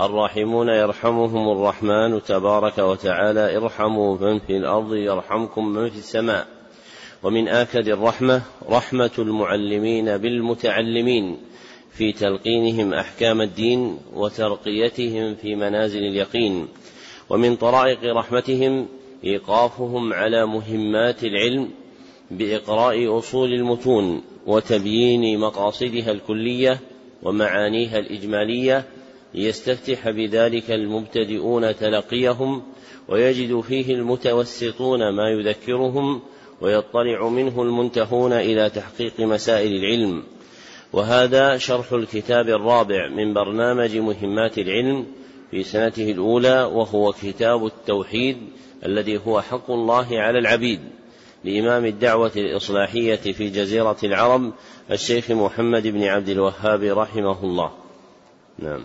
الراحمون يرحمهم الرحمن تبارك وتعالى ارحموا من في الأرض يرحمكم من في السماء. ومن آكد الرحمة رحمة المعلمين بالمتعلمين في تلقينهم أحكام الدين وترقيتهم في منازل اليقين. ومن طرائق رحمتهم إيقافهم على مهمات العلم بإقراء أصول المتون وتبيين مقاصدها الكلية ومعانيها الإجمالية ليستفتح بذلك المبتدئون تلقيهم ويجد فيه المتوسطون ما يذكرهم ويطلع منه المنتهون إلى تحقيق مسائل العلم. وهذا شرح الكتاب الرابع من برنامج مهمات العلم في سنته الأولى وهو كتاب التوحيد الذي هو حق الله على العبيد لإمام الدعوة الإصلاحية في جزيرة العرب الشيخ محمد بن عبد الوهاب رحمه الله. نعم.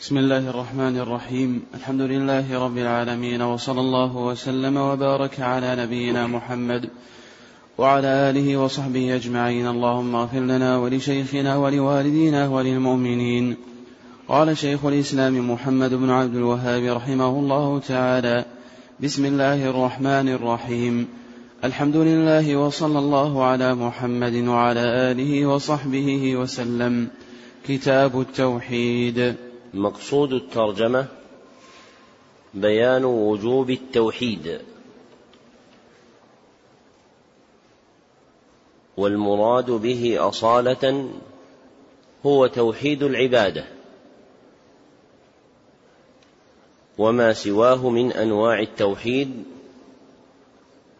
بسم الله الرحمن الرحيم. الحمد لله رب العالمين وصلى الله وسلم وبارك على نبينا محمد وعلى آله وصحبه أجمعين. اللهم اغفر لنا ولشيخنا ولوالدينا وللمؤمنين. قال شيخ الإسلام محمد بن عبد الوهاب رحمه الله تعالى بسم الله الرحمن الرحيم. الحمد لله وصلى الله على محمد وعلى آله وصحبه وسلم. كتاب التوحيد. مقصود الترجمة بيان وجوب التوحيد والمراد به أصالة هو توحيد العبادة وما سواه من أنواع التوحيد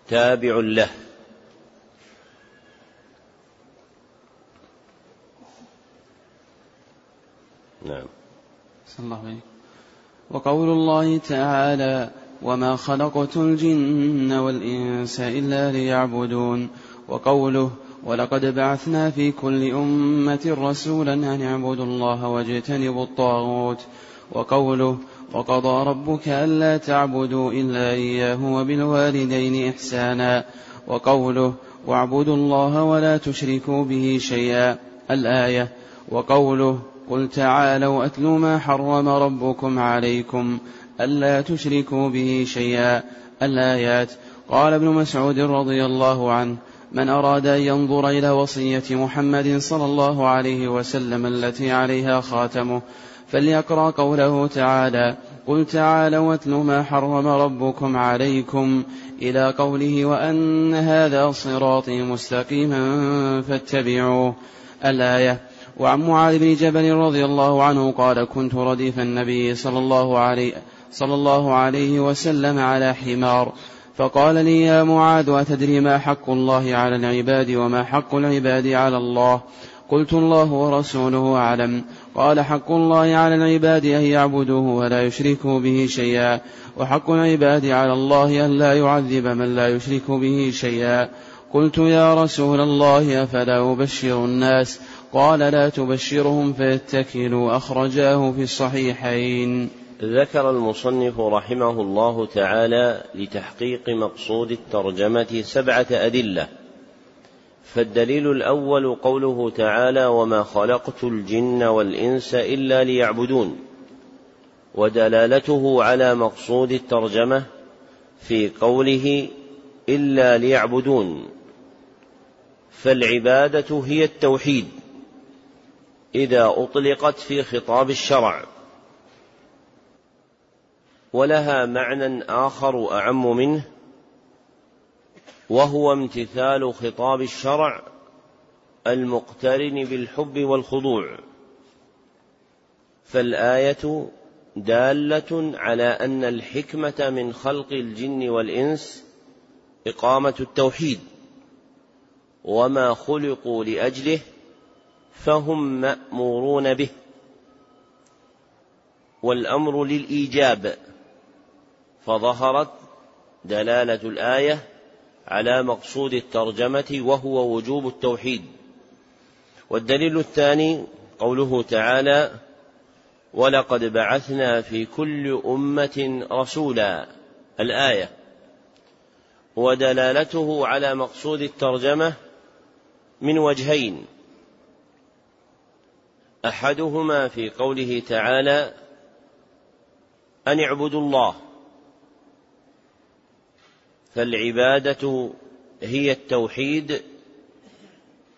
تابع له. نعم. صلى الله عليه وقول الله تعالى وما خلقت الجن والإنس إلا ليعبدون وقوله ولقد بعثنا في كل أمة رسولا أن اعبدوا الله واجتنبوا الطاغوت وقوله وقضى ربك ألا تعبدوا إلا إياه وبالوالدين إحسانا وقوله واعبدوا الله ولا تشركوا به شيئا الآية. وقوله قل تعالوا أتل ما حرم ربكم عليكم ألا تشركوا به شيئا الآيات. قال ابن مسعود رضي الله عنه من أراد أن ينظر إلى وصية محمد صلى الله عليه وسلم التي عليها خاتمه فليقرأ قوله تعالى قل تعالوا واتل ما حرم ربكم عليكم إلى قوله وأن هذا صراطي مستقيما فاتبعوه. الآية. وعن معاذ بن جبل رضي الله عنه قال كنت رديف النبي صلى الله عليه صلى الله عليه وسلم على حمار. فقال لي يا معاذ أتدري ما حق الله على العباد وما حق العباد على الله؟ قلت الله ورسوله أعلم. قال حق الله على العباد أن يعبدوه ولا يشركوا به شيئا. وحق العباد على الله أن لا يعذب من لا يشرك به شيئا. قلت يا رسول الله أفلا أبشر الناس؟ قال لا تبشرهم فيتكلوا أخرجاه في الصحيحين. ذكر المصنف رحمه الله تعالى لتحقيق مقصود الترجمة سبعة أدلة. فالدليل الأول قوله تعالى وما خلقت الجن والإنس إلا ليعبدون ودلالته على مقصود الترجمة في قوله إلا ليعبدون فالعبادة هي التوحيد. إذا أطلقت في خطاب الشرع. ولها معنى آخر أعم منه وهو امتثال خطاب الشرع المقترن بالحب والخضوع. فالآية دالة على أن الحكمة من خلق الجن والإنس إقامة التوحيد وما خلقوا لأجله فهم مأمورون به. والأمر للإيجاب. فظهرت دلالة الآية على مقصود الترجمة وهو وجوب التوحيد. والدليل الثاني قوله تعالى ولقد بعثنا في كل أمة رسولا الآية. ودلالته على مقصود الترجمة من وجهين أحدهما في قوله تعالى أن اعبدوا الله فالعبادة هي التوحيد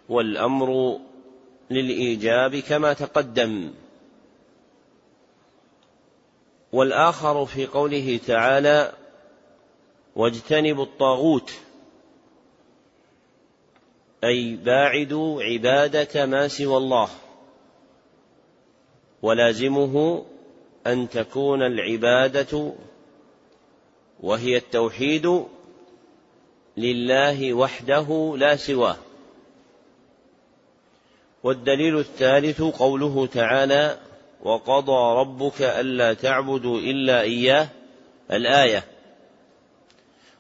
والأمر للإيجاب كما تقدم. والآخر في قوله تعالى واجتنبوا الطاغوت أي باعدوا عباده ما سوى الله. ولازمه أن تكون العبادة وهي التوحيد لله وحده لا سواه. والدليل الثالث قوله تعالى وقضى ربك ألا تعبدوا إلا إياه الآية.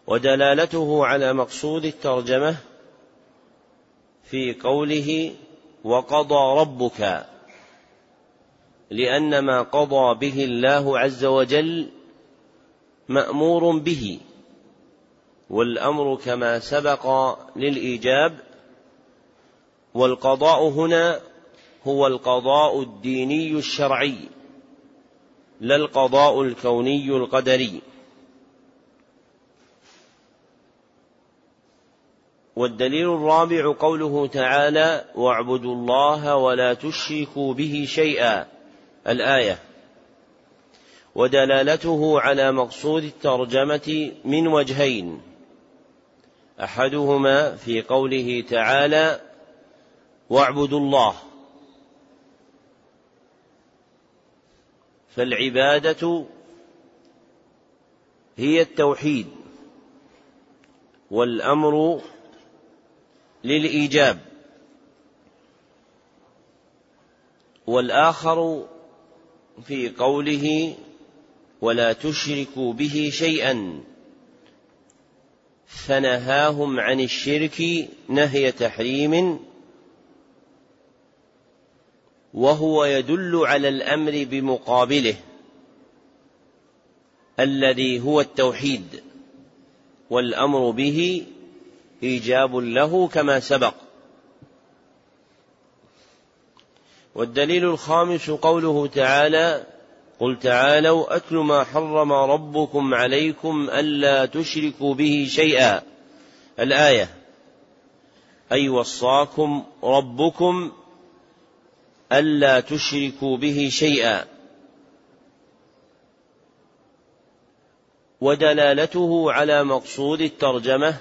ودلالته على مقصود الترجمة في قوله وقضى ربك. لأن ما قضى به الله عز وجل مأمور به والأمر كما سبق للإيجاب والقضاء هنا هو القضاء الديني الشرعي لا القضاء الكوني القدري. والدليل الرابع قوله تعالى واعبدوا الله ولا تشركوا به شيئا الآية. ودلالته على مقصود الترجمة من وجهين. أحدهما في قوله تعالى واعبدوا الله فالعبادة هي التوحيد والأمر للإيجاب. والآخر في قوله ولا تشركوا به شيئا. فنهاهم عن الشرك نهي تحريم وهو يدل على الأمر بمقابله الذي هو التوحيد والأمر به إيجاب له كما سبق. والدليل الخامس قوله تعالى قل تعالوا أتل ما حرم ربكم عليكم ألا تشركوا به شيئا. الآية. أي وصاكم ربكم ألا تشركوا به شيئا. ودلالته على مقصود الترجمة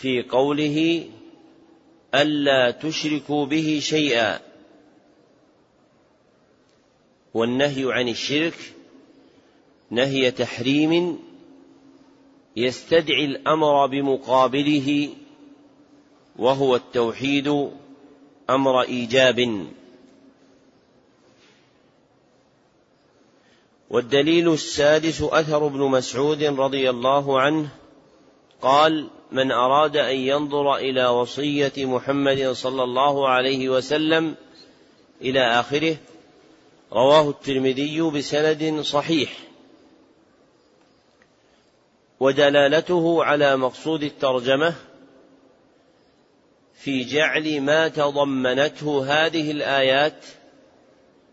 في قوله ألا تشركوا به شيئا. والنهي عن الشرك نهي تحريم يستدعي الأمر بمقابله وهو التوحيد أمر إيجاب. والدليل السادس أثر ابن مسعود رضي الله عنه قال من أراد أن ينظر إلى وصية محمد صلى الله عليه وسلم إلى آخره رواه الترمذي بسند صحيح. ودلالته على مقصود الترجمة في جعل ما تضمنته هذه الآيات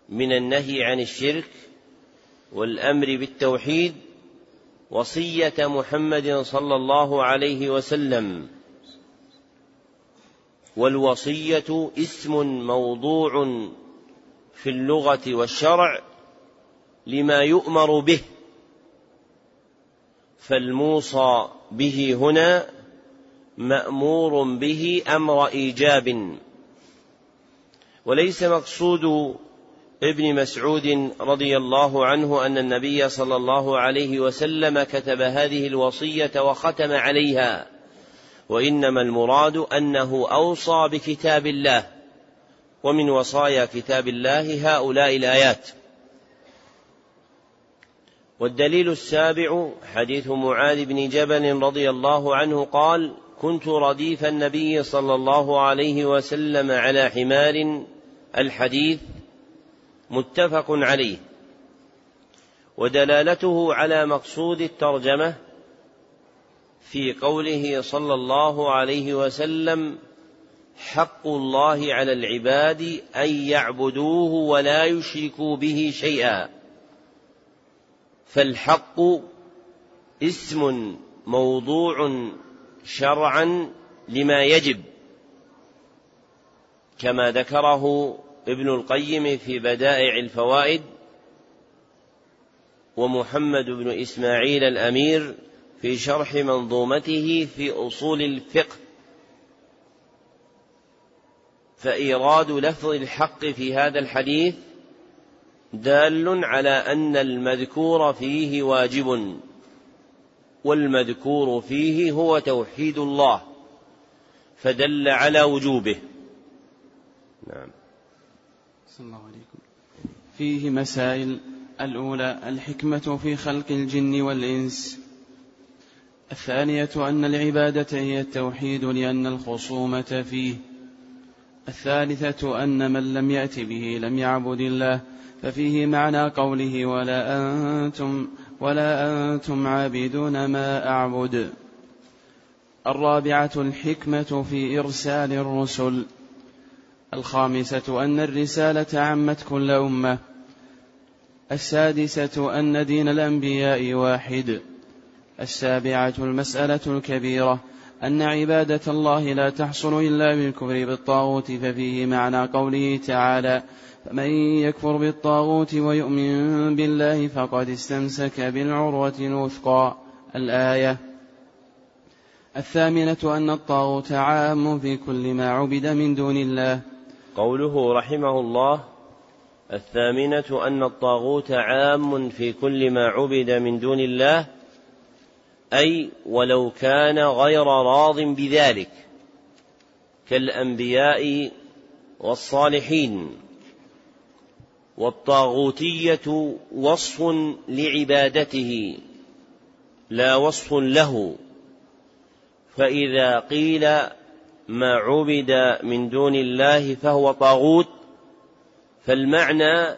من النهي عن الشرك والأمر بالتوحيد وصية محمد صلى الله عليه وسلم. والوصية اسم موضوع في اللغة والشرع لما يؤمر به. فالموصى به هنا مأمور به أمر إيجاب. وليس مقصود ابن مسعود رضي الله عنه أن النبي صلى الله عليه وسلم كتب هذه الوصية وختم عليها. وإنما المراد أنه أوصى بكتاب الله. ومن وصايا كتاب الله هؤلاء الآيات. والدليل السابع حديث معاذ بن جبل رضي الله عنه قال كنت رديف النبي صلى الله عليه وسلم على حمار الحديث متفق عليه. ودلالته على مقصود الترجمة في قوله صلى الله عليه وسلم حق الله على العباد أن يعبدوه ولا يشركوا به شيئا. فالحق اسم موضوع شرعا لما يجب كما ذكره ابن القيم في بدائع الفوائد ومحمد بن إسماعيل الأمير في شرح منظومته في أصول الفقه فإيراد لفظ الحق في هذا الحديث دال على أن المذكور فيه واجب والمذكور فيه هو توحيد الله فدل على وجوبه. نعم. الله عليكم فيه مسائل. الأولى الحكمة في خلق الجن والإنس. الثانية أن العبادة هي التوحيد لأن الخصومة فيه. الثالثة أن من لم يأت به لم يعبد الله. ففيه معنى قوله ولا أنتم ولا أنتم عابدون ما أعبد. الرابعة الحكمة في إرسال الرسل. الخامسة أن الرسالة عمت كل أمة. السادسة أن دين الأنبياء واحد. السابعة المسألة الكبيرة أن عبادة الله لا تحصل إلا بالكفر بالطاغوت ففيه معنى قوله تعالى فمن يكفر بالطاغوت ويؤمن بالله فقد استمسك بالعروة الوثقى الآية. الثامنة أن الطاغوت عام في كل ما عبد من دون الله. قوله رحمه الله الثامنة أن الطاغوت عام في كل ما عبد من دون الله أي ولو كان غير راض بذلك كالأنبياء والصالحين والطاغوتية وصف لعبادته لا وصف له فإذا قيل ما عبد من دون الله فهو طاغوت فالمعنى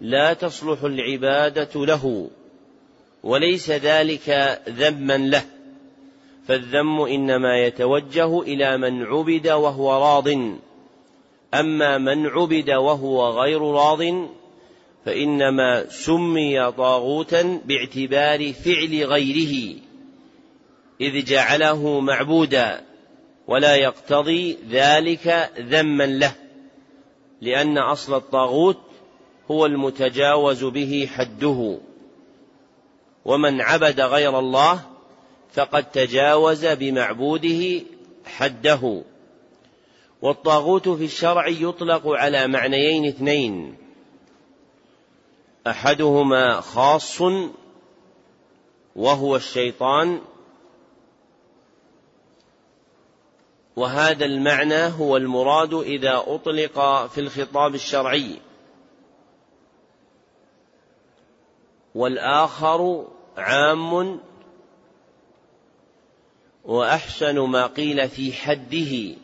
لا تصلح العبادة له وليس ذلك ذما له فالذم إنما يتوجه إلى من عبد وهو راض. أما من عبد وهو غير راض فإنما سمي طاغوتا باعتبار فعل غيره إذ جعله معبودا. ولا يقتضي ذلك ذما له لأن أصل الطاغوت هو المتجاوز به حده. ومن عبد غير الله فقد تجاوز بمعبوده حده. والطاغوت في الشرع يطلق على معنيين اثنين. أحدهما خاص وهو الشيطان وهذا المعنى هو المراد إذا أطلق في الخطاب الشرعي. والآخر عام وأحسن ما قيل في حده.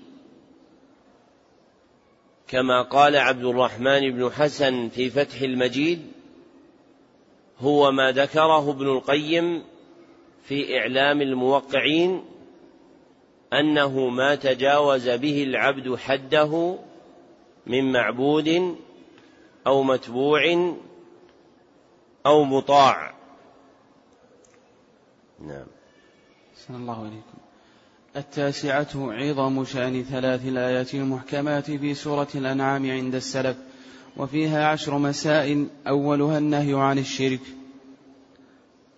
كما قال عبد الرحمن بن حسن في فتح المجيد هو ما ذكره ابن القيم في إعلام الموقعين أنه ما تجاوز به العبد حده من معبود أو متبوع أو مطاع. نعم. صلى الله عليكم التاسعة عظم شأن ثلاث الآيات المحكمات في سورة الأنعام عند السلف وفيها عشر مسائل أولها النهي عن الشرك.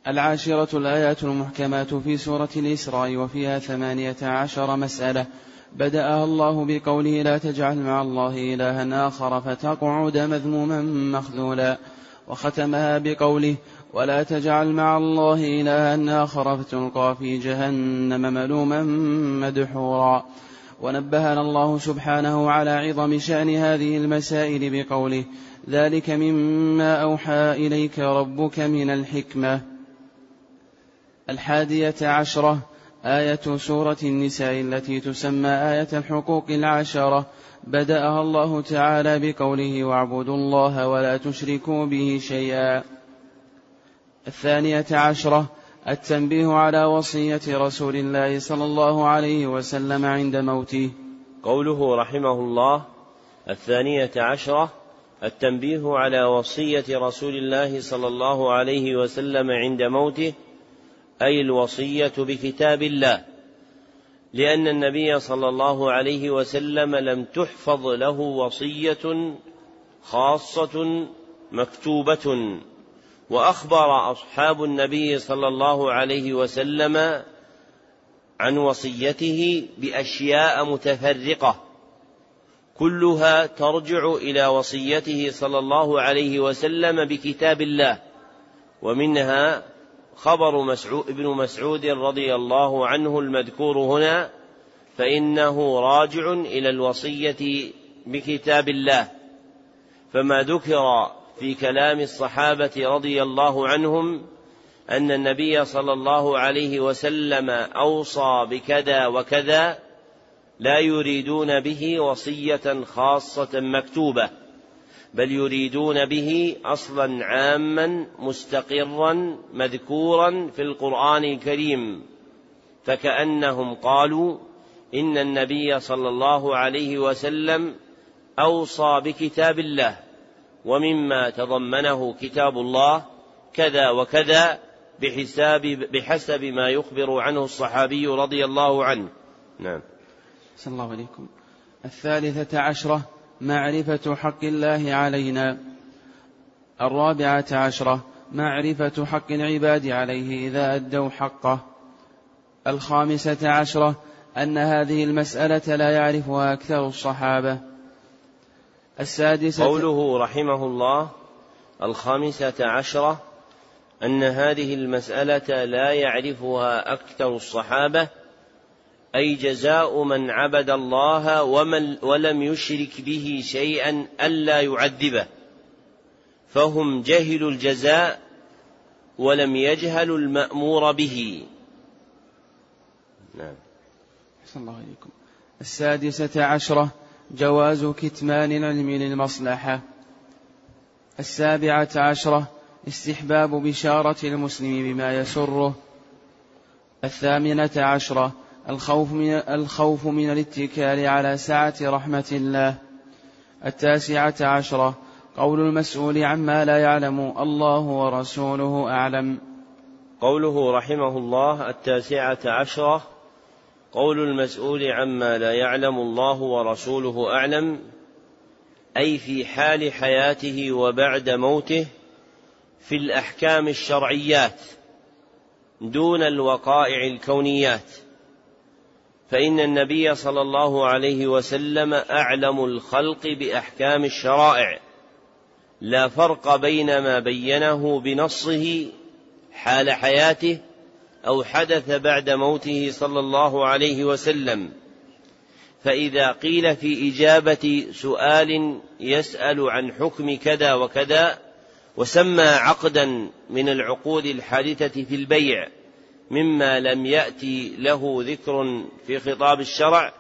العاشرة الآيات المحكمات في سورة الإسراء وفيها ثمانية عشر مسألة بدأها الله بقوله لا تجعل مع الله إلها آخر فتقعد مذموما مخذولا وختمها بقوله ولا تجعل مع الله إلها آخر فتلقى في جهنم ملوما مدحورا ونبهنا الله سبحانه على عظم شأن هذه المسائل بقوله ذلك مما أوحى إليك ربك من الحكمة الحادية عشرة آية سورة النساء التي تسمى آية الحقوق العشرة. بدأها الله تعالى بقوله واعبدوا الله ولا تشركوا به شيئا. الثانية عشرة التنبيه على وصية رسول الله صلى الله عليه وسلم عند موته. قوله رحمه الله الثانية عشرة التنبيه على وصية رسول الله صلى الله عليه وسلم عند موته. أي الوصية بكتاب الله لأن النبي صلى الله عليه وسلم لم تحفظ له وصية خاصة مكتوبة وأخبر أصحاب النبي صلى الله عليه وسلم عن وصيته بأشياء متفرقة كلها ترجع إلى وصيته صلى الله عليه وسلم بكتاب الله ومنها خبر مسعود ابن مسعود رضي الله عنه المذكور هنا فإنه راجع إلى الوصية بكتاب الله. فما ذكر في كلام الصحابة رضي الله عنهم أن النبي صلى الله عليه وسلم أوصى بكذا وكذا لا يريدون به وصية خاصة مكتوبة. بل يريدون به أصلا عاما مستقرا مذكورا في القرآن الكريم. فكأنهم قالوا إن النبي صلى الله عليه وسلم أوصى بكتاب الله ومما تضمنه كتاب الله كذا وكذا بحساب بحسب ما يخبر عنه الصحابي رضي الله عنه. نعم. صلى الله عليكم. الثالثة عشرة معرفة حق الله علينا. الرابعة عشرة معرفة حق العباد عليه إذا أدوا حقه. الخامسة عشرة أن هذه المسألة لا يعرفها أكثر الصحابة. السادسة قوله رحمه الله الخامسة عشرة أن هذه المسألة لا يعرفها أكثر الصحابة أي جزاء من عبد الله ومن ولم يشرك به شيئا ألا يعذبه. فهم جهلوا الجزاء ولم يجهلوا المأمور به. نعم. الله عليكم السادسة عشرة جواز كتمان العلم للمصلحة. السابعة عشرة استحباب بشارة المسلم بما يسره. الثامنة عشرة الخوف من الخوف من الاتكال على سعة رحمة الله. التاسعة عشرة. قول المسؤول عما لا يعلم الله ورسوله أعلم. قوله رحمه الله التاسعة عشرة. قول المسؤول عما لا يعلم الله ورسوله أعلم. أي في حال حياته وبعد موته في الأحكام الشرعيات دون الوقائع الكونيات. فإن النبي صلى الله عليه وسلم أعلم الخلق بأحكام الشرائع. لا فرق بين ما بينه بنصه حال حياته أو حدث بعد موته صلى الله عليه وسلم. فإذا قيل في إجابة سؤال يسأل عن حكم كذا وكذا وسمى عقدا من العقود الحادثة في البيع. مما لم يأتي له ذكر في خطاب الشرع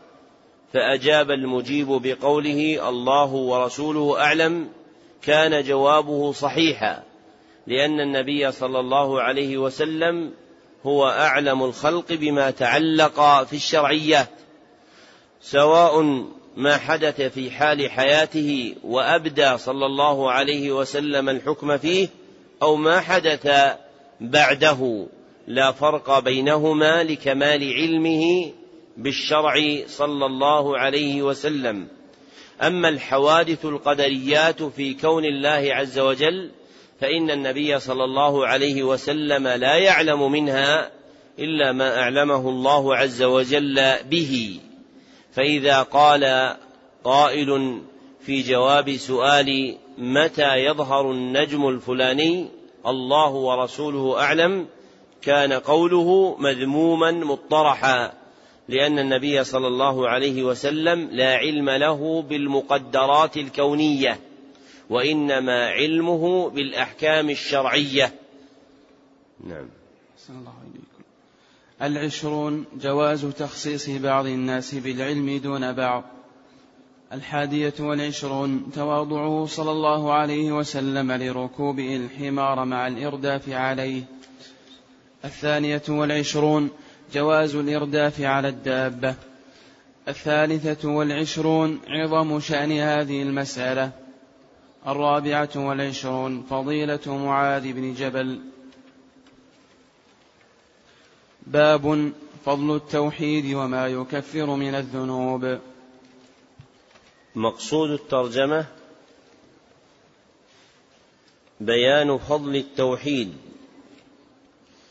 فأجاب المجيب بقوله الله ورسوله أعلم كان جوابه صحيحا لأن النبي صلى الله عليه وسلم هو أعلم الخلق بما تعلق في الشرعيات سواء ما حدث في حال حياته وأبدى صلى الله عليه وسلم الحكم فيه أو ما حدث بعده. لا فرق بينهما لكمال علمه بالشرع صلى الله عليه وسلم. أما الحوادث القدريات في كون الله عز وجل فإن النبي صلى الله عليه وسلم لا يعلم منها إلا ما أعلمه الله عز وجل به. فإذا قال قائل في جواب سؤال متى يظهر النجم الفلاني الله ورسوله أعلم كان قوله مذموما مطرحا لأن النبي صلى الله عليه وسلم لا علم له بالمقدرات الكونية وإنما علمه بالأحكام الشرعية. نعم. الله. العشرون جواز تخصيص بعض الناس بالعلم دون بعض. الحادية والعشرون تواضعه صلى الله عليه وسلم لركوبه الحمار مع الإرداف عليه. الثانية والعشرون جواز الإرداف على الدابة. الثالثة والعشرون عظم شأن هذه المسألة. الرابعة والعشرون فضيلة معاذ بن جبل. باب فضل التوحيد وما يكفر من الذنوب. مقصود الترجمة بيان فضل التوحيد.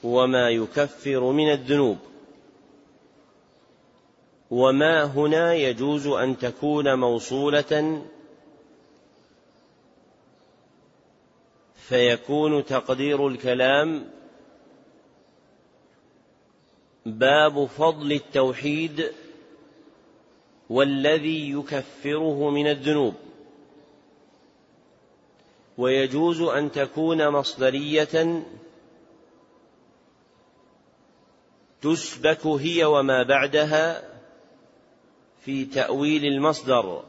وما يكفر من الذنوب. وما هنا يجوز أن تكون موصولة فيكون تقدير الكلام باب فضل التوحيد والذي يكفره من الذنوب. ويجوز أن تكون مصدرية تسبك هي وما بعدها في تأويل المصدر.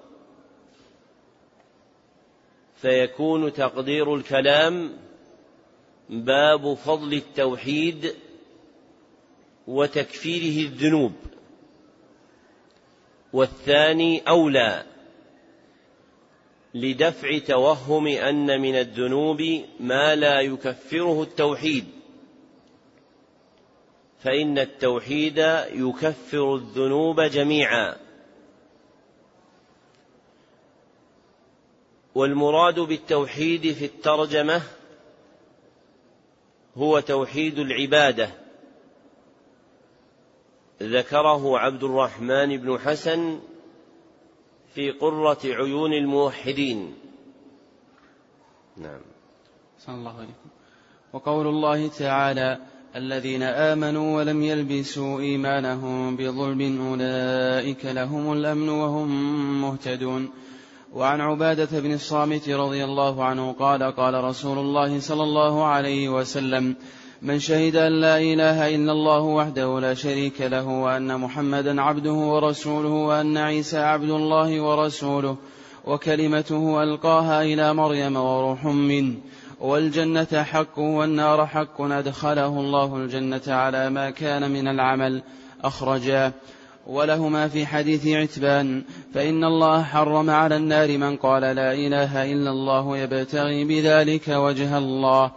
فيكون تقدير الكلام باب فضل التوحيد وتكفيره الذنوب. والثاني أولى لدفع توهم أن من الذنوب ما لا يكفره التوحيد. فإن التوحيد يكفر الذنوب جميعا. والمراد بالتوحيد في الترجمة هو توحيد العبادة. ذكره عبد الرحمن بن حسن في قرة عيون الموحدين. نعم. صلى الله عليكم وقول الله تعالى الذين آمنوا ولم يلبسوا إيمانهم بظلم أولئك لهم الأمن وهم مهتدون. وعن عبادة بن الصامت رضي الله عنه قال قال رسول الله صلى الله عليه وسلم من شهد أن لا إله إلا الله وحده لا شريك له وأن محمدا عبده ورسوله وأن عيسى عبد الله ورسوله وكلمته ألقاها إلى مريم وروح منه. والجنة حق والنار حق أدخله الله الجنة على ما كان من العمل أخرجا ولهما في حديث عتبان فإن الله حرم على النار من قال لا إله إلا الله يبتغي بذلك وجه الله.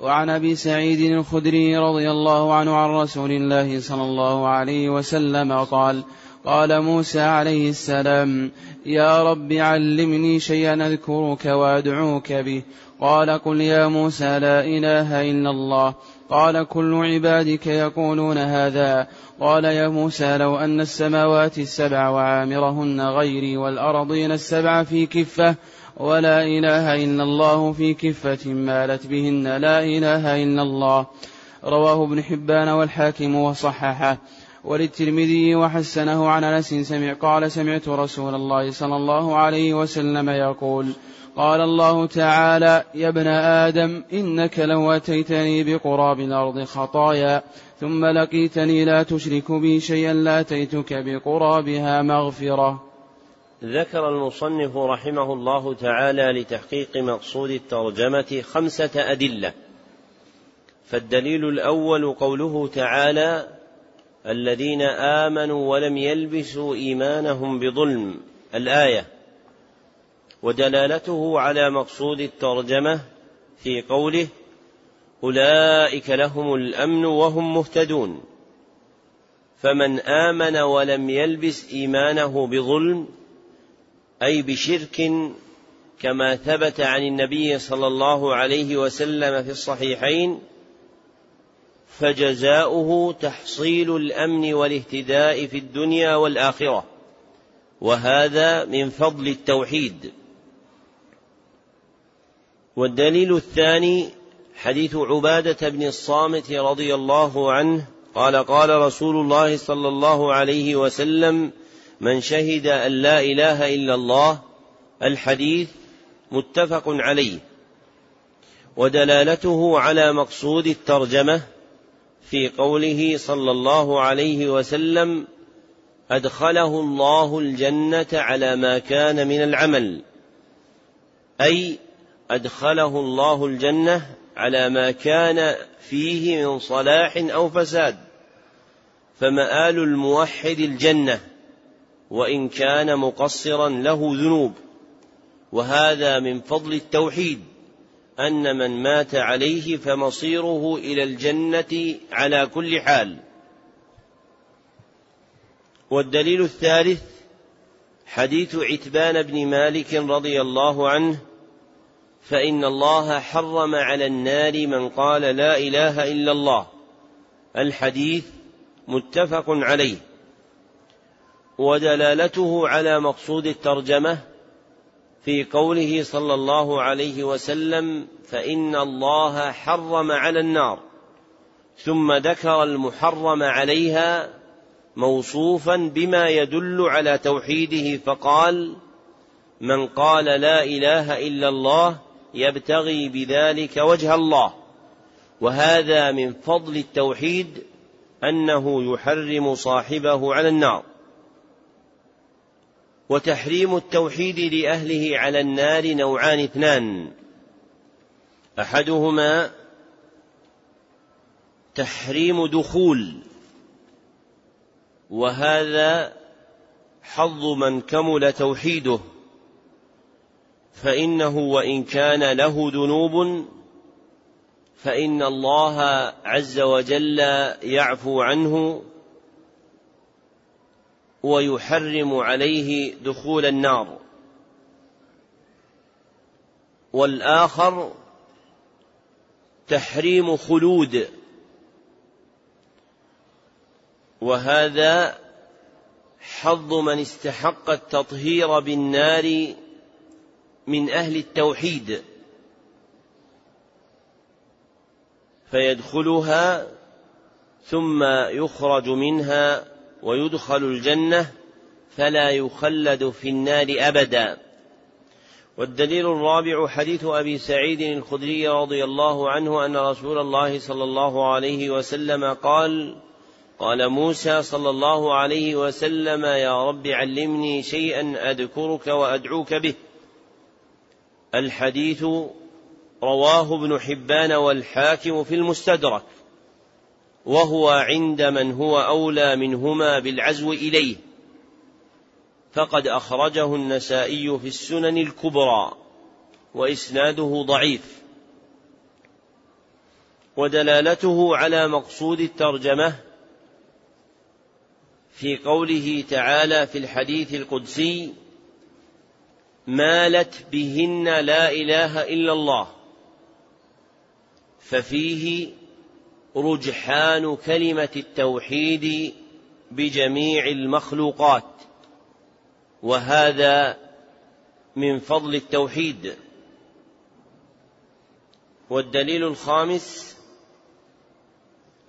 وعن أبي سعيد الخدري رضي الله عنه عن رسول الله صلى الله عليه وسلم قال قال موسى عليه السلام يا رب علمني شيئا أذكرك وأدعوك به. قال قل يا موسى لا إله إلا الله. قال كل عبادك يقولون هذا. قال يا موسى لو أن السماوات السبع وعامرهن غيري والأرضين السبع في كفة ولا إله إلا الله في كفة مالت بهن لا إله إلا الله. رواه ابن حبان والحاكم وصححه. وللترمذي وحسنه عن أنس سمع قال سمعت رسول الله صلى الله عليه وسلم يقول قال الله تعالى يا ابن آدم إنك لو أتيتني بقراب الأرض خطايا ثم لقيتني لا تشرك بي شيئا لاتيتك بقرابها مغفرة. ذكر المصنف رحمه الله تعالى لتحقيق مقصود الترجمة خمسة أدلة. فالدليل الأول قوله تعالى الذين آمنوا ولم يلبسوا إيمانهم بظلم. الآية ودلالته على مقصود الترجمة في قوله أولئك لهم الأمن وهم مهتدون. فمن آمن ولم يلبس إيمانه بظلم أي بشرك كما ثبت عن النبي صلى الله عليه وسلم في الصحيحين فجزاؤه تحصيل الأمن والاهتداء في الدنيا والآخرة. وهذا من فضل التوحيد. والدليل الثاني حديث عبادة بن الصامت رضي الله عنه قال قال رسول الله صلى الله عليه وسلم من شهد أن لا إله إلا الله الحديث متفق عليه. ودلالته على مقصود الترجمة في قوله صلى الله عليه وسلم أدخله الله الجنة على ما كان من العمل أي أدخله الله الجنة على ما كان فيه من صلاح أو فساد. فمآل الموحد الجنة وإن كان مقصرا له ذنوب. وهذا من فضل التوحيد أن من مات عليه فمصيره إلى الجنة على كل حال. والدليل الثالث حديث عتبان بن مالك رضي الله عنه فإن الله حرم على النار من قال لا إله إلا الله. الحديث متفق عليه. ودلالته على مقصود الترجمة في قوله صلى الله عليه وسلم فإن الله حرم على النار. ثم ذكر المحرم عليها موصوفا بما يدل على توحيده فقال من قال لا إله إلا الله يبتغي بذلك وجه الله. وهذا من فضل التوحيد أنه يحرم صاحبه على النار. وتحريم التوحيد لأهله على النار نوعان اثنان. أحدهما تحريم دخول. وهذا حظ من كمل توحيده. فإنه وإن كان له ذنوب فإن الله عز وجل يعفو عنه ويحرم عليه دخول النار. والآخر تحريم خلود. وهذا حظ من استحق التطهير بالنار من أهل التوحيد فيدخلها ثم يخرج منها ويدخل الجنة فلا يخلد في النار أبدا. والدليل الرابع حديث أبي سعيد الخدري رضي الله عنه أن رسول الله صلى الله عليه وسلم قال قال موسى صلى الله عليه وسلم يا رب علمني شيئا أذكرك وأدعوك به. الحديث رواه ابن حبان والحاكم في المستدرك وهو عند من هو أولى منهما بالعزو إليه. فقد أخرجه النسائي في السنن الكبرى وإسناده ضعيف. ودلالته على مقصود الترجمة في قوله تعالى في الحديث القدسي مالت بهن لا إله إلا الله ففيه رجحان كلمة التوحيد بجميع المخلوقات وهذا من فضل التوحيد. والدليل الخامس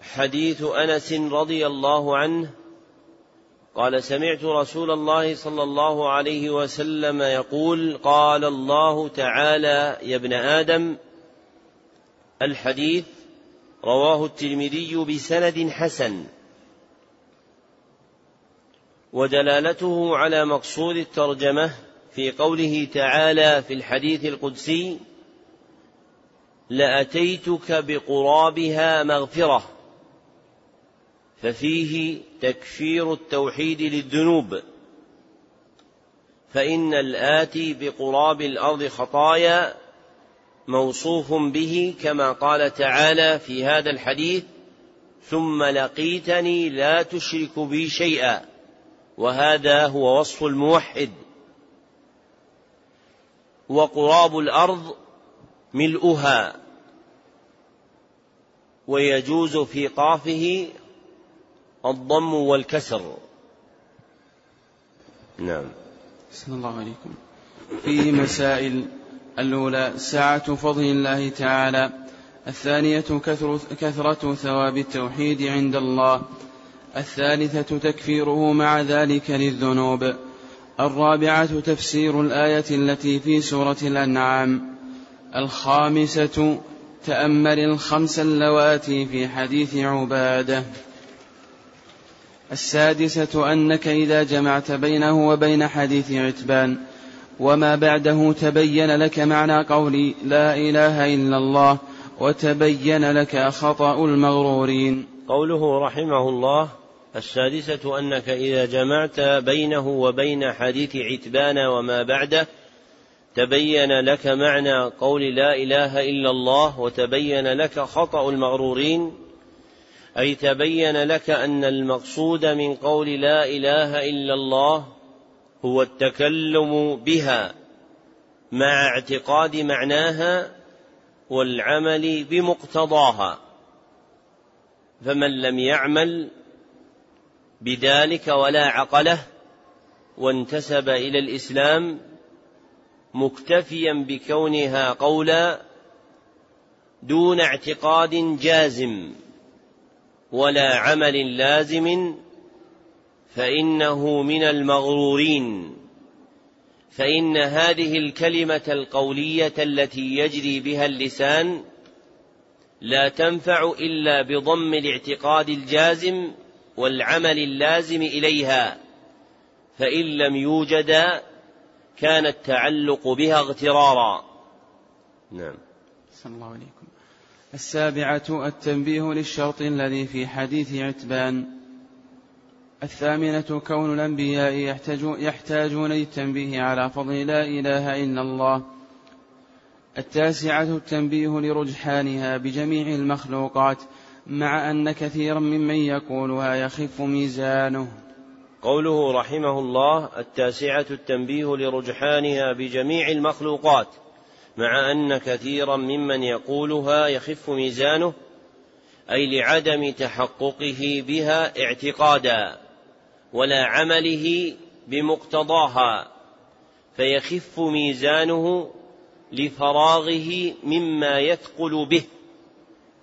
حديث أنس رضي الله عنه قال سمعت رسول الله صلى الله عليه وسلم يقول قال الله تعالى يا ابن آدم الحديث رواه الترمذي بسند حسن ودلالته على مقصود الترجمة في قوله تعالى في الحديث القدسي لأتيتك بقرابها مغفرة ففيه تكفير التوحيد للذنوب. فإن الاتي بقراب الأرض خطايا موصوف به كما قال تعالى في هذا الحديث ثم لقيتني لا تشرك بي شيئا وهذا هو وصف الموحد. وقراب الأرض ملؤها ويجوز في قافه الضم والكسر. نعم. صلى الله عليكم. فيه مسائل الأولى سعة فضل الله تعالى. الثانية كثرة, كثرة ثواب التوحيد عند الله. الثالثة تكفيره مع ذلك للذنوب. الرابعة تفسير الآية التي في سورة الأنعام. الخامسة تأمل الخمس اللواتي في حديث عبادة. السادسة أنك إذا جمعت بينه وبين حديث عتبان وما بعده تبين لك معنى قول لا إله إلا الله وتبين لك خطأ المغرورين. قوله رحمه الله السادسة أنك إذا جمعت بينه وبين حديث عتبان وما بعده تبين لك معنى قول لا إله إلا الله وتبين لك خطأ المغرورين. أي تبين لك أن المقصود من قول لا إله إلا الله هو التكلم بها مع اعتقاد معناها والعمل بمقتضاها. فمن لم يعمل بذلك ولا عقله وانتسب إلى الإسلام مكتفيا بكونها قولا دون اعتقاد جازم. ولا عمل لازم فإنه من المغرورين. فإن هذه الكلمة القولية التي يجري بها اللسان لا تنفع إلا بضم الاعتقاد الجازم والعمل اللازم إليها فإن لم يوجدا كان التعلق بها اغترارا. نعم. صلى الله عليكم. السابعة التنبيه للشرط الذي في حديث عتبان. الثامنة كون الأنبياء يحتاجون للتنبيه على فضل لا إله إلا الله. التاسعة التنبيه لرجحانها بجميع المخلوقات مع أن كثيرا ممن يقولها يخف ميزانه. قوله رحمه الله التاسعة التنبيه لرجحانها بجميع المخلوقات. مع أن كثيرا ممن يقولها يخف ميزانه أي لعدم تحققه بها اعتقادا ولا عمله بمقتضاها فيخف ميزانه لفراغه مما يثقل به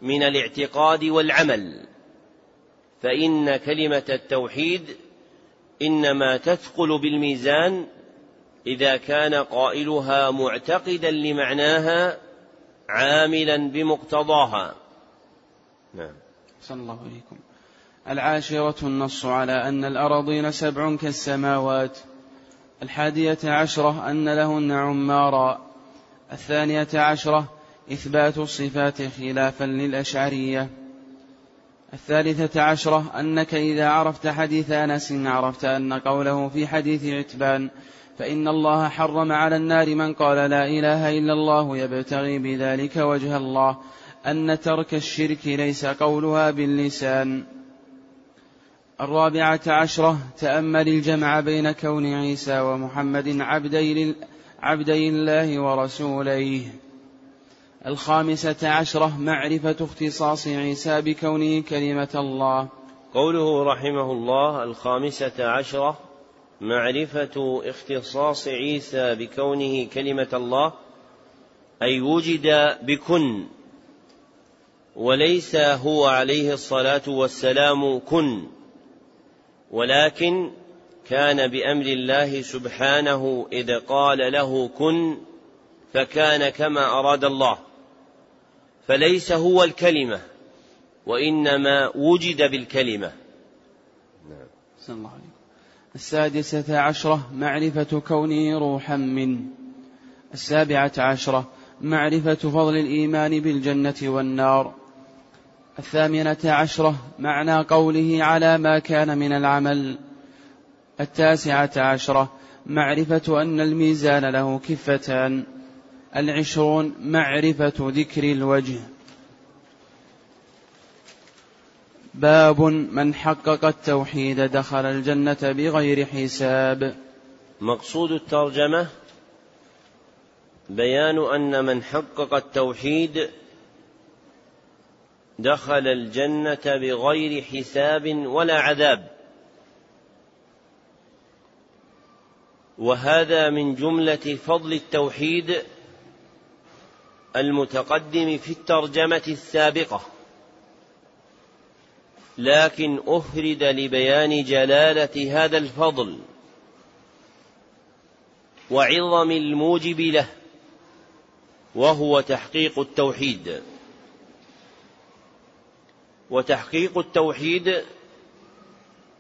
من الاعتقاد والعمل. فإن كلمة التوحيد إنما تثقل بالميزان إذا كان قائلها معتقدا لمعناها عاملا بمقتضاها. نعم. صلى الله عليكم العاشرة النص على أن الأراضين سبع كالسماوات. الحادية عشرة أن لهن عمارا. الثانية عشرة إثبات الصفات خلافا للأشعرية. الثالثة عشرة أنك إذا عرفت حديث أنس عرفت أن قوله في حديث عتبان فإن الله حرم على النار من قال لا إله إلا الله يبتغي بذلك وجه الله. أن ترك الشرك ليس قولها باللسان. الرابعة عشرة تأمل الجمع بين كون عيسى ومحمد عبدي, عبدي الله ورسوليه الخامسة عشرة معرفة اختصاص عيسى بكونه كلمة الله. قوله رحمه الله الخامسة عشرة معرفة اختصاص عيسى بكونه كلمة الله أي وجد بكن وليس هو عليه الصلاة والسلام كن ولكن كان بأمر الله سبحانه إذ قال له كن فكان كما أراد الله فليس هو الكلمة وإنما وجد بالكلمة نعم. الله السادسة عشرة معرفة كونه روحا من. السابعة عشرة معرفة فضل الإيمان بالجنة والنار. الثامنة عشرة معنى قوله على ما كان من العمل. التاسعة عشرة معرفة أن الميزان له كفتان. العشرون معرفة ذكر الوجه. باب من حقق التوحيد دخل الجنة بغير حساب. مقصود الترجمة بيان أن من حقق التوحيد دخل الجنة بغير حساب ولا عذاب. وهذا من جملة فضل التوحيد المتقدم في الترجمة السابقة. لكن أفرد لبيان جلالة هذا الفضل وعظم الموجب له وهو تحقيق التوحيد. وتحقيق التوحيد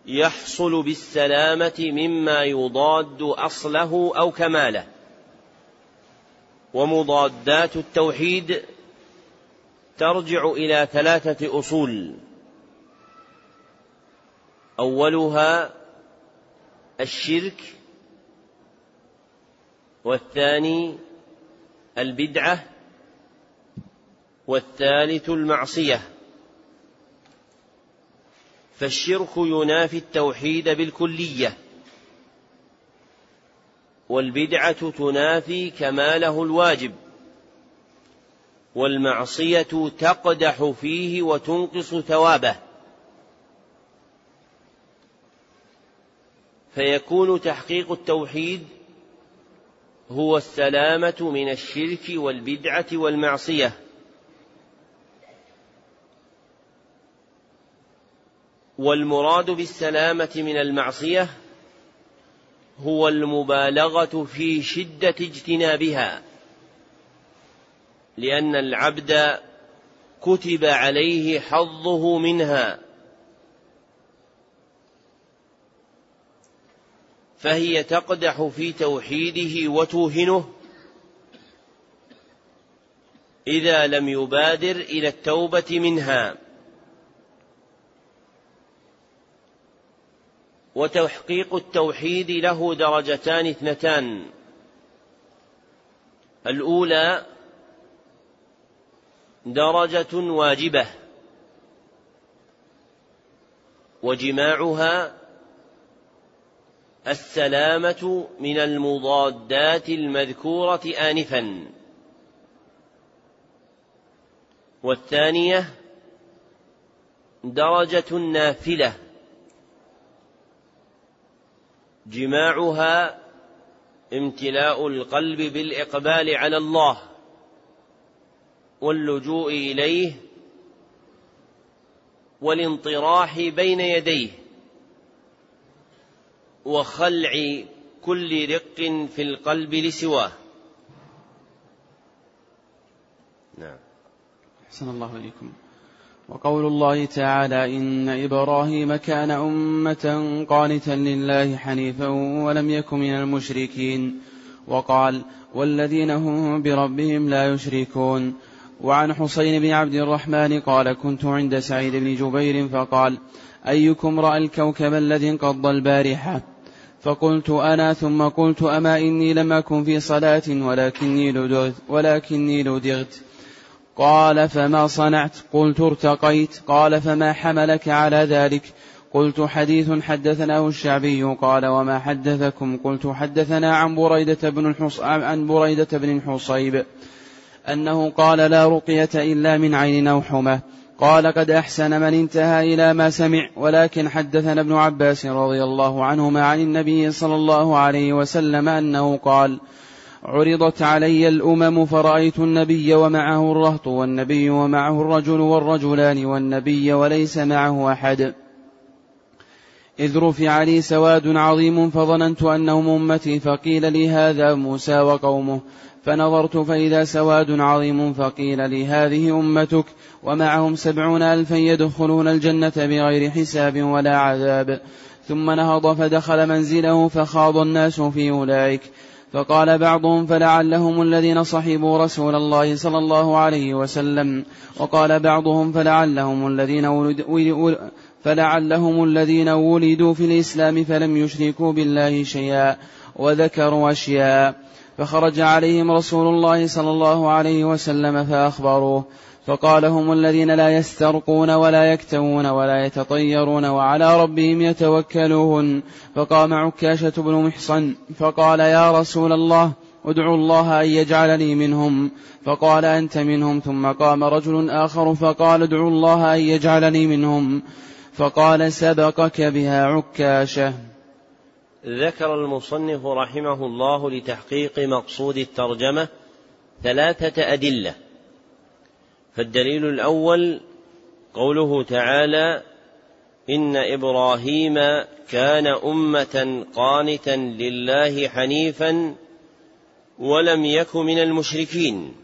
يحصل بالسلامة مما يضاد أصله أو كماله. ومضادات التوحيد ترجع إلى ثلاثة أصول. أولها الشرك والثاني البدعة والثالث المعصية. فالشرك ينافي التوحيد بالكلية والبدعة تنافي كماله الواجب والمعصية تقدح فيه وتنقص ثوابه. فيكون تحقيق التوحيد هو السلامة من الشرك والبدعة والمعصية. والمراد بالسلامة من المعصية هو المبالغة في شدة اجتنابها لأن العبد كتب عليه حظه منها. فهي تقدح في توحيده وتوهنه إذا لم يبادر إلى التوبة منها. وتحقيق التوحيد له درجتان اثنتان. الأولى درجة واجبة وجماعها السلامة من المضادات المذكورة انفا. والثانية درجة نافلة. جماعها امتلاء القلب بالإقبال على الله واللجوء إليه والانطراح بين يديه. وخلع كل رق في القلب لسواه. نعم. أحسن الله إليكم. وقول الله تعالى إن إبراهيم كان أمة قانتا لله حنيفا ولم يكن من المشركين. وقال والذين هم بربهم لا يشركون. وعن حسين بن عبد الرحمن قال كنت عند سعيد بن جبير فقال أيكم رأى الكوكب الذي انقض البارحة؟ فقلت أنا ثم قلت أما إني لم أكن في صلاة ولكني لدغت ولكني لدغت. قال فما صنعت؟ قلت ارتقيت. قال فما حملك على ذلك؟ قلت حديث حدثناه الشعبي. قال وما حدثكم؟ قلت حدثنا عن بريدة بن. عن بريدة بن الحصيب أنه قال لا رقية إلا من عين أو حمى قال قد أحسن من انتهى إلى ما سمع ولكن حدثنا ابن عباس رضي الله عنهما عن النبي صلى الله عليه وسلم أنه قال عرضت علي الأمم فرأيت النبي ومعه الرهط والنبي ومعه الرجل والرجلان والنبي وليس معه أحد. إذ رفع لي سواد عظيم فظننت أنهم أمتي فقيل لي هذا موسى وقومه. فنظرت فإذا سواد عظيم فقيل لي هذه أمتك ومعهم سبعون ألفا يدخلون الجنة بغير حساب ولا عذاب. ثم نهض فدخل منزله فخاض الناس في أولئك. فقال بعضهم فلعلهم الذين صحبوا رسول الله صلى الله عليه وسلم. وقال بعضهم فلعلهم الذين ولد فلعلهم الذين ولدوا في الإسلام فلم يشركوا بالله شيئا وذكروا أشياء. فخرج عليهم رسول الله صلى الله عليه وسلم فأخبروه. فقال هم الذين لا يسترقون ولا يكتوون ولا يتطيرون وعلى ربهم يتوكلون. فقام عكاشة بن محصن فقال يا رسول الله ادعوا الله أن يجعلني منهم. فقال أنت منهم. ثم قام رجل آخر فقال ادعوا الله أن يجعلني منهم. فقال سبقك بها عكاشة. ذكر المصنف رحمه الله لتحقيق مقصود الترجمة ثلاثة أدلة. فالدليل الأول قوله تعالى إن إبراهيم كان أمة قانتا لله حنيفا ولم يك من المشركين.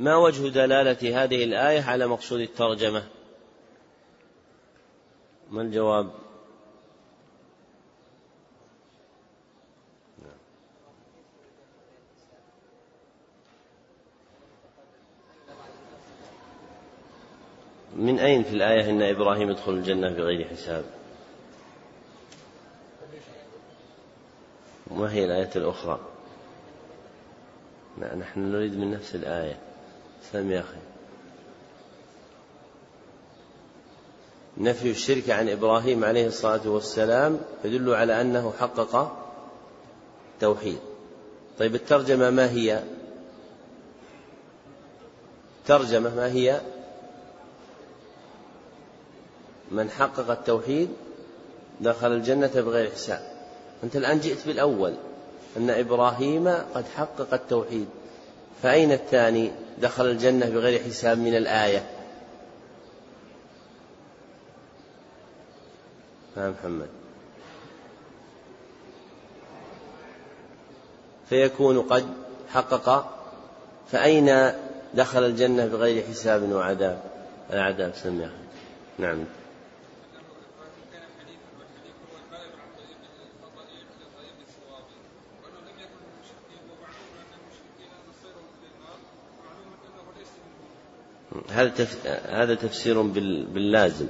ما وجه دلالة هذه الآية على مقصود الترجمة؟ ما الجواب؟ من أين في الآية إن إبراهيم يدخل الجنة بغير حساب؟ ما هي الآية الأخرى؟ لا نحن نريد من نفس الآية. سلم يا أخي. نفي الشرك عن إبراهيم عليه الصلاة والسلام يدل على أنه حقق توحيد. طيب الترجمة ما هي؟ ترجمة ما هي؟ من حقق التوحيد دخل الجنة بغير حساب. أنت الآن جئت بالأول أن إبراهيم قد حقق التوحيد. فأين الثاني دخل الجنة بغير حساب من الآية؟ ها محمد. فيكون قد حقق فأين دخل الجنة بغير حساب وعذاب؟ العذاب سمع نعم. هذا هذا تفسير باللازم.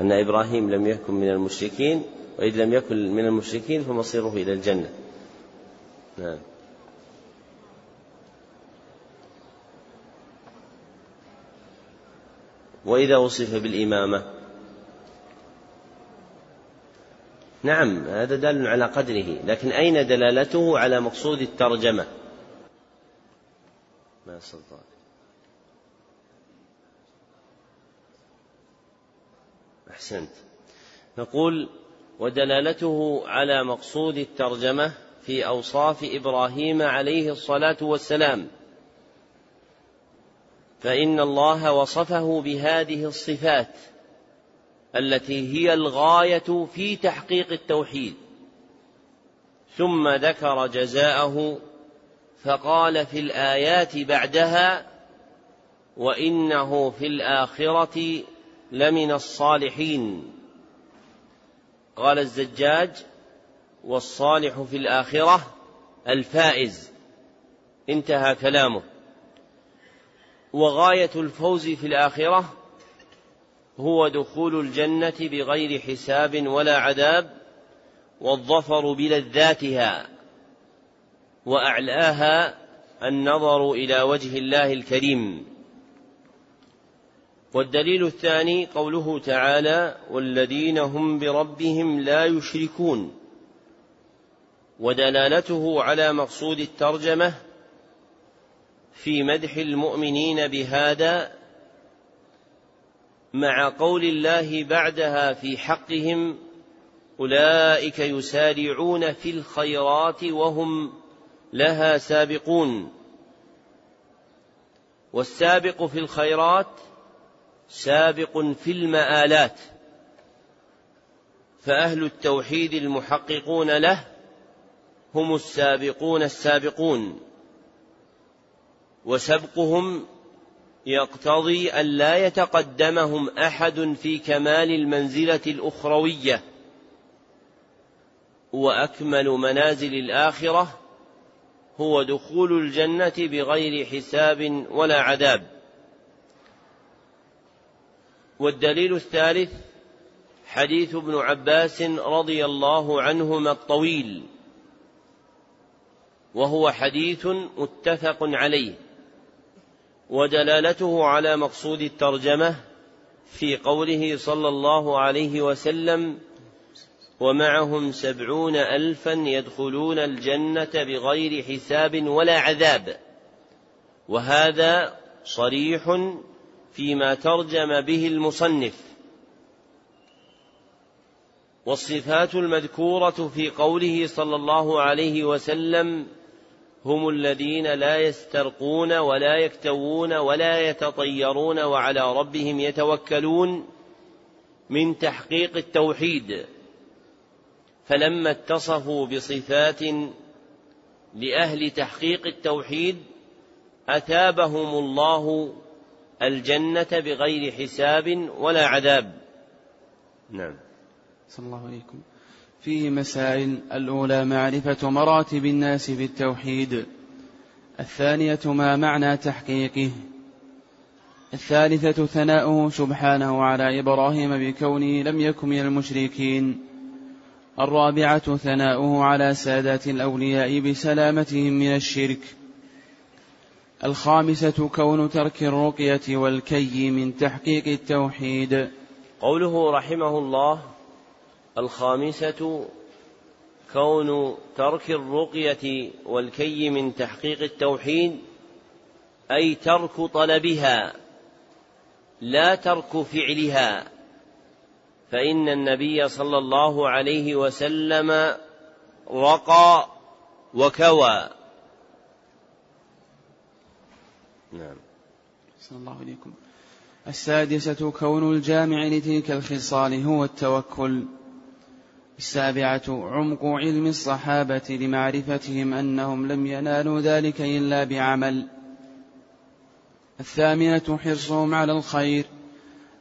أن إبراهيم لم يكن من المشركين وإذ لم يكن من المشركين فمصيره إلى الجنة. نعم. وإذا وصف بالإمامة. نعم هذا دال على قدره لكن أين دلالته على مقصود الترجمة؟ ما سلطان. أحسنت. نقول ودلالته على مقصود الترجمة في أوصاف إبراهيم عليه الصلاة والسلام. فإن الله وصفه بهذه الصفات التي هي الغاية في تحقيق التوحيد. ثم ذكر جزاءه فقال في الآيات بعدها وإنه في الآخرة لمن الصالحين. قال الزجاج والصالح في الآخرة الفائز. انتهى كلامه. وغاية الفوز في الآخرة هو دخول الجنة بغير حساب ولا عذاب والظفر بلذاتها وأعلاها النظر إلى وجه الله الكريم. والدليل الثاني قوله تعالى والذين هم بربهم لا يشركون ودلالته على مقصود الترجمة في مدح المؤمنين بهذا مع قول الله بعدها في حقهم أولئك يسارعون في الخيرات وهم لها سابقون. والسابق في الخيرات سابق في المآلات فأهل التوحيد المحققون له هم السابقون السابقون وسبقهم يقتضي أن لا يتقدمهم أحد في كمال المنزلة الأخروية وأكمل منازل الآخرة هو دخول الجنة بغير حساب ولا عذاب. والدليل الثالث حديث ابن عباس رضي الله عنهما الطويل وهو حديث متفق عليه ودلالته على مقصود الترجمة في قوله صلى الله عليه وسلم ومعهم سبعون ألفا يدخلون الجنة بغير حساب ولا عذاب وهذا صريح فيما ترجم به المصنف. والصفات المذكورة في قوله صلى الله عليه وسلم هم الذين لا يسترقون ولا يكتوون ولا يتطيرون وعلى ربهم يتوكلون من تحقيق التوحيد. فلما اتصفوا بصفات لأهل تحقيق التوحيد أثابهم الله الجنة بغير حساب ولا عذاب. نعم. صلى الله عليكم. فيه مسائل الأولى معرفة مراتب الناس في التوحيد الثانية ما معنى تحقيقه. الثالثة ثناؤه سبحانه على إبراهيم بكونه لم يكن من المشركين. الرابعة ثناؤه على سادات الأولياء بسلامتهم من الشرك. الخامسة كون ترك الرقية والكي من تحقيق التوحيد. قوله رحمه الله الخامسة كون ترك الرقية والكي من تحقيق التوحيد أي ترك طلبها لا ترك فعلها. فإن النبي صلى الله عليه وسلم رقى وكوى. نعم. صلى الله عليكم السادسة كون الجامع لتلك الخصال هو التوكل. السابعة عمق علم الصحابة لمعرفتهم أنهم لم ينالوا ذلك إلا بعمل. الثامنة حرصهم على الخير.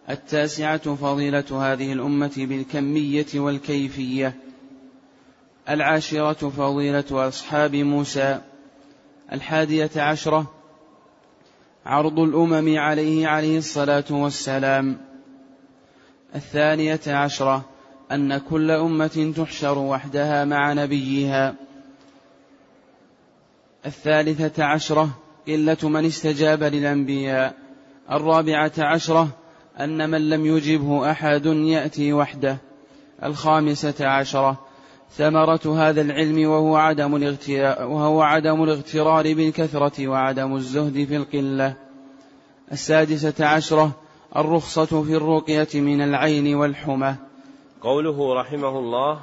التاسعة فضيلة هذه الأمة بالكمية والكيفية. العاشرة فضيلة أصحاب موسى. الحادية عشرة عرض الأمم عليه عليه الصلاة والسلام. الثانية عشرة أن كل أمة تحشر وحدها مع نبيها. الثالثة عشرة قلة من استجاب للأنبياء. الرابعة عشرة أن من لم يجبه أحد يأتي وحده. الخامسة عشرة ثمرة هذا العلم وهو عدم وهو عدم الاغترار بالكثرة وعدم الزهد في القلة. السادسة عشرة الرخصة في الرقية من العين والحمى. قوله رحمه الله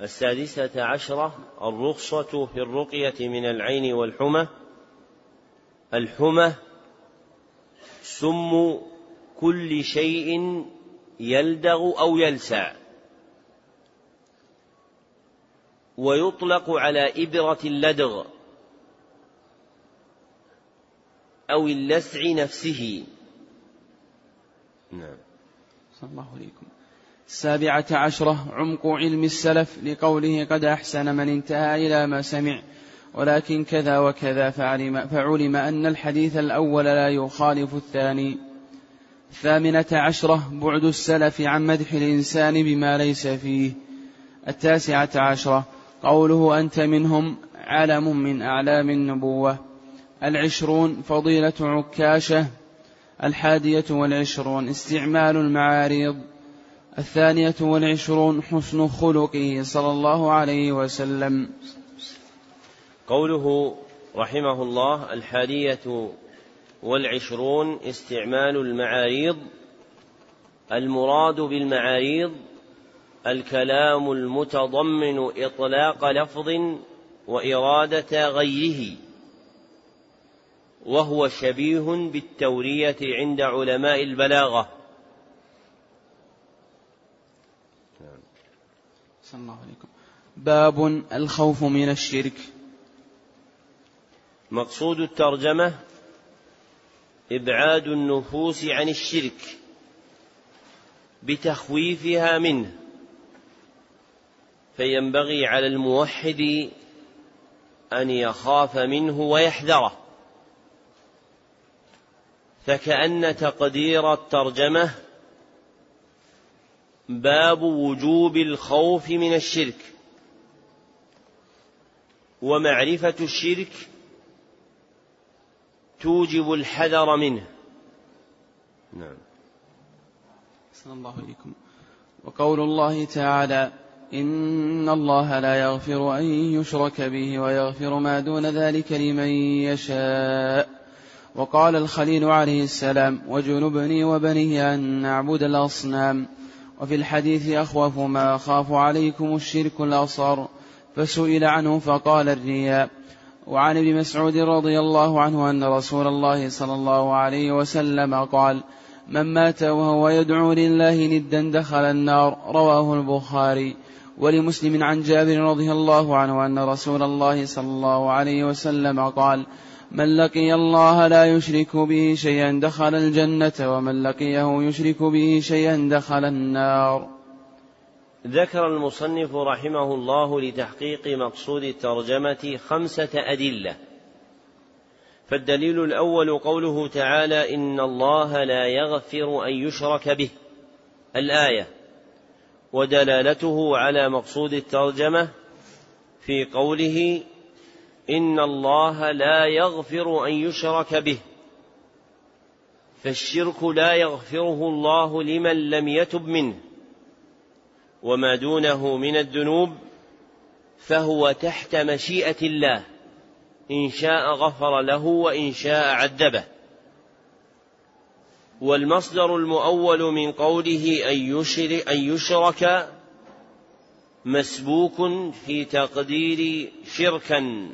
السادسة عشرة الرخصة في الرقية من العين والحمى. الحمى سم كل شيء يلدغ أو يلسع. ويطلق على إبرة اللدغ أو اللسع نفسه. نعم. صلى الله عليكم. السابعة عشرة عمق علم السلف لقوله قد أحسن من انتهى إلى ما سمع ولكن كذا وكذا فعلم, فعلم أن الحديث الأول لا يخالف الثاني. الثامنة عشرة بعد السلف عن مدح الإنسان بما ليس فيه. التاسعة عشرة قوله أنت منهم علم من أعلام النبوة. العشرون فضيلة عكاشة الحادية والعشرون استعمال المعاريض الثانية والعشرون حسن خلقه صلى الله عليه وسلم. قوله رحمه الله الحادية والعشرون استعمال المعاريض المراد بالمعاريض الكلام المتضمن إطلاق لفظ وإرادة غيره وهو شبيه بالتورية عند علماء البلاغة. أحسن الله عليكم. باب الخوف من الشرك. مقصود الترجمة إبعاد النفوس عن الشرك بتخويفها منه. فينبغي على الموحد أن يخاف منه ويحذره. فكأن تقدير الترجمة باب وجوب الخوف من الشرك ومعرفة الشرك توجب الحذر منه. نعم. صلى الله عليكم وقول الله تعالى إن الله لا يغفر أن يشرك به ويغفر ما دون ذلك لمن يشاء. وقال الخليل عليه السلام وجنبني وبني أن نعبد الأصنام. وفي الحديث أخوف ما أخاف عليكم الشرك الأصغر. فسئل عنه فقال الرياء. وعن ابن مسعود رضي الله عنه أن رسول الله صلى الله عليه وسلم قال من مات وهو يدعو لله ندا دخل النار. رواه البخاري. ولمسلم عن جابر رضي الله عنه أن رسول الله صلى الله عليه وسلم قال من لقي الله لا يشرك به شيئا دخل الجنة ومن لقيه يشرك به شيئا دخل النار. ذكر المصنف رحمه الله لتحقيق مقصود الترجمة خمسة أدلة. فالدليل الأول قوله تعالى إن الله لا يغفر أن يشرك به. الآية ودلالته على مقصود الترجمة في قوله إن الله لا يغفر أن يشرك به فالشرك لا يغفره الله لمن لم يتب منه وما دونه من الذنوب فهو تحت مشيئة الله إن شاء غفر له وإن شاء عذبه. والمصدر المؤول من قوله أن يشرك, أن يشرك مسبوك في تقدير شركا.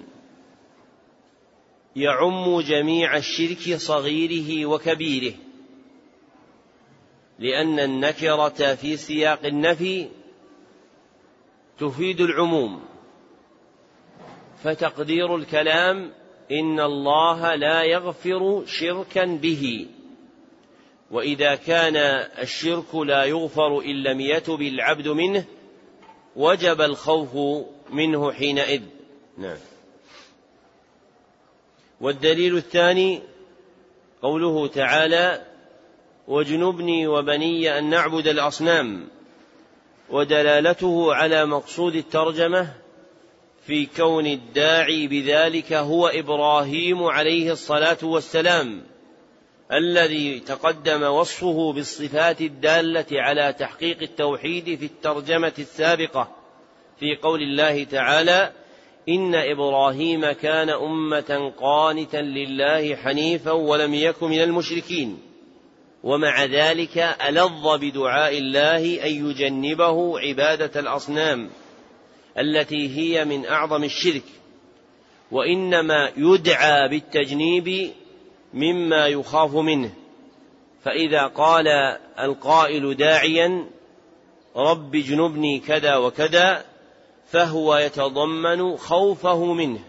يعم جميع الشرك صغيره وكبيره. لأن النكرة في سياق النفي تفيد العموم. فتقدير الكلام إن الله لا يغفر شركا به. وإذا كان الشرك لا يغفر إن لم يتب العبد منه وجب الخوف منه حينئذ. نعم. والدليل الثاني قوله تعالى واجنبني وبني أن نعبد الأصنام ودلالته على مقصود الترجمة في كون الداعي بذلك هو إبراهيم عليه الصلاة والسلام. الذي تقدم وصفه بالصفات الدالة على تحقيق التوحيد في الترجمة السابقة في قول الله تعالى إن إبراهيم كان أمة قانتا لله حنيفا ولم يك من المشركين. ومع ذلك ألظ بدعاء الله أن يجنبه عبادة الأصنام التي هي من أعظم الشرك. وإنما يدعى بالتجنيب مما يخاف منه. فإذا قال القائل داعيا رب اجنبني كذا وكذا فهو يتضمن خوفه منه.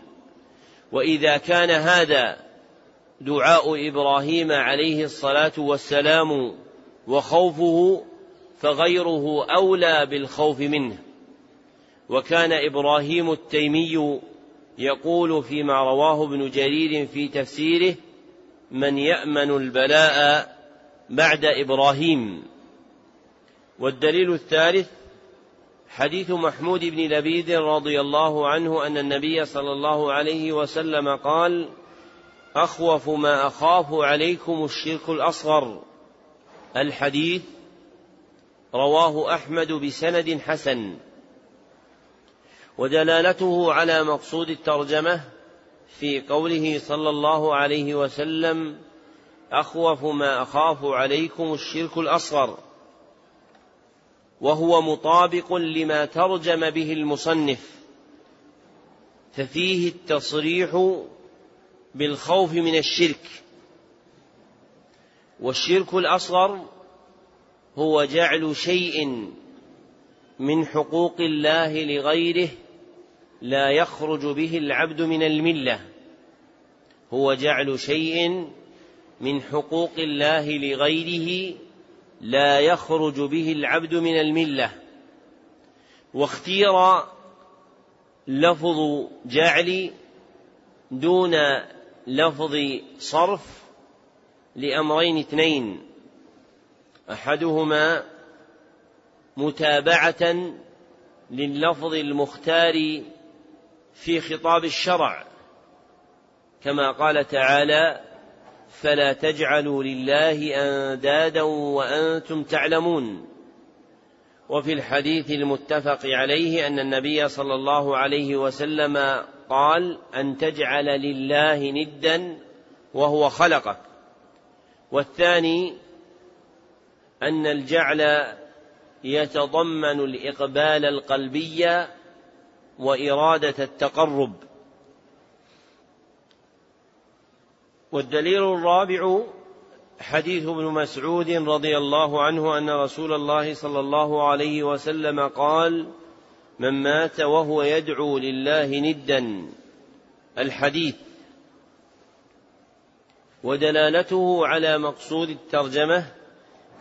وإذا كان هذا دعاء إبراهيم عليه الصلاة والسلام وخوفه فغيره أولى بالخوف منه. وكان إبراهيم التيمي يقول فيما رواه ابن جرير في تفسيره من يأمن البلاء بعد إبراهيم. والدليل الثالث حديث محمود بن لبيد رضي الله عنه أن النبي صلى الله عليه وسلم قال أخوف ما أخاف عليكم الشرك الأصغر. الحديث رواه أحمد بسند حسن. ودلالته على مقصود الترجمة في قوله صلى الله عليه وسلم أخوف ما أخاف عليكم الشرك الأصغر وهو مطابق لما ترجم به المصنف ففيه التصريح بالخوف من الشرك والشرك الأصغر هو جعل شيء من حقوق الله لغيره لا يخرج به العبد من الملة. هو جعل شيء من حقوق الله لغيره لا يخرج به العبد من الملة. واختير لفظ جعل دون لفظ صرف لأمرين اثنين. أحدهما متابعة لللفظ المختار في خطاب الشرع كما قال تعالى فلا تجعلوا لله أندادا وأنتم تعلمون وفي الحديث المتفق عليه أن النبي صلى الله عليه وسلم قال أن تجعل لله ندا وهو خلقك والثاني أن الجعل يتضمن الإقبال القلبي وإرادة التقرب. والدليل الرابع حديث ابن مسعود رضي الله عنه أن رسول الله صلى الله عليه وسلم قال من مات وهو يدعو لله ندا. الحديث. ودلالته على مقصود الترجمة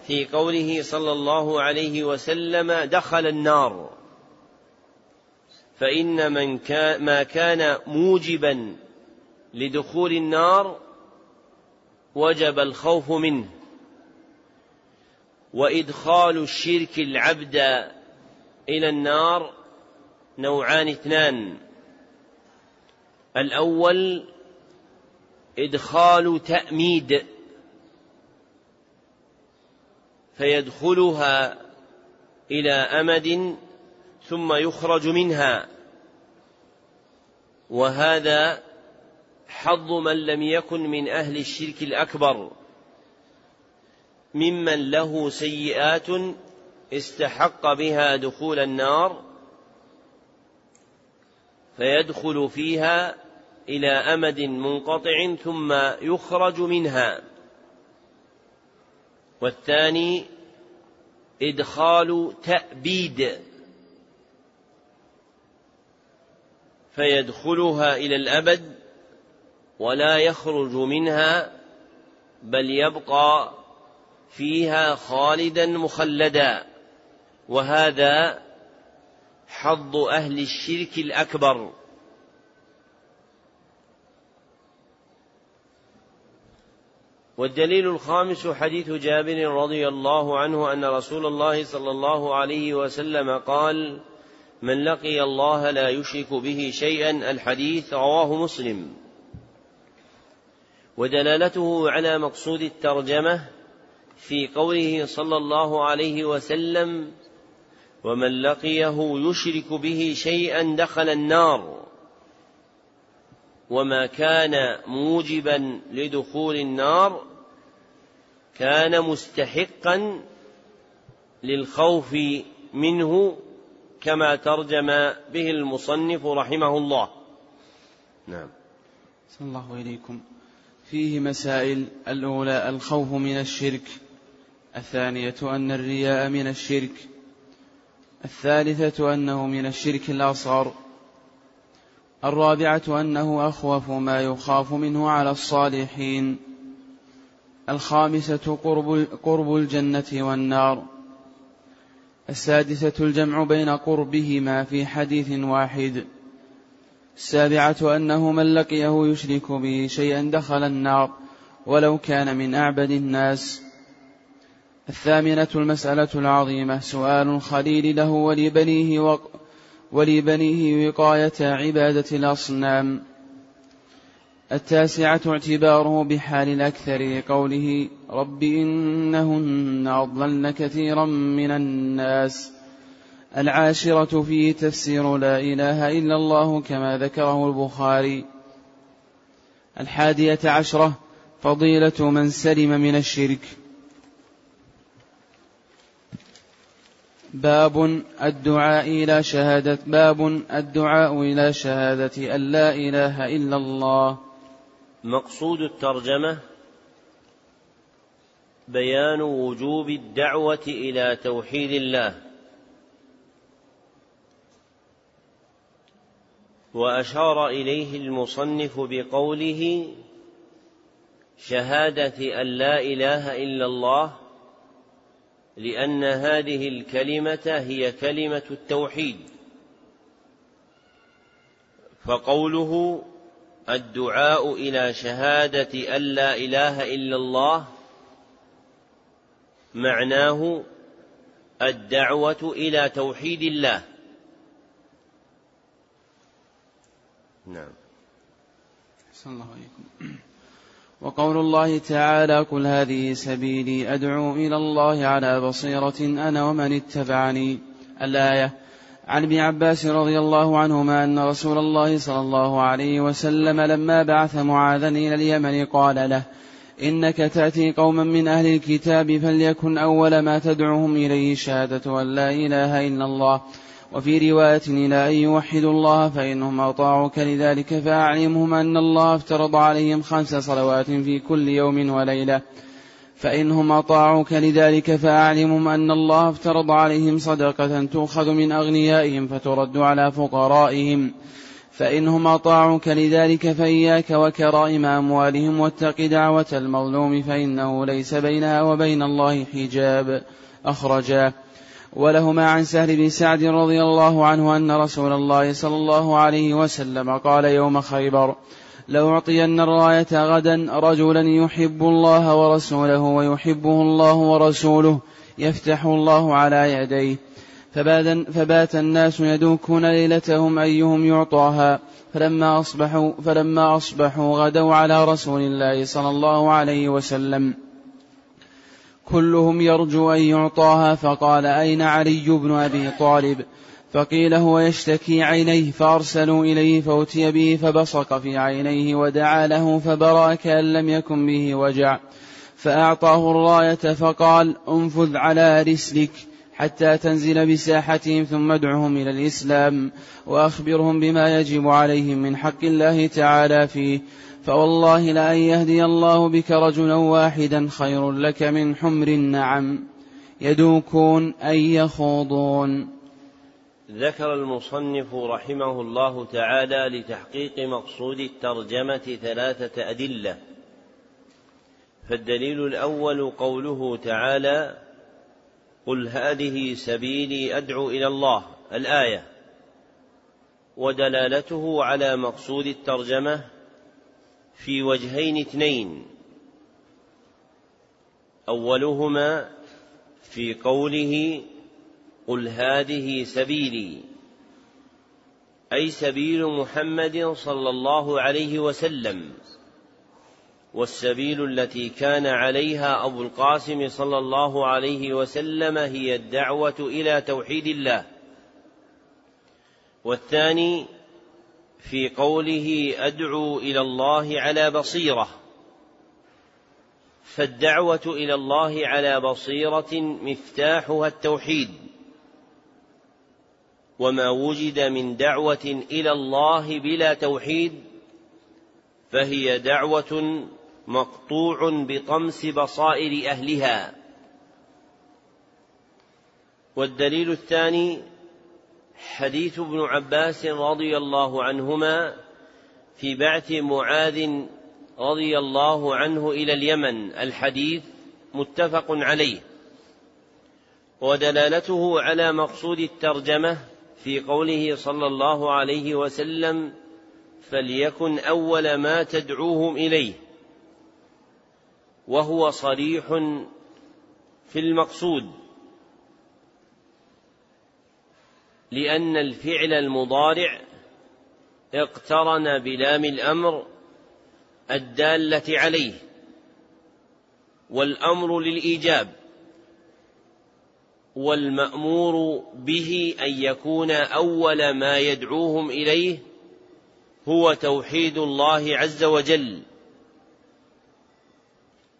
في قوله صلى الله عليه وسلم دخل النار. فإن من كان ما كان موجبا لدخول النار وجب الخوف منه. وإدخال الشرك العبد إلى النار نوعان اثنان. الأول إدخال تأميد فيدخلها إلى أمد ثم يخرج منها. وهذا حظ من لم يكن من أهل الشرك الأكبر. ممن له سيئات استحق بها دخول النار فيدخل فيها إلى أمد منقطع ثم يخرج منها. والثاني إدخال تأبيد. فيدخلها إلى الأبد ولا يخرج منها بل يبقى فيها خالدا مخلدا. وهذا حظ أهل الشرك الأكبر. والدليل الخامس حديث جابر رضي الله عنه أن رسول الله صلى الله عليه وسلم قال من لقي الله لا يشرك به شيئا الحديث رواه مسلم. ودلالته على مقصود الترجمة في قوله صلى الله عليه وسلم ومن لقيه يشرك به شيئا دخل النار وما كان موجبا لدخول النار كان مستحقا للخوف منه كما ترجم به المصنف رحمه الله. نعم. صلى الله إليكم فيه مسائل الأولى الخوف من الشرك. الثانية أن الرياء من الشرك. الثالثة أنه من الشرك الأصغر. الرابعة أنه أخوف ما يخاف منه على الصالحين. الخامسة قرب, قرب الجنة والنار. السادسة الجمع بين قربهما في حديث واحد. السابعة أنه من لقيه يشرك به شيئا دخل النار ولو كان من أعبد الناس. الثامنة المسألة العظيمة سؤال الخليل له ولبنيه و... ولبنيه وقاية عبادة الأصنام. التاسعة اعتباره بحال الأكثر قوله رب إنهن أضللن كثيرا من الناس. العاشرة فيه تفسير لا إله إلا الله كما ذكره البخاري. الحادية عشرة فضيلة من سلم من الشرك. باب الدعاء إلى شهادة باب الدعاء إلى شهادة أن لا إله إلا الله. مقصود الترجمة بيان وجوب الدعوة إلى توحيد الله. وأشار إليه المصنف بقوله شهادة أن لا إله إلا الله لأن هذه الكلمة هي كلمة التوحيد. فقوله الدعاء إلى شهادة أن لا إله إلا الله معناه الدعوة إلى توحيد الله. نعم. صلى الله عليكم وقول الله تعالى قل هذه سبيلي أدعو إلى الله على بصيرة أنا ومن اتبعني. الآية عن ابن عباس رضي الله عنهما أن رسول الله صلى الله عليه وسلم لما بعث معاذا إلى اليمن قال له إنك تأتي قوما من أهل الكتاب فليكن أول ما تدعوهم إليه شهادة أن لا إله إلا الله. وفي رواية إلى أن يوحدوا الله فإنهم أطاعوك لذلك فأعلمهم أن الله افترض عليهم خمس صلوات في كل يوم وليلة. فإنهم أطاعوك لذلك فأعلمهم أن الله افترض عليهم صدقة تؤخذ من أغنيائهم فترد على فقرائهم. فإنهم أطاعوك لذلك فإياك وكرائم أموالهم واتق دعوة المظلوم فإنه ليس بينها وبين الله حجاب. أخرجاه. ولهما عن سهل بن سعد رضي الله عنه أن رسول الله صلى الله عليه وسلم قال يوم خيبر لأعطين الراية غدا رجلا يحب الله ورسوله ويحبه الله ورسوله يفتح الله على يديه. فبات, الناس يدوكون ليلتهم أيهم يعطاها. فلما أصبحوا, فلما أصبحوا غدوا على رسول الله صلى الله عليه وسلم. كلهم يرجو أن يعطاها. فقال أين علي بن أبي طالب؟ فقيل هو يشتكي عينيه فأرسلوا إليه فأتي به فبصق في عينيه ودعا له فبرأ كأن لم يكن به وجع. فأعطاه الراية فقال انفذ على رسلك حتى تنزل بساحتهم ثم ادعهم إلى الإسلام وأخبرهم بما يجب عليهم من حق الله تعالى فيه. فوالله لأن يهدي الله بك رجلا واحدا خير لك من حمر النعم. يدوكون أي يخوضون. ذكر المصنف رحمه الله تعالى لتحقيق مقصود الترجمة ثلاثة أدلة. فالدليل الأول قوله تعالى قل هذه سبيلي أدعو إلى الله الآية. ودلالته على مقصود الترجمة في وجهين اثنين. أولهما في قوله قل هذه سبيلي. أي سبيل محمد صلى الله عليه وسلم. والسبيل التي كان عليها أبو القاسم صلى الله عليه وسلم هي الدعوة إلى توحيد الله. والثاني في قوله أدعو إلى الله على بصيرة. فالدعوة إلى الله على بصيرة مفتاحها التوحيد. وما وجد من دعوة إلى الله بلا توحيد فهي دعوة مقطوع بطمس بصائر أهلها. والدليل الثاني حديث ابن عباس رضي الله عنهما في بعث معاذ رضي الله عنه إلى اليمن الحديث متفق عليه. ودلالته على مقصود الترجمة في قوله صلى الله عليه وسلم فليكن أول ما تدعوهم إليه وهو صريح في المقصود لأن الفعل المضارع اقترن بلام الأمر الدالة عليه والأمر للإيجاب. والمأمور به أن يكون أول ما يدعوهم إليه هو توحيد الله عز وجل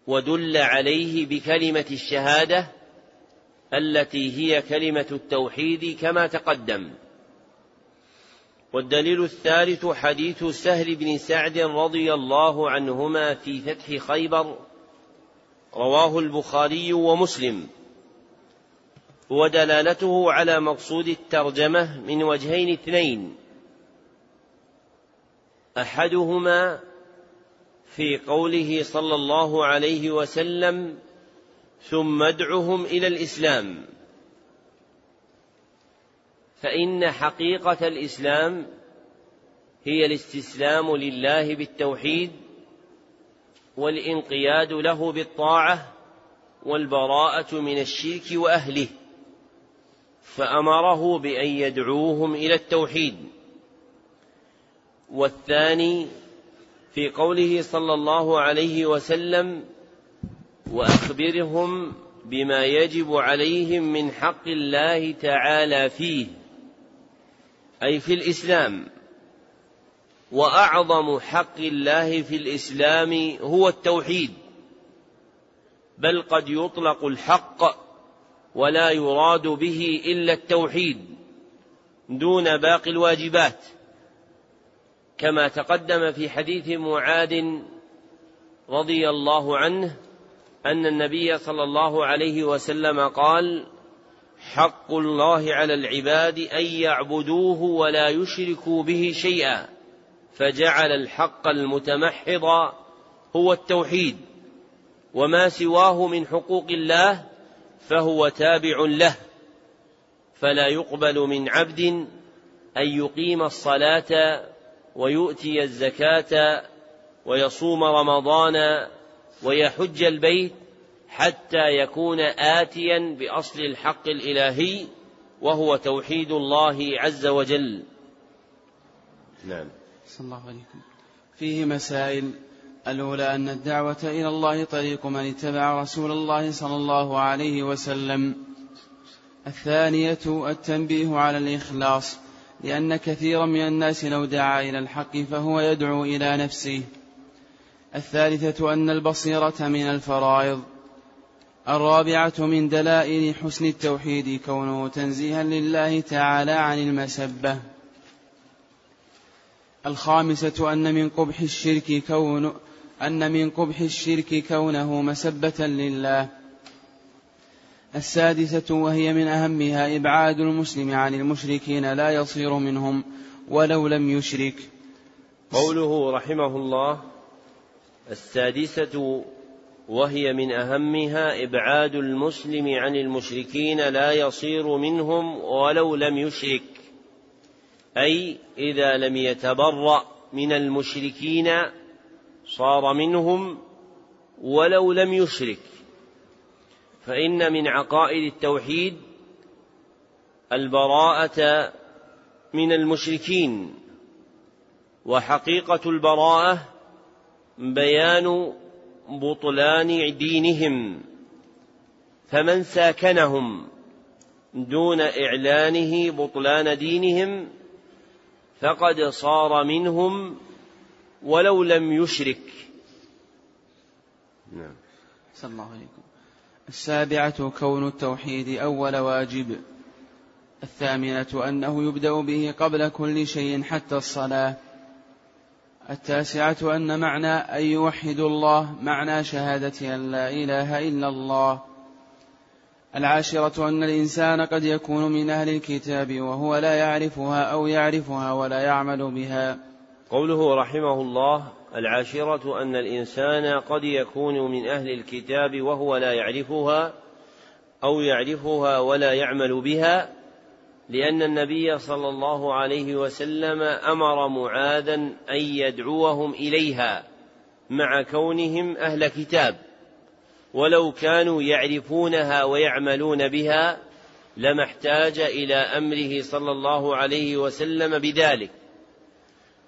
ودل عليه بكلمة الشهادة التي هي كلمة التوحيد كما تقدم. والدليل الثالث حديث سهل بن سعد رضي الله عنهما في فتح خيبر رواه البخاري ومسلم. ودلالته على مقصود الترجمة من وجهين اثنين. أحدهما في قوله صلى الله عليه وسلم ثم ادعهم إلى الإسلام. فإن حقيقة الإسلام هي الاستسلام لله بالتوحيد والإنقياد له بالطاعة والبراءة من الشرك وأهله. فأمره بأن يدعوهم إلى التوحيد. والثاني في قوله صلى الله عليه وسلم وأخبرهم بما يجب عليهم من حق الله تعالى فيه أي في الإسلام. وأعظم حق الله في الإسلام هو التوحيد بل قد يطلق الحق ولا يراد به إلا التوحيد دون باقي الواجبات كما تقدم في حديث معاذ رضي الله عنه أن النبي صلى الله عليه وسلم قال حق الله على العباد أن يعبدوه ولا يشركوا به شيئا فجعل الحق المتمحض هو التوحيد وما سواه من حقوق الله فهو تابع له فلا يقبل من عبد أن يقيم الصلاة ويؤتي الزكاة ويصوم رمضان ويحج البيت حتى يكون اتيا بأصل الحق الإلهي وهو توحيد الله عز وجل. نعم. صلى الله عليكم فيه مسائل الأولى أن الدعوة إلى الله طريق من اتبع رسول الله صلى الله عليه وسلم. الثانية التنبيه على الإخلاص لأن كثيرا من الناس لو دعا إلى الحق فهو يدعو إلى نفسه. الثالثة أن البصيرة من الفرائض الرابعة من دلائل حسن التوحيد كونه تنزيها لله تعالى عن المسبة. الخامسة أن من قبح الشرك كون أن من قبح الشرك كونه مسبة لله. السادسة وهي من أهمها إبعاد المسلم عن المشركين لا يصير منهم ولو لم يشرك. قوله رحمه الله السادسة وهي من أهمها إبعاد المسلم عن المشركين لا يصير منهم ولو لم يشرك. أي إذا لم يتبرأ من المشركين صار منهم ولو لم يشرك. فإن من عقائد التوحيد البراءة من المشركين وحقيقة البراءة بيان بطلان دينهم. فمن ساكنهم دون إعلانه بطلان دينهم فقد صار منهم ولو لم يشرك. نعم. صلى الله عليكم السابعة كون التوحيد أول واجب. الثامنة أنه يبدأ به قبل كل شيء حتى الصلاة. التاسعة أن معنى أن يوحد الله معنى شهادة أن لا إله إلا الله. العاشرة أن الإنسان قد يكون من أهل الكتاب وهو لا يعرفها أو يعرفها ولا يعمل بها. قوله رحمه الله العاشرة أن الإنسان قد يكون من أهل الكتاب وهو لا يعرفها أو يعرفها ولا يعمل بها لأن النبي صلى الله عليه وسلم أمر معاذا أن يدعوهم إليها مع كونهم أهل كتاب. ولو كانوا يعرفونها ويعملون بها لما احتاج إلى أمره صلى الله عليه وسلم بذلك.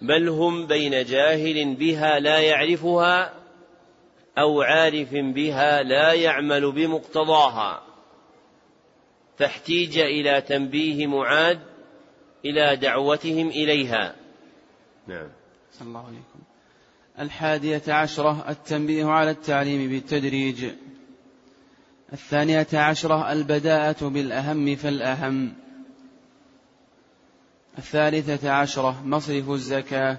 بل هم بين جاهل بها لا يعرفها أو عارف بها لا يعمل بمقتضاها. فاحتيج إلى تنبيه معاد إلى دعوتهم إليها. نعم. صلى الله عليكم الحادية عشرة التنبيه على التعليم بالتدريج. الثانية عشرة البداءة بالأهم فالأهم. الثالثة عشرة مصرف الزكاة.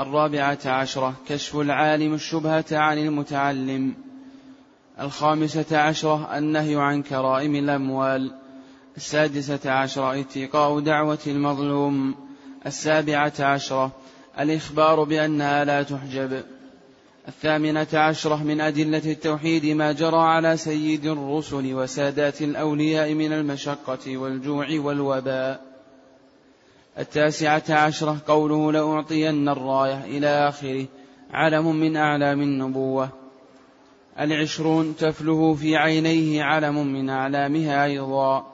الرابعة عشرة كشف العالم الشبهة عن المتعلم. الخامسة عشرة النهي عن كرائم الأموال. السادسة عشرة اتقاء دعوة المظلوم. السابعة عشرة الإخبار بأنها لا تحجب. الثامنة عشرة من أدلة التوحيد ما جرى على سيد الرسل وسادات الأولياء من المشقة والجوع والوباء. التاسعة عشرة قوله لأعطين الراية إلى آخره. علم من أعلام النبوة. العشرون تفله في عينيه علم من أعلامها أيضا.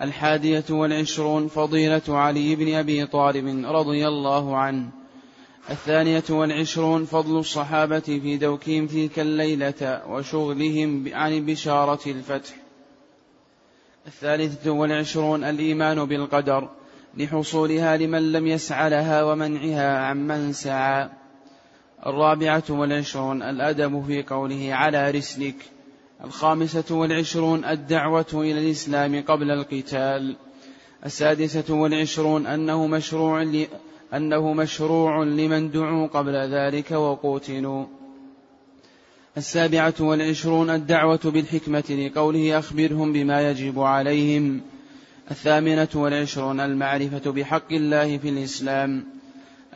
الحادية والعشرون فضيلة علي بن أبي طالب رضي الله عنه. الثانية والعشرون فضل الصحابة في دوكهم تلك الليلة وشغلهم عن بشارة الفتح. الثالثة والعشرون الإيمان بالقدر. لحصولها لمن لم يسع لها ومنعها عمن سعى. الرابعة والعشرون الأدب في قوله على رسلك. الخامسة والعشرون الدعوة إلى الإسلام قبل القتال. السادسة والعشرون أنه مشروع ل... أنه مشروع لمن دعوا قبل ذلك وقوتلوا. السابعة والعشرون الدعوة بالحكمة لقوله أخبرهم بما يجب عليهم. الثامنة والعشرون المعرفة بحق الله في الإسلام.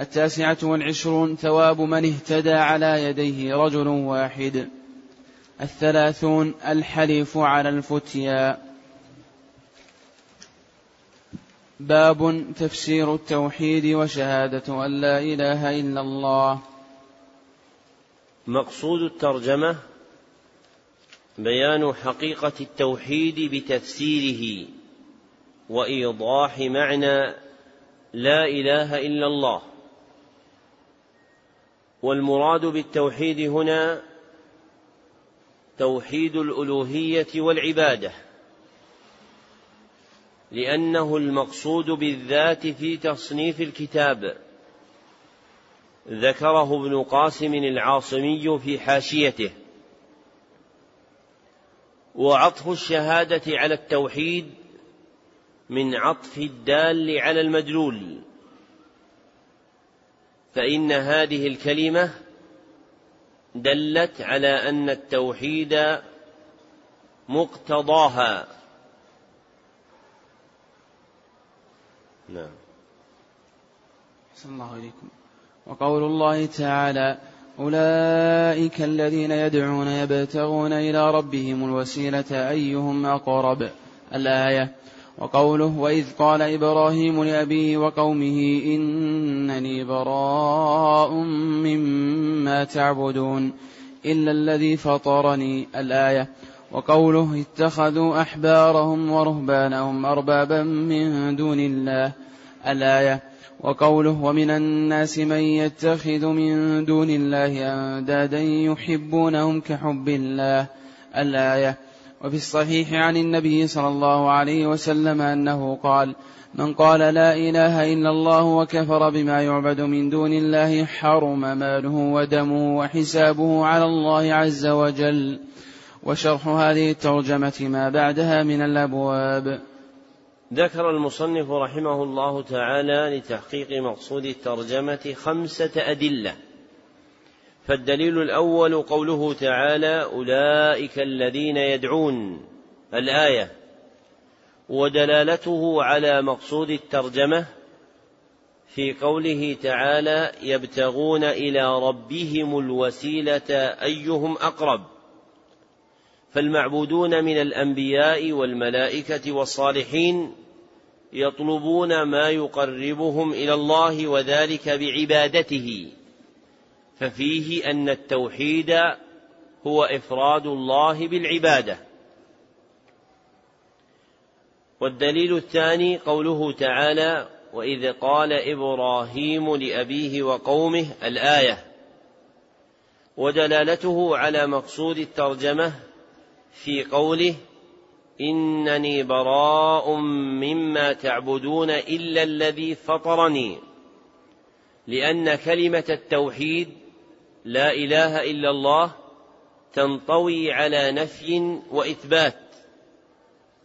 التاسعة والعشرون ثواب من اهتدى على يديه رجل واحد. الثلاثون الحلف على الفتيا. باب تفسير التوحيد وشهادة أن لا إله إلا الله. مقصود الترجمة بيان حقيقة التوحيد بتفسيره. وإيضاح معنى لا إله إلا الله. والمراد بالتوحيد هنا توحيد الألوهية والعبادة لأنه المقصود بالذات في تصنيف الكتاب. ذكره ابن قاسم العاصمي في حاشيته. وعطف الشهادة على التوحيد من عطف الدال على المدلول. فإن هذه الكلمة دلت على أن التوحيد مقتضاها. نعم. صلى الله عليكم وقول الله تعالى أولئك الذين يدعون يبتغون إلى ربهم الوسيلة أيهم أقرب؟ الآية وقوله وإذ قال إبراهيم لأبيه وقومه إنني براء مما تعبدون إلا الذي فطرني الآية وقوله اتخذوا أحبارهم ورهبانهم أربابا من دون الله الآية وقوله ومن الناس من يتخذ من دون الله أندادا يحبونهم كحب الله الآية وفي الصحيح عن النبي صلى الله عليه وسلم أنه قال من قال لا إله إلا الله وكفر بما يعبد من دون الله حرم ماله ودمه وحسابه على الله عز وجل. وشرح هذه الترجمة ما بعدها من الأبواب. ذكر المصنف رحمه الله تعالى لتحقيق مقصود الترجمة خمسة أدلة. فالدليل الأول قوله تعالى أولئك الذين يدعون. الآية ودلالته على مقصود الترجمة في قوله تعالى يبتغون إلى ربهم الوسيلة أيهم أقرب فالمعبودون من الأنبياء والملائكة والصالحين يطلبون ما يقربهم إلى الله وذلك بعبادته. ففيه أن التوحيد هو إفراد الله بالعبادة. والدليل الثاني قوله تعالى وإذ قال إبراهيم لأبيه وقومه الآية ودلالته على مقصود الترجمة في قوله إنني براء مما تعبدون إلا الذي فطرني لأن كلمة التوحيد لا إله إلا الله تنطوي على نفي وإثبات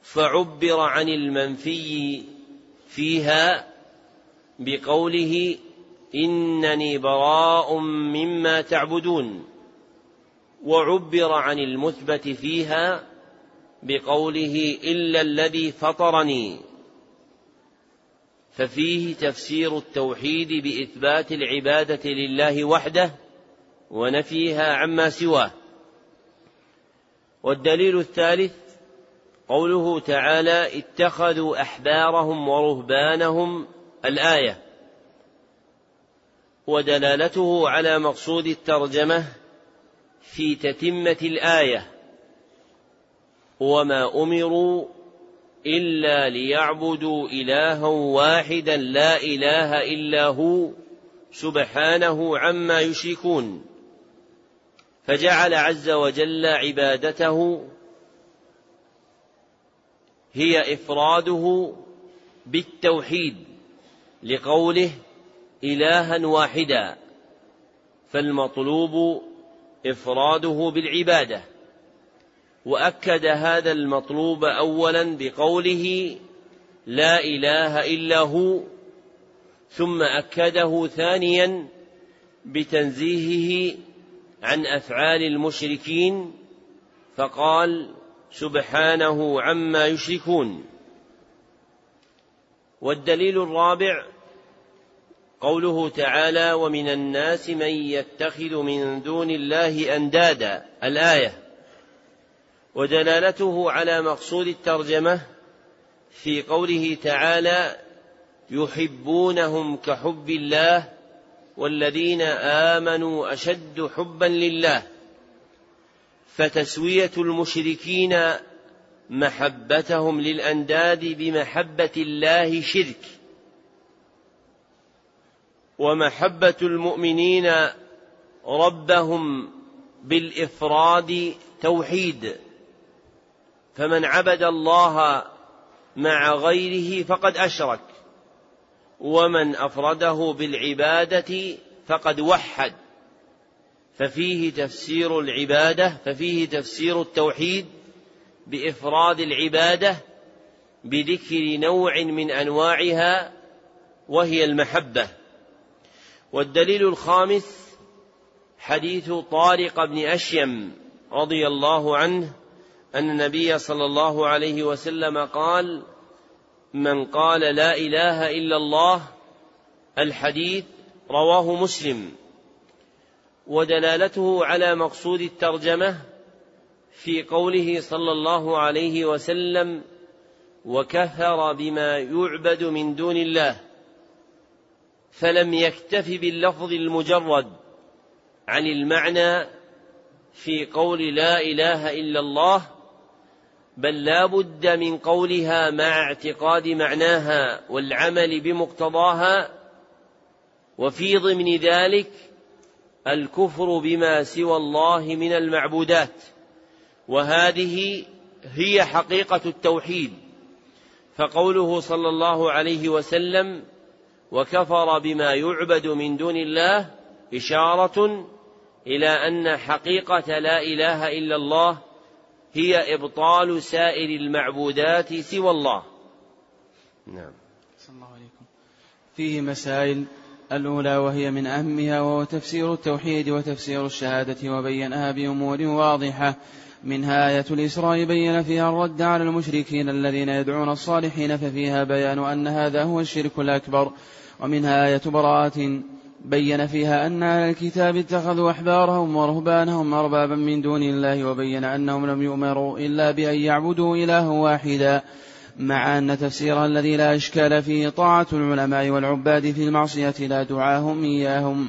فعبر عن المنفي فيها بقوله إنني براء مما تعبدون وعبر عن المثبت فيها بقوله إلا الذي فطرني ففيه تفسير التوحيد بإثبات العبادة لله وحده ونفيها عما سواه. والدليل الثالث قوله تعالى اتخذوا أحبارهم ورهبانهم الآية. ودلالته على مقصود الترجمة في تتمة الآية. وما أمروا إلا ليعبدوا إلها واحدا لا إله إلا هو سبحانه عما يشركون. فجعل عز وجل عبادته هي إفراده بالتوحيد لقوله إلها واحدا فالمطلوب إفراده بالعبادة. وأكد هذا المطلوب اولا بقوله لا إله إلا هو ثم أكده ثانيا بتنزيهه عن أفعال المشركين فقال سبحانه عما يشركون. والدليل الرابع قوله تعالى ومن الناس من يتخذ من دون الله أندادا. الآية. ودلالته على مقصود الترجمة في قوله تعالى يحبونهم كحب الله والذين آمنوا أشد حبا لله فتسوية المشركين محبتهم للأنداد بمحبة الله شرك ومحبة المؤمنين ربهم بالإفراد توحيد فمن عبد الله مع غيره فقد أشرك. ومن أفرده بالعبادة فقد وحد. ففيه تفسير العبادة ففيه تفسير التوحيد بإفراد العبادة بذكر نوع من أنواعها وهي المحبة. والدليل الخامس حديث طارق بن أشيم رضي الله عنه أن النبي صلى الله عليه وسلم قال من قال لا إله إلا الله الحديث رواه مسلم. ودلالته على مقصود الترجمة في قوله صلى الله عليه وسلم وكفر بما يعبد من دون الله فلم يكتف باللفظ المجرد عن المعنى في قول لا إله إلا الله بل لا بد من قولها مع اعتقاد معناها والعمل بمقتضاها وفي ضمن ذلك الكفر بما سوى الله من المعبودات وهذه هي حقيقة التوحيد. فقوله صلى الله عليه وسلم وكفر بما يعبد من دون الله إشارة إلى أن حقيقة لا إله إلا الله هي إبطال سائر المعبودات سوى الله. نعم. الله عليكم. فيه مسائل الأولى وهي من أهمها وهو تفسير التوحيد وتفسير الشهادة وبينها بأمور واضحة. منها آية الإسراء بين فيها الرد على المشركين الذين يدعون الصالحين ففيها بيان أن هذا هو الشرك الأكبر. ومنها آية براءة بين فيها أن أهل الكتاب اتخذوا أحبارهم ورهبانهم أربابا من دون الله وبين أنهم لم يؤمروا إلا بأن يعبدوا إلها واحدا مع أن تفسير الذي لا إشكال فيه طاعة العلماء والعباد في المعصية لا دعاهم إياهم.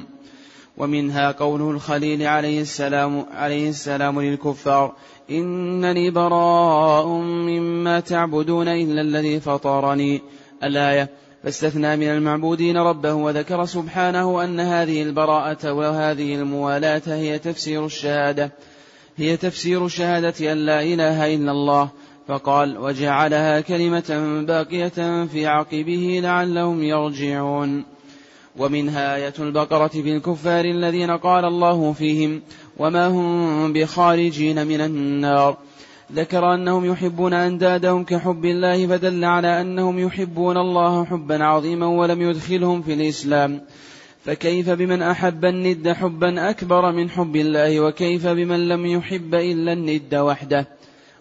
ومنها قوله الخليل عليه السلام عليه السلام للكفار إنني براء مما تعبدون إلا الذي فطرني. الآية فاستثنى من المعبودين ربه وذكر سبحانه أن هذه البراءة وهذه الموالاة هي تفسير الشهادة هي تفسير شهادة أن لا إله إلا الله فقال وجعلها كلمة باقية في عقبه لعلهم يرجعون. ومنها آية البقرة في الكفار الذين قال الله فيهم وما هم بخارجين من النار. ذكر أنهم يحبون أندادهم كحب الله فدل على أنهم يحبون الله حبا عظيما ولم يدخلهم في الإسلام. فكيف بمن أحب الند حبا أكبر من حب الله؟ وكيف بمن لم يحب إلا الند وحده؟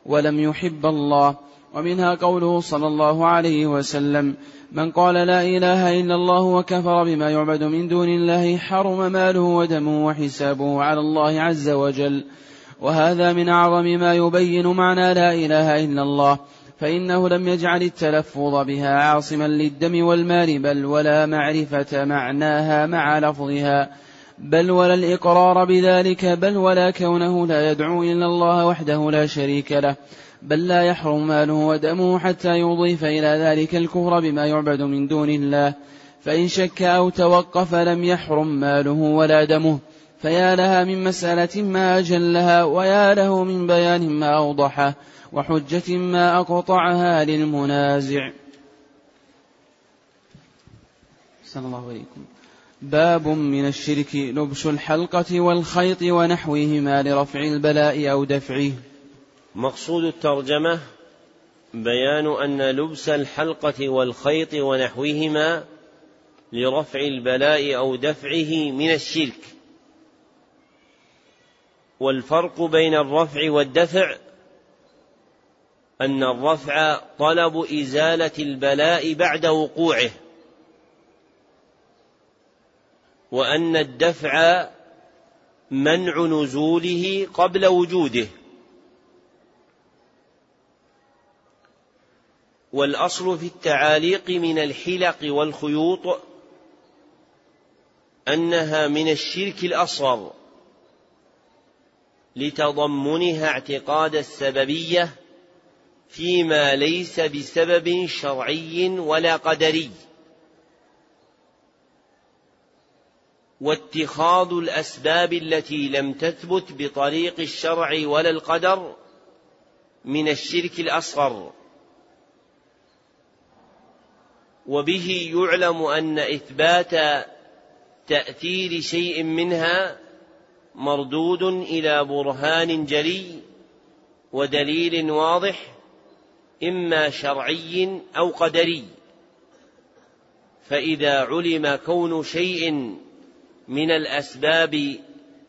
ولم يحب الله. ومنها قوله صلى الله عليه وسلم من قال لا إله إلا الله وكفر بما يعبد من دون الله حرم ماله ودمه وحسابه على الله عز وجل وهذا من أعظم ما يبين معنى لا إله إلا الله فإنه لم يجعل التلفظ بها عاصما للدم والمال بل ولا معرفة معناها مع لفظها بل ولا الإقرار بذلك بل ولا كونه لا يدعو إلا الله وحده لا شريك له بل لا يحرم ماله ودمه حتى يضيف إلى ذلك الكفر بما يعبد من دون الله فإن شك أو توقف لم يحرم ماله ولا دمه فيا لها من مسألة ما أجلها ويا له من بيان ما أوضحه وحجة ما أقطعها للمنازع. صلى الله عليكم باب من الشرك لبس الحلقة والخيط ونحوهما لرفع البلاء أو دفعه. مقصود الترجمة بيان أن لبس الحلقة والخيط ونحوهما لرفع البلاء أو دفعه من الشرك. والفرق بين الرفع والدفع أن الرفع طلب إزالة البلاء بعد وقوعه وأن الدفع منع نزوله قبل وجوده والأصل في التعاليق من الحلق والخيوط أنها من الشرك الأصغر. لتضمنها اعتقاد السببية فيما ليس بسبب شرعي ولا قدري. واتخاذ الأسباب التي لم تثبت بطريق الشرع ولا القدر من الشرك الأصغر. وبه يعلم أن إثبات تأثير شيء منها مردود إلى برهان جلي ودليل واضح إما شرعي أو قدري. فإذا علم كون شيء من الأسباب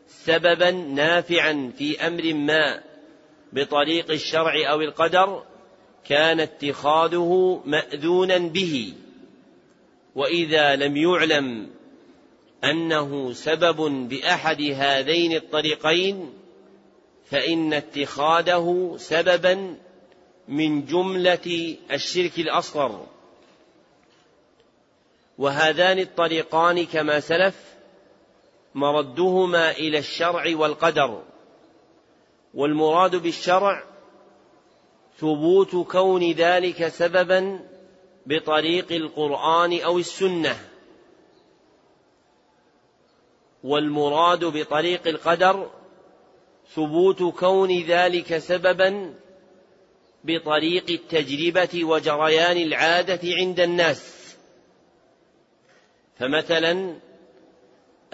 سببا نافعا في أمر ما بطريق الشرع أو القدر كان اتخاذه ماذونا به. وإذا لم يعلم أنه سبب بأحد هذين الطريقين فإن اتخاذه سببا من جملة الشرك الأصغر. وهذان الطريقان كما سلف مردهما إلى الشرع والقدر. والمراد بالشرع ثبوت كون ذلك سببا بطريق القرآن أو السنة. والمراد بطريق القدر ثبوت كون ذلك سببا بطريق التجربة وجريان العادة عند الناس. فمثلا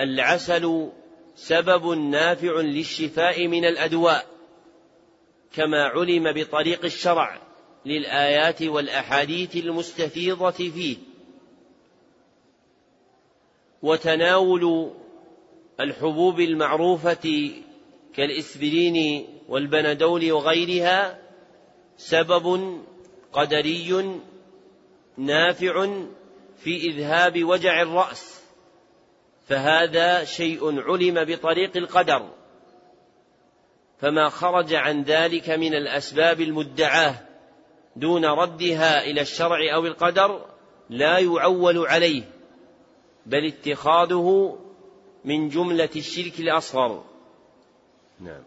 العسل سبب نافع للشفاء من الأدواء كما علم بطريق الشرع للآيات والأحاديث المستفيضة فيه. وتناول الحبوب المعروفة كالاسبرين والبندول وغيرها سبب قدري نافع في إذهاب وجع الرأس فهذا شيء علم بطريق القدر فما خرج عن ذلك من الأسباب المدعاة دون ردها إلى الشرع أو القدر لا يعول عليه بل اتخاذه من جملة الشرك الأصغر. نعم.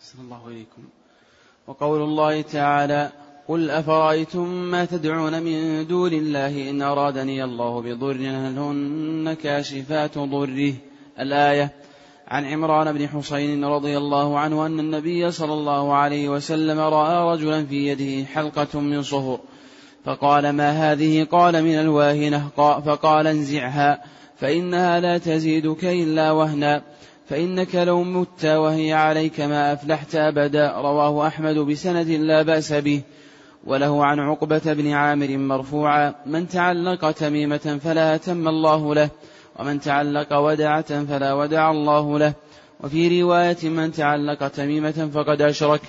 صلى الله عليكم وقول الله تعالى قل أفرأيتم ما تدعون من دون الله إن أرادني الله بضر هل هن كاشفات ضره? الآية عن عمران بن حسين رضي الله عنه أن النبي صلى الله عليه وسلم رأى رجلا في يده حلقة من صهر فقال ما هذه؟ قال من الواهنة. فقال انزعها. فإنها لا تزيدك إلا وهنا فإنك لو مت وهي عليك ما أفلحت أبدا رواه أحمد بسند لا بأس به. وله عن عقبة بن عامر مرفوعا من تعلق تميمة فلا أتم الله له ومن تعلق ودعة فلا ودع الله له. وفي رواية من تعلق تميمة فقد أشرك.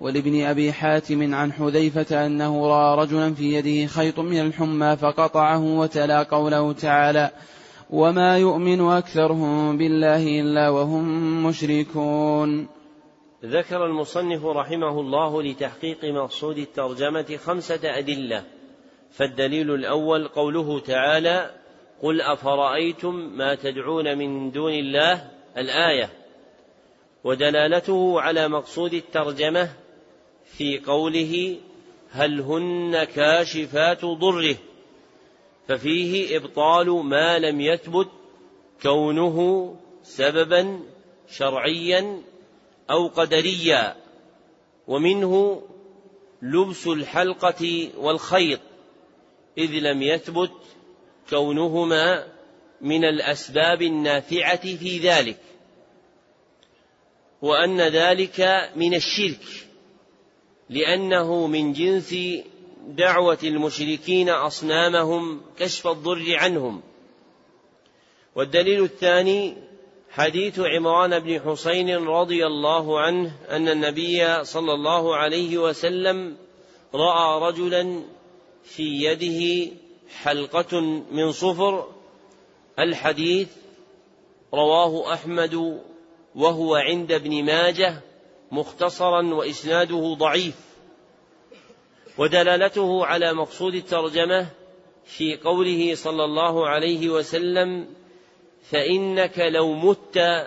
ولابن أبي حاتم عن حذيفة أنه رأى رجلا في يده خيط من الحمى فقطعه وتلا قوله تعالى وما يؤمن أكثرهم بالله إلا وهم مشركون. ذكر المصنف رحمه الله لتحقيق مقصود الترجمة خمسة أدلة. فالدليل الأول قوله تعالى قل أفرأيتم ما تدعون من دون الله الآية ودلالته على مقصود الترجمة في قوله هل هن كاشفات ضره ففيه إبطال ما لم يثبت كونه سببا شرعيا أو قدريا ومنه لبس الحلقة والخيط إذ لم يثبت كونهما من الأسباب النافعة في ذلك وأن ذلك من الشرك لأنه من جنس دعوة المشركين أصنامهم كشف الضر عنهم. والدليل الثاني حديث عمران بن حسين رضي الله عنه أن النبي صلى الله عليه وسلم رأى رجلا في يده حلقة من صفر. الحديث رواه أحمد وهو عند ابن ماجه مختصرا وإسناده ضعيف. ودلالته على مقصود الترجمة في قوله صلى الله عليه وسلم فإنك لو مت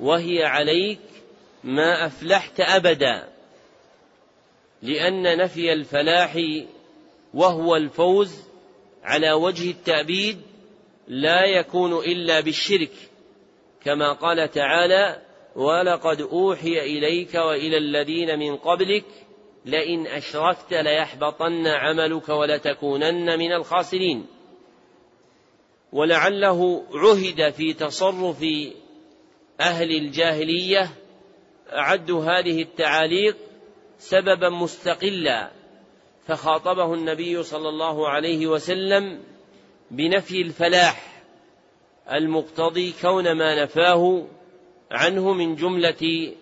وهي عليك ما أفلحت أبدا لأن نفي الفلاح وهو الفوز على وجه التأبيد لا يكون إلا بالشرك كما قال تعالى ولقد أوحي إليك وإلى الذين من قبلك لئن أشركت ليحبطن عملك ولتكونن من الخاسرين. ولعله عهد في تصرف أهل الجاهلية أعدوا هذه التعاليق سببا مستقلا فخاطبه النبي صلى الله عليه وسلم بنفي الفلاح المقتضي كون ما نفاه عنه من جملة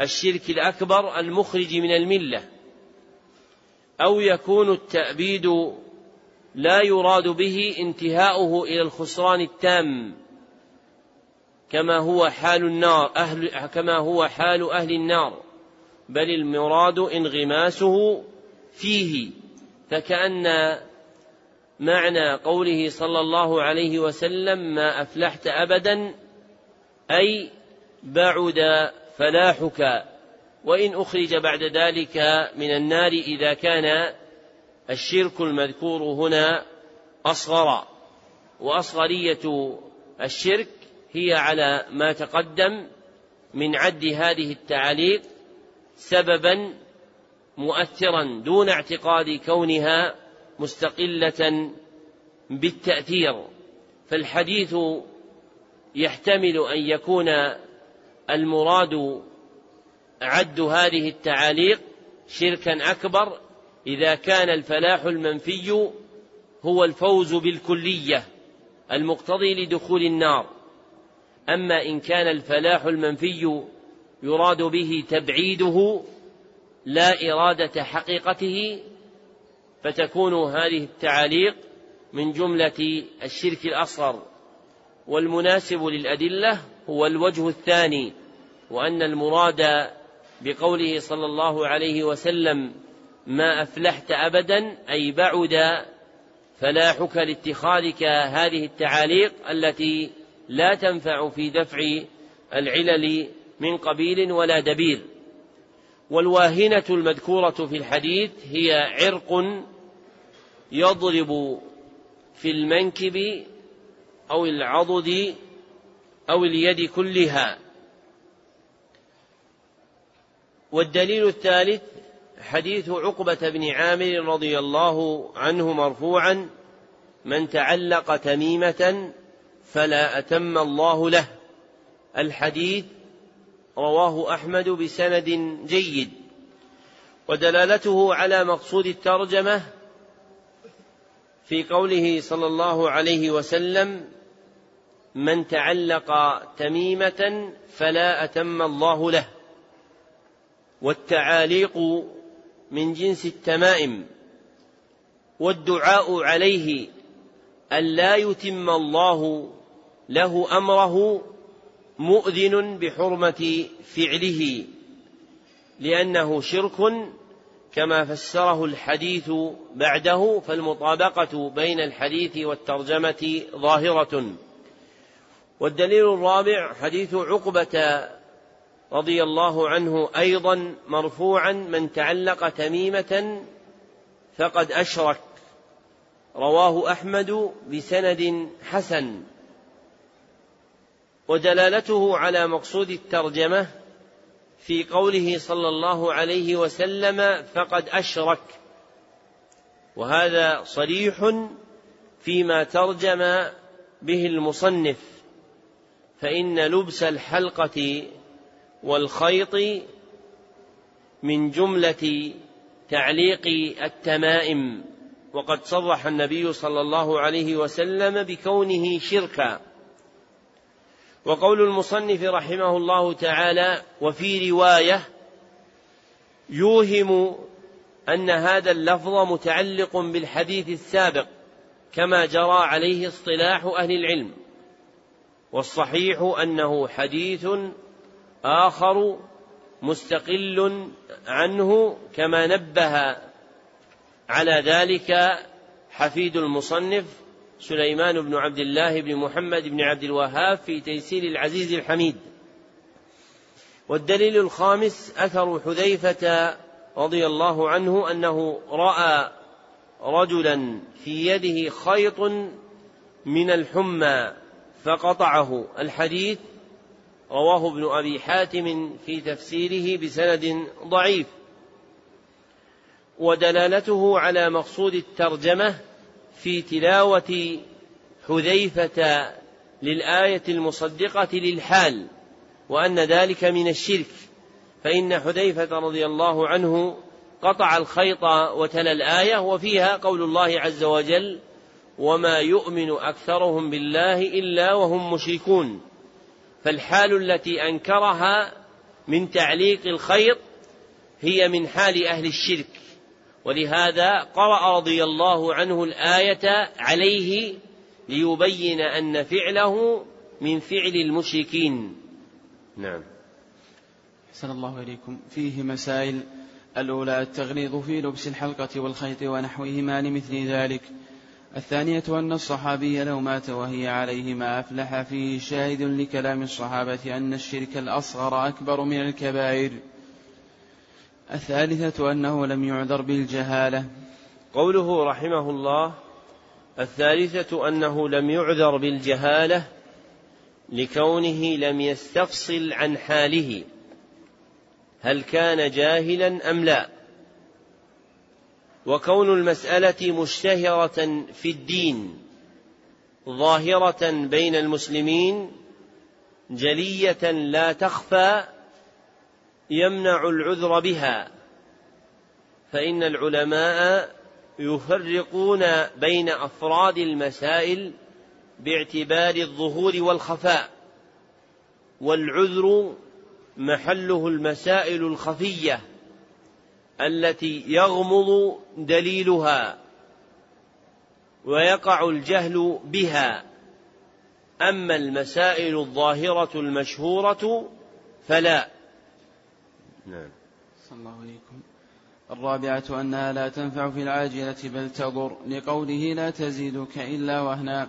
الشرك الأكبر المخرج من الملة. أو يكون التأبيد لا يراد به انتهاؤه إلى الخسران التام كما هو حال النار أهل كما هو حال أهل النار بل المراد انغماسه فيه فكأن معنى قوله صلى الله عليه وسلم ما أفلحت أبدا أي بعد فلاحك وإن أخرج بعد ذلك من النار إذا كان الشرك المذكور هنا أصغر. وأصغرية الشرك هي على ما تقدم من عد هذه التعاليق سببا مؤثرا دون اعتقاد كونها مستقلة بالتأثير. فالحديث يحتمل أن يكون المراد عد هذه التعاليق شركا أكبر إذا كان الفلاح المنفي هو الفوز بالكلية المقتضي لدخول النار. أما إن كان الفلاح المنفي يراد به تبعيده لا إرادة حقيقته فتكون هذه التعاليق من جملة الشرك الأصغر. والمناسب للأدلة هو الوجه الثاني وأن المراد بقوله صلى الله عليه وسلم ما أفلحت أبدا أي بعد فلاحك لاتخاذك هذه التعاليق التي لا تنفع في دفع العلل من قبيل ولا دبير. والواهنة المذكورة في الحديث هي عرق يضرب في المنكب أو العضد أو اليد كلها. والدليل الثالث حديث عقبة بن عامر رضي الله عنه مرفوعا من تعلق تميمة فلا أتم الله له. الحديث رواه أحمد بسند جيد. ودلالته على مقصود الترجمة في قوله صلى الله عليه وسلم من تعلق تميمة فلا أتم الله له. والتعاليق من جنس التمائم والدعاء عليه أن لا يتم الله له أمره مؤذن بحرمة فعله لأنه شرك كما فسره الحديث بعده فالمطابقة بين الحديث والترجمة ظاهرة. والدليل الرابع حديث عقبة رضي الله عنه أيضا مرفوعا من تعلق تميمة فقد أشرك. رواه أحمد بسند حسن. ودلالته على مقصود الترجمة في قوله صلى الله عليه وسلم فقد أشرك. وهذا صريح فيما ترجم به المصنف. فإن لبس الحلقة والخيط من جملة تعليق التمائم. وقد صرح النبي صلى الله عليه وسلم بكونه شركا. وقول المصنف رحمه الله تعالى وفي رواية يوهم أن هذا اللفظ متعلق بالحديث السابق كما جرى عليه اصطلاح أهل العلم. والصحيح أنه حديث آخر مستقل عنه كما نبه على ذلك حفيد المصنف سليمان بن عبد الله بن محمد بن عبد الوهاب في تيسير العزيز الحميد. والدليل الخامس أثر حذيفة رضي الله عنه أنه رأى رجلا في يده خيط من الحمى فقطعه. الحديث رواه ابن أبي حاتم في تفسيره بسند ضعيف. ودلالته على مقصود الترجمة في تلاوة حذيفة للآية المصدقة للحال وأن ذلك من الشرك. فإن حذيفة رضي الله عنه قطع الخيط وتلا الآية وفيها قول الله عز وجل وما يؤمن أكثرهم بالله إلا وهم مشركون فالحال التي أنكرها من تعليق الخيط هي من حال أهل الشرك ولهذا قرأ رضي الله عنه الآية عليه ليبين أن فعله من فعل المشركين. نعم. أحسن الله إليكم فيه مسائل الأولى التغليظ في لبس الحلقة والخيط ونحوهما لمثل ذلك. الثانية أن الصحابي لو مات وهي عليه ما أفلح فيه شاهد لكلام الصحابة أن الشرك الأصغر أكبر من الكبائر. الثالثة أنه لم يعذر بالجهالة قوله رحمه الله الثالثة أنه لم يعذر بالجهالة لكونه لم يستفصل عن حاله هل كان جاهلا أم لا وكون المسألة مشتهرة في الدين ظاهرة بين المسلمين جلية لا تخفى يمنع العذر بها. فإن العلماء يفرقون بين أفراد المسائل باعتبار الظهور والخفاء والعذر محله المسائل الخفية. التي يغمض دليلها ويقع الجهل بها. أما المسائل الظاهرة المشهورة فلا. نعم. صلى الله عليكم. الرابعة أنها لا تنفع في العاجلة بل تضر. لقوله لا تزيدك إلا وهنا.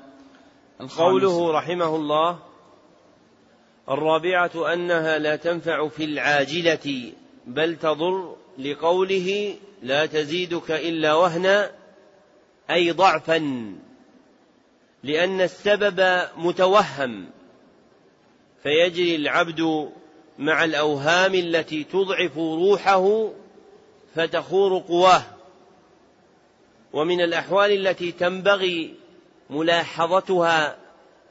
قوله رحمه الله. الرابعة أنها لا تنفع في العاجلة بل تضر. لقوله لا تزيدك إلا وهنا أي ضعفا لأن السبب متوهم فيجري العبد مع الأوهام التي تضعف روحه فتخور قواه. ومن الأحوال التي تنبغي ملاحظتها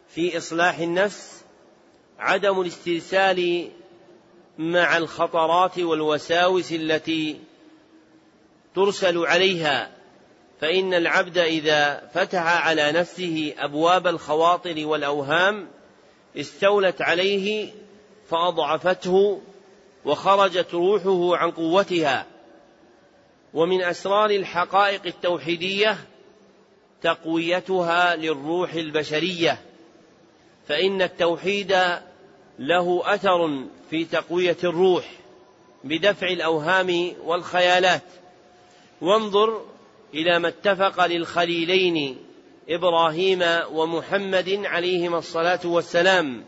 في إصلاح النفس عدم الاسترسال مع الخطرات والوساوس التي ترسل عليها فإن العبد إذا فتح على نفسه أبواب الخواطر والأوهام استولت عليه فأضعفته وخرجت روحه عن قوتها. ومن أسرار الحقائق التوحيدية تقويتها للروح البشرية فإن التوحيد له أثر في تقوية الروح بدفع الأوهام والخيالات. وانظر إلى ما اتفق للخليلين إبراهيم ومحمد عليهما الصلاة والسلام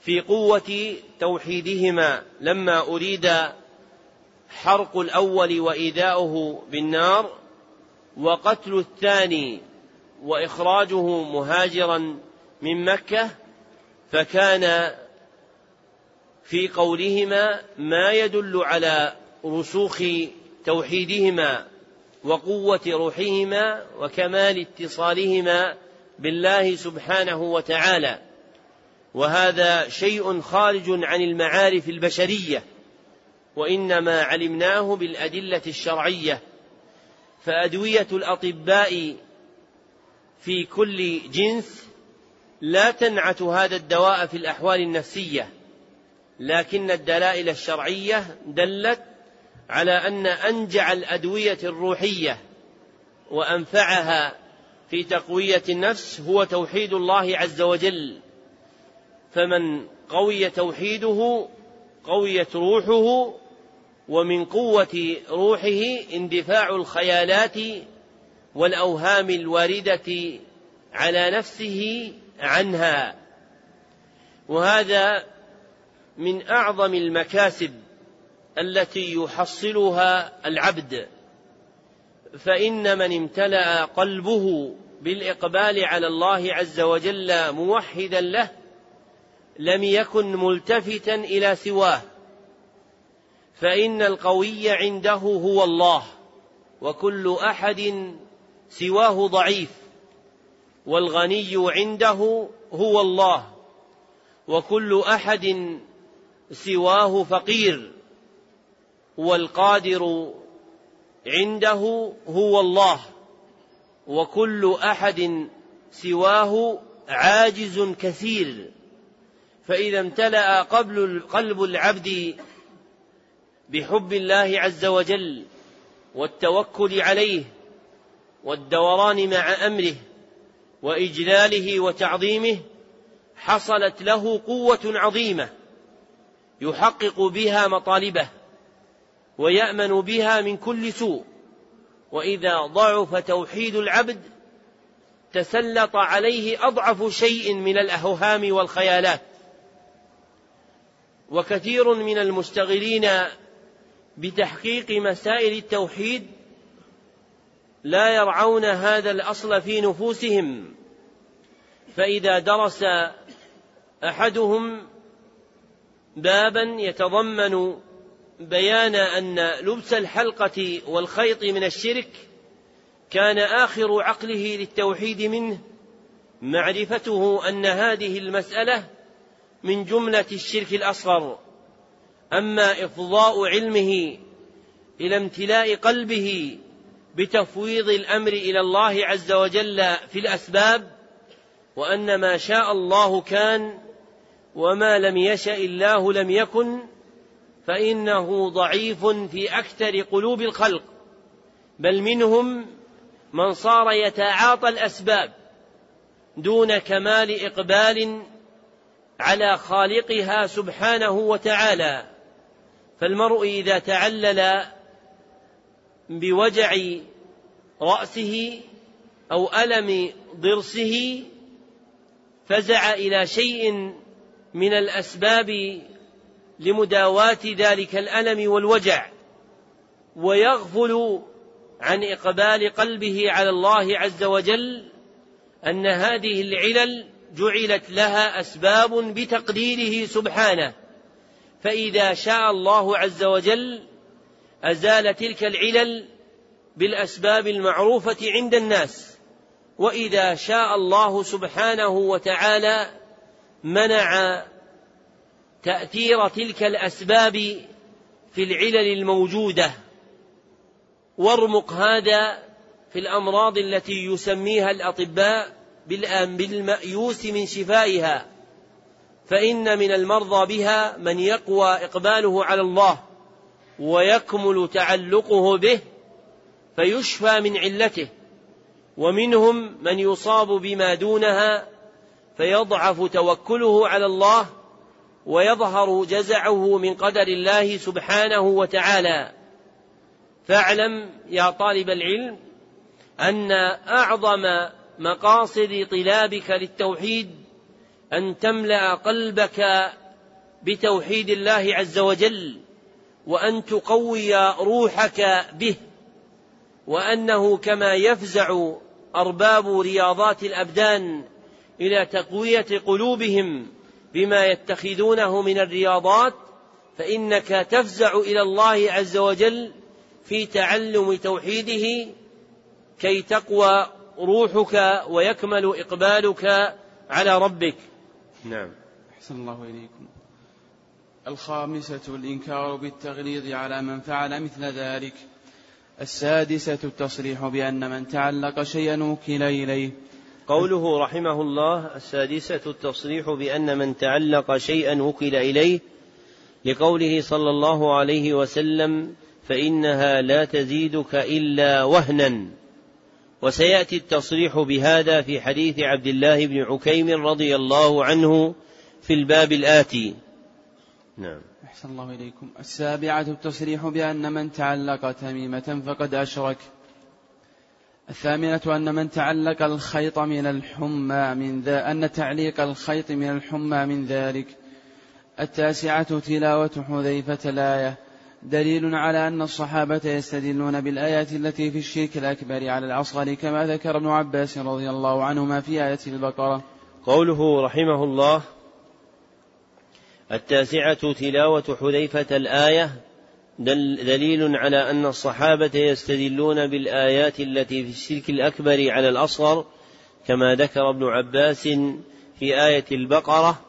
في قوة توحيدهما لما أريد حرق الأول وإيذاؤه بالنار وقتل الثاني وإخراجه مهاجرا من مكة فكان في قولهما ما يدل على رسوخ توحيدهما وقوة روحهما وكمال اتصالهما بالله سبحانه وتعالى. وهذا شيء خارج عن المعارف البشرية وإنما علمناه بالأدلة الشرعية. فأدوية الأطباء في كل جنس لا تنعت هذا الدواء في الأحوال النفسية. لكن الدلائل الشرعية دلت على أن أنجع الأدوية الروحية وأنفعها في تقوية النفس هو توحيد الله عز وجل. فمن قوي توحيده قويت روحه ومن قوة روحه اندفاع الخيالات والأوهام الواردة على نفسه عنها. وهذا من أعظم المكاسب التي يحصلها العبد. فإن من امتلأ قلبه بالإقبال على الله عز وجل موحدا له لم يكن ملتفتا إلى سواه. فإن القوي عنده هو الله وكل أحد سواه ضعيف والغني عنده هو الله وكل أحد سواه فقير والقادر عنده هو الله وكل أحد سواه عاجز كثير. فإذا امتلأ قلب العبد بحب الله عز وجل والتوكل عليه والدوران مع أمره وإجلاله وتعظيمه حصلت له قوة عظيمة. يحقق بها مطالبه ويأمن بها من كل سوء. وإذا ضعف توحيد العبد تسلط عليه أضعف شيء من الاوهام والخيالات. وكثير من المشتغلين بتحقيق مسائل التوحيد لا يرعون هذا الأصل في نفوسهم. فإذا درس أحدهم بابا يتضمن بيان أن لبس الحلقة والخيط من الشرك كان آخر عقله للتوحيد منه معرفته أن هذه المسألة من جملة الشرك الأصغر. أما إفضاء علمه إلى امتلاء قلبه بتفويض الأمر إلى الله عز وجل في الأسباب وأن ما شاء الله كان وما لم يشأ الله لم يكن فإنه ضعيف في أكثر قلوب الخلق. بل منهم من صار يتعاطى الأسباب دون كمال إقبال على خالقها سبحانه وتعالى. فالمرء إذا تعلل بوجع رأسه أو ألم ضرسه فزع إلى شيء من الأسباب لمداواة ذلك الألم والوجع ويغفل عن إقبال قلبه على الله عز وجل أن هذه العلل جعلت لها أسباب بتقديره سبحانه. فإذا شاء الله عز وجل أزال تلك العلل بالأسباب المعروفة عند الناس وإذا شاء الله سبحانه وتعالى منع تأثير تلك الأسباب في العلل الموجودة. وارمق هذا في الأمراض التي يسميها الأطباء بالمأيوس من شفائها. فإن من المرضى بها من يقوى إقباله على الله ويكمل تعلقه به فيشفى من علته. ومنهم من يصاب بما دونها فيضعف توكله على الله ويظهر جزعه من قدر الله سبحانه وتعالى. فاعلم يا طالب العلم أن أعظم مقاصد طلابك للتوحيد أن تملأ قلبك بتوحيد الله عز وجل وأن تقوي روحك به وأنه كما يفزع أرباب رياضات الأبدان إلى تقوية قلوبهم بما يتخذونه من الرياضات فإنك تفزع إلى الله عز وجل في تعلم توحيده كي تقوى روحك ويكمل إقبالك على ربك. نعم. أحسن الله إليكم. الخامسة الإنكار بالتغليظ على من فعل مثل ذلك. السادسة التصريح بأن من تعلق شيئا وكل إليه. قوله رحمه الله السادسة التصريح بأن من تعلق شيئا وكل إليه لقوله صلى الله عليه وسلم فإنها لا تزيدك إلا وهنا. وسيأتي التصريح بهذا في حديث عبد الله بن عكيم رضي الله عنه في الباب الآتي. نعم. أحسن الله إليكم. السابعة التصريح بأن من تعلق تميمة فقد أشرك. الثامنة أن من تعلق الخيط من الحمى من ذا أن تعليق الخيط من الحمى من ذلك. التاسعة تلاوة حذيفة الآية. دليل على أن الصحابة يستدلون بالآيات التي في الشرك الأكبر على الأصغر كما ذكر ابن عباس رضي الله عنهما في آية البقرة. قوله رحمه الله التاسعة تلاوة حذيفة الآية دليل على أن الصحابة يستدلون بالآيات التي في الشرك الأكبر على الأصغر كما ذكر ابن عباس في آية البقرة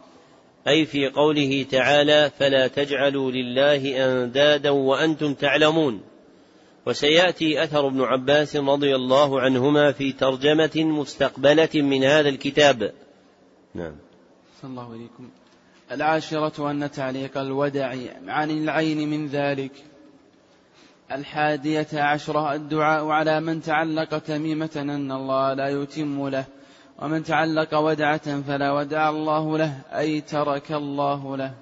أي في قوله تعالى فلا تجعلوا لله أندادا وأنتم تعلمون وسيأتي أثر ابن عباس رضي الله عنهما في ترجمة مستقبلة من هذا الكتاب. نعم. صلى الله عليكم. العاشرة أن تعليق الودع عن العين من ذلك. الحادية عشرة الدعاء على من تعلق تميمة أن الله لا يتم له ومن تعلق ودعة فلا ودع الله له أي ترك الله له.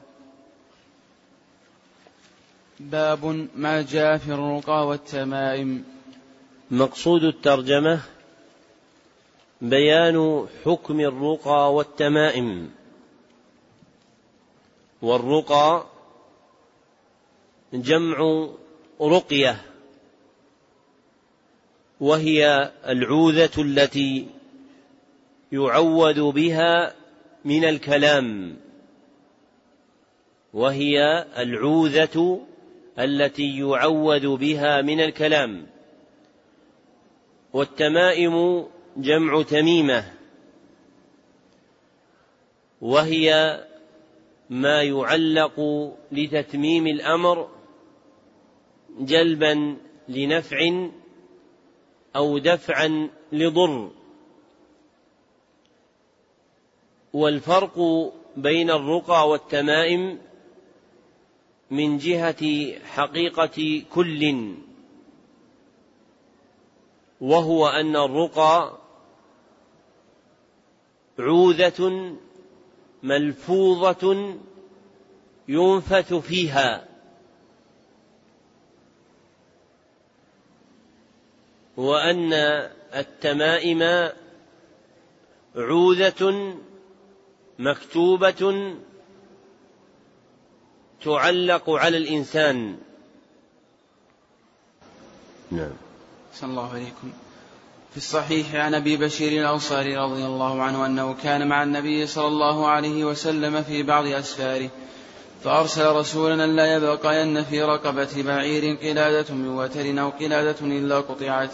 باب ما جاء في الرقى والتمائم. مقصود الترجمة بيان حكم الرقى والتمائم. والرقى جمع رقية وهي العوذة التي يعوذ بها من الكلام وهي العوذة التي يعوذ بها من الكلام. والتمائم جمع تميمة وهي ما يعلق لتتميم الأمر جلبا لنفع أو دفعا لضر. والفرق بين الرقى والتمائم من جهة حقيقة كل وهو أن الرقى عوذة ملفوظة ينفث فيها. وأن التمائم عوذة مكتوبة تعلق على الإنسان. نعم. صلى الله عليكم. في الصحيح عن أبي بشير الأنصاري رضي الله عنه أنه كان مع النبي صلى الله عليه وسلم في بعض أسفاره فأرسل رسولا لا يبقين في رقبة بعير قلادة من وتر أو قلادة إلا قطعت.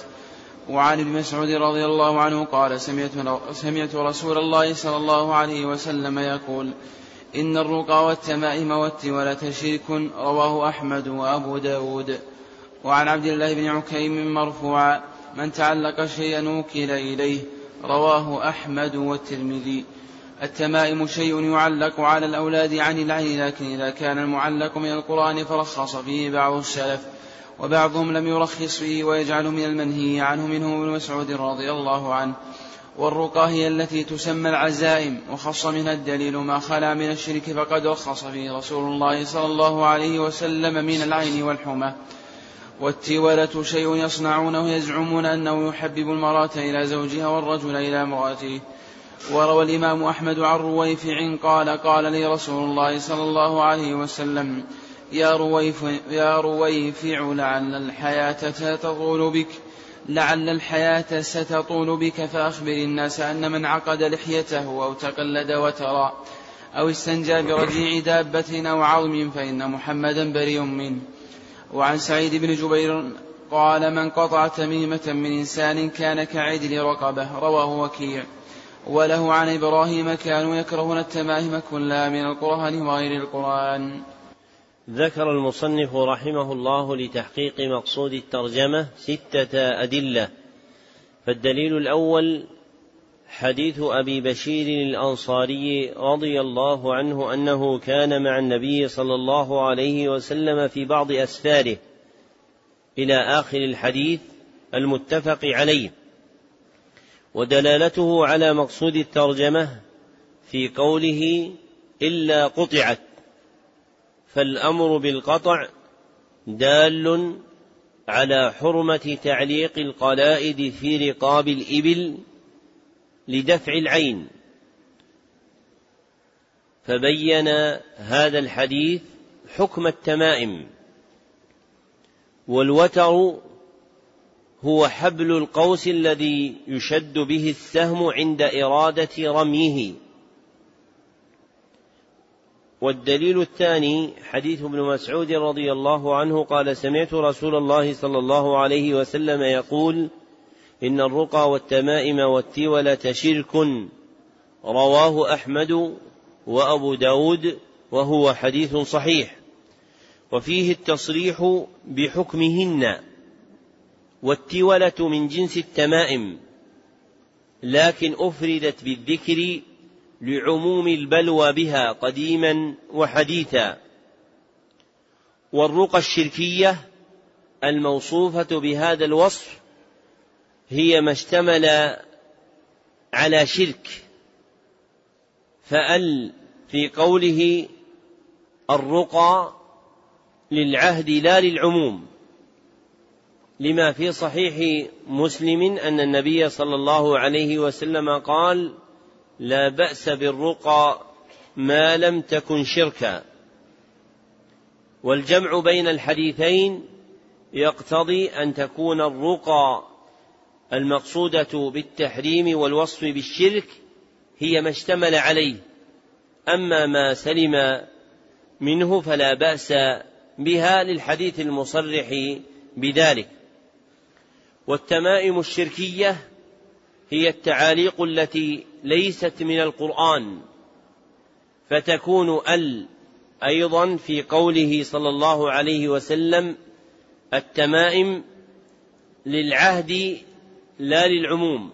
وعن ابن مسعود رضي الله عنه قال سمعت, سمعت رسول الله صلى الله عليه وسلم يقول إن الرقى والتمائم والتولة شرك رواه أحمد وأبو داود. وعن عبد الله بن عكيم مرفوعا من تعلق شيئا وكل إليه رواه أحمد والترمذي. التمائم شيء يعلق على الأولاد عن العين لكن إذا كان المعلق من القرآن فرخص فيه بعض السلف وبعضهم لم يرخص فيه ويجعل من المنهي عنه منهم ابن مسعود رضي الله عنه. والرقى هي التي تسمى العزائم وخص منها الدليل ما خلا من الشرك فقد رخص فيه رسول الله صلى الله عليه وسلم من العين والحمى. والتولة شيء يصنعونه يزعمون أنه يحبب المرأة إلى زوجها والرجل إلى امرأته. وروى الإمام أحمد عن رويفع قال قال لي رسول الله صلى الله عليه وسلم يا رويف يا رويفع لعل الحياة تطول بك لعل الحياة ستطول بك فأخبر الناس أن من عقد لحيته أو تقلد وترى أو استنجى برجيع دابة أو عظم فإن محمدا بريء منه. وعن سعيد بن جبير قال من قطع تميمة من إنسان كان كعدل رقبة رواه وكيع. وله عن إبراهيم كانوا يكرهون التمائم كلها من القرآن وغير القرآن. ذكر المصنف رحمه الله لتحقيق مقصود الترجمة ستة أدلة. فالدليل الأول حديث أبي بشير الأنصاري رضي الله عنه أنه كان مع النبي صلى الله عليه وسلم في بعض أسفاره إلى آخر الحديث المتفق عليه ودلالته على مقصود الترجمة في قوله إلا قطعت فالأمر بالقطع دال على حرمة تعليق القلائد في رقاب الإبل لدفع العين. فبين هذا الحديث حكم التمائم. والوتر هو حبل القوس الذي يشد به السهم عند إرادة رميه. والدليل الثاني حديث ابن مسعود رضي الله عنه قال سمعت رسول الله صلى الله عليه وسلم يقول إن الرقى والتمائم والتولة شرك. رواه أحمد وأبو داود وهو حديث صحيح. وفيه التصريح بحكمهن. والتولة من جنس التمائم. لكن أفردت بالذكر لعموم البلوى بها قديما وحديثا. والرقى الشركية الموصوفة بهذا الوصف هي ما اشتمل على شرك فأل في قوله الرقى للعهد لا للعموم. لما في صحيح مسلم أن النبي صلى الله عليه وسلم قال لا بأس بالرقى ما لم تكن شركا والجمع بين الحديثين يقتضي أن تكون الرقى المقصودة بالتحريم والوصف بالشرك هي ما اشتمل عليه. أما ما سلم منه فلا بأس بها للحديث المصرح بذلك. والتمائم الشركية هي التعاليق التي ليست من القرآن فتكون ال أيضا في قوله صلى الله عليه وسلم التمائم للعهد لا للعموم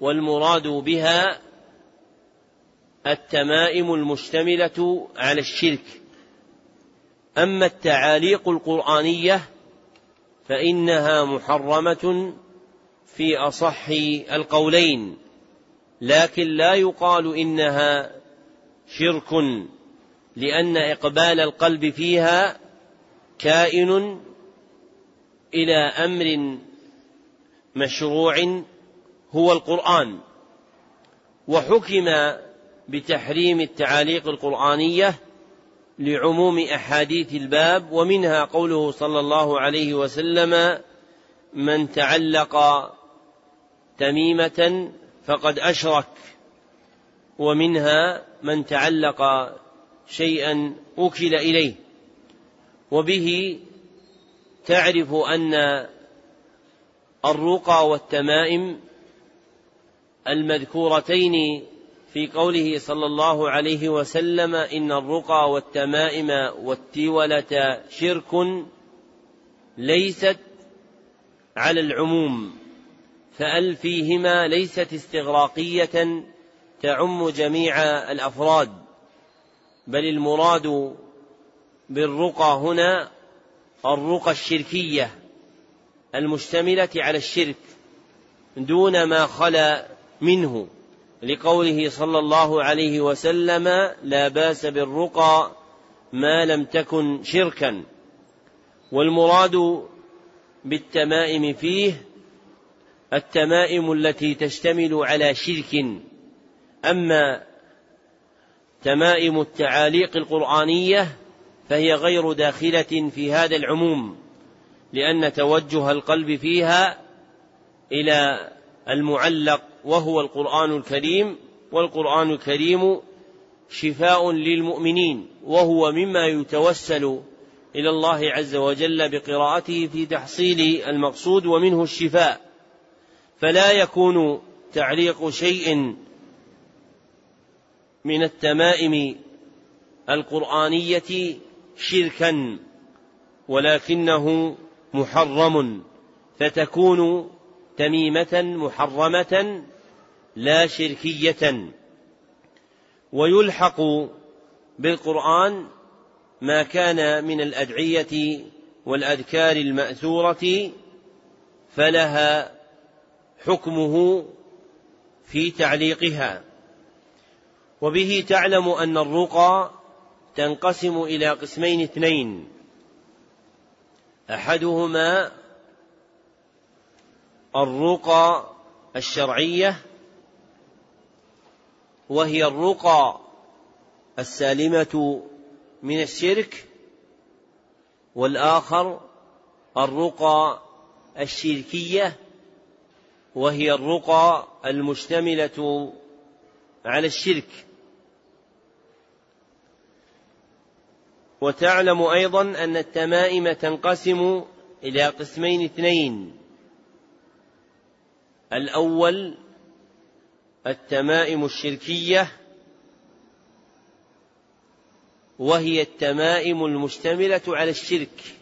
والمراد بها التمائم المشتملة على الشرك. أما التعاليق القرآنية فإنها محرمة في أصح القولين لكن لا يقال إنها شرك لأن إقبال القلب فيها كائن إلى أمر مشروع هو القرآن وحكم بتحريم التعاليق القرآنية لعموم أحاديث الباب ومنها قوله صلى الله عليه وسلم من تعلق تميمة فقد أشرك ومنها من تعلق شيئا أكل إليه وبه تعرف أن الرقى والتمائم المذكورتين في قوله صلى الله عليه وسلم إن الرقى والتمائم والتولة شرك ليست على العموم فأل فيهما ليست استغراقية تعم جميع الأفراد بل المراد بالرقى هنا الرقى الشركية المشتملة على الشرك دون ما خلا منه لقوله صلى الله عليه وسلم لا بأس بالرقى ما لم تكن شركا والمراد بالتمائم فيه التمائم التي تشتمل على شرك. أما تمائم التعاليق القرآنية فهي غير داخلة في هذا العموم. لأن توجه القلب فيها إلى المعلق وهو القرآن الكريم والقرآن الكريم شفاء للمؤمنين وهو مما يتوسل إلى الله عز وجل بقراءته في تحصيل المقصود ومنه الشفاء. فلا يكون تعليق شيء من التمائم القرآنية شركا ولكنه محرم فتكون تميمة محرمة لا شركية. ويلحق بالقرآن ما كان من الأدعية والأذكار المأثورة فلها حكمه في تعليقها. وبه تعلم أن الرقى تنقسم إلى قسمين اثنين. أحدهما الرقى الشرعية وهي الرقى السالمة من الشرك والآخر الرقى الشركية وهي الرقى المشتملة على الشرك. وتعلم أيضا أن التمائم تنقسم إلى قسمين اثنين. الأول التمائم الشركية وهي التمائم المشتملة على الشرك.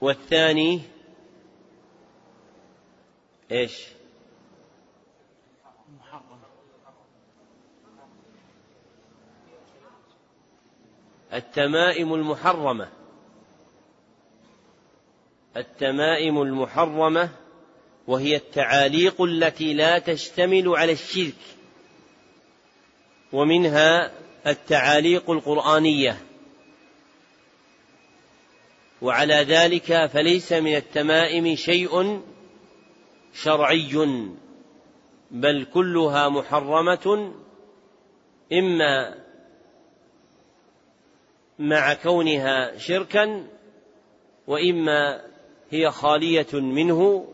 والثاني إيش؟ التمائم المحرمة. التمائم المحرمة وهي التعاليق التي لا تشتمل على الشرك ومنها التعاليق القرآنية. وعلى ذلك فليس من التمائم شيء شرعي بل كلها محرمة إما مع كونها شركا وإما هي خالية منه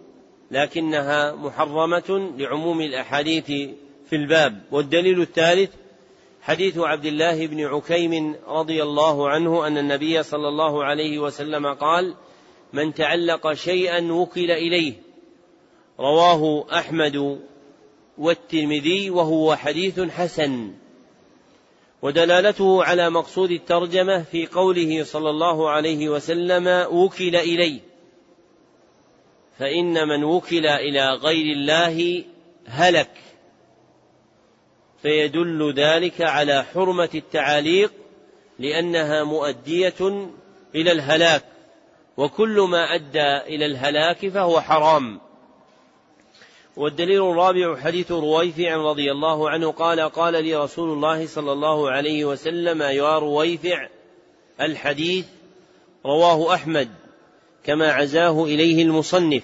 لكنها محرمة لعموم الأحاديث في الباب. والدليل الثالث حديث عبد الله بن عكيم رضي الله عنه أن النبي صلى الله عليه وسلم قال من تعلق شيئا وكل إليه رواه أحمد والترمذي وهو حديث حسن. ودلالته على مقصود الترجمة في قوله صلى الله عليه وسلم وكل إليه فإن من وكل إلى غير الله هلك. فيدل ذلك على حرمة التعاليق لأنها مؤدية إلى الهلاك. وكل ما أدى إلى الهلاك فهو حرام. والدليل الرابع حديث رويفع رضي الله عنه قال قال لي رسول الله صلى الله عليه وسلم يا رويفع الحديث رواه أحمد كما عزاه إليه المصنف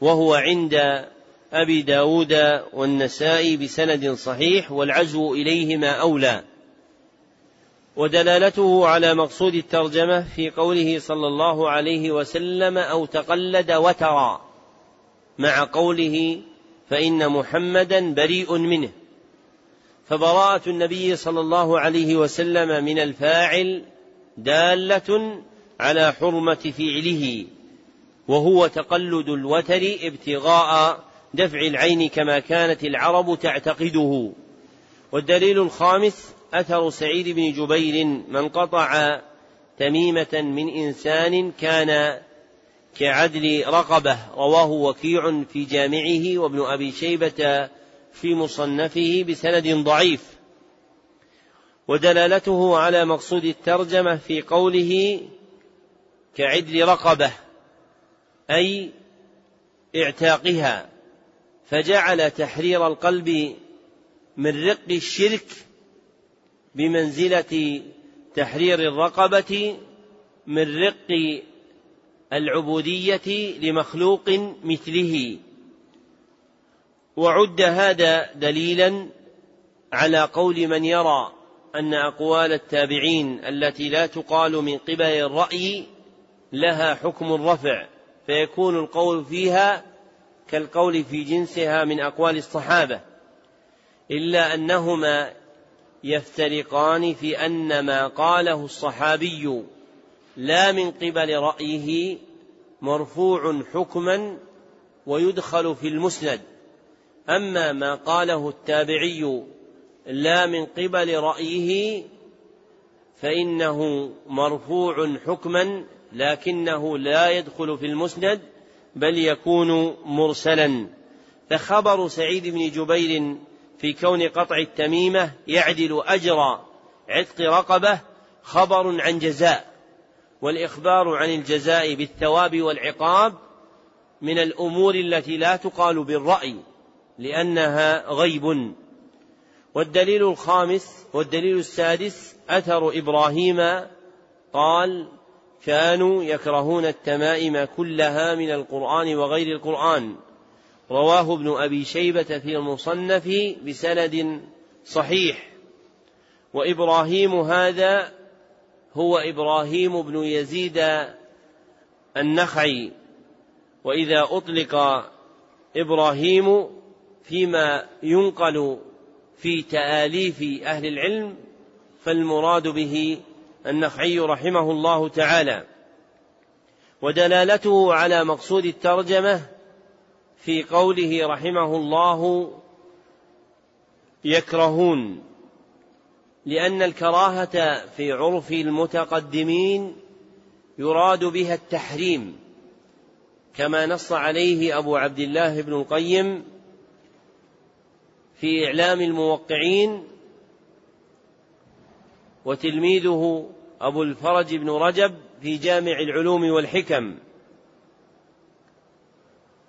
وهو عند أبي داود والنسائي بسند صحيح والعزو إليهما أولى. ودلالته على مقصود الترجمة في قوله صلى الله عليه وسلم أو تقلد وترى. مع قوله فإن محمدا بريء منه. فبراءة النبي صلى الله عليه وسلم من الفاعل دالة على حرمة فعله وهو تقلد الوتر ابتغاء دفع العين كما كانت العرب تعتقده. والدليل الخامس أثر سعيد بن جبير من قطع تميمة من إنسان كان كعدل رقبة رواه وكيع في جامعه وابن أبي شيبة في مصنفه بسند ضعيف. ودلالته على مقصود الترجمة في قوله كعدل رقبة أي اعتاقها. فجعل تحرير القلب من رق الشرك بمنزلة تحرير الرقبة من رق العبودية لمخلوق مثله. وعد هذا دليلا على قول من يرى أن أقوال التابعين التي لا تقال من قبل الرأي لها حكم الرفع فيكون القول فيها كالقول في جنسها من أقوال الصحابة. إلا أنهما يفترقان في أن ما قاله الصحابي لا من قبل رأيه مرفوع حكما ويدخل في المسند. أما ما قاله التابعي لا من قبل رأيه فإنه مرفوع حكما لكنه لا يدخل في المسند بل يكون مرسلا. فخبر سعيد بن جبير في كون قطع التميمة يعدل أجر عتق رقبة خبر عن جزاء. والإخبار عن الجزاء بالثواب والعقاب من الأمور التي لا تقال بالرأي لأنها غيب. والدليل الخامس والدليل السادس أثر إبراهيم قال كانوا يكرهون التمائم كلها من القرآن وغير القرآن رواه ابن أبي شيبة في المصنف بسند صحيح. وإبراهيم هذا هو إبراهيم بن يزيد النخعي وإذا أطلق إبراهيم فيما ينقل في تآليف أهل العلم فالمراد به النخعي رحمه الله تعالى. ودلالته على مقصود الترجمة في قوله رحمه الله يكرهون. لأن الكراهة في عرف المتقدمين يراد بها التحريم كما نص عليه أبو عبد الله بن القيم في إعلام الموقعين وتلميذه أبو الفرج بن رجب في جامع العلوم والحكم.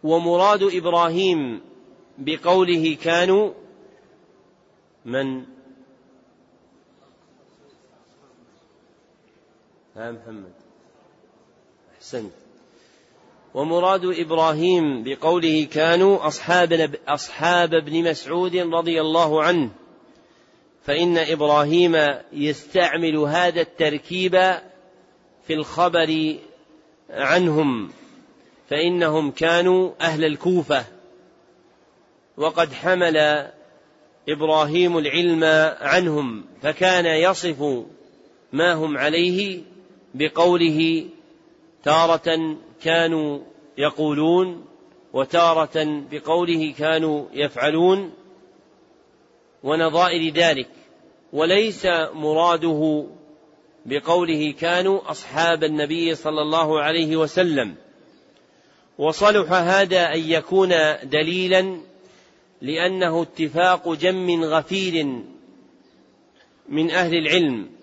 ومراد إبراهيم بقوله كانوا من ها محمد. أحسنت. ومراد إبراهيم بقوله كانوا أصحاب أصحاب ابن مسعود رضي الله عنه. فإن إبراهيم يستعمل هذا التركيب في الخبر عنهم. فإنهم كانوا أهل الكوفة. وقد حمل إبراهيم العلم عنهم. فكان يصف ما هم عليه بقوله تارة كانوا يقولون وتارة بقوله كانوا يفعلون ونظائر ذلك. وليس مراده بقوله كانوا أصحاب النبي صلى الله عليه وسلم. وصلح هذا أن يكون دليلا لأنه اتفاق جم غفير من أهل العلم.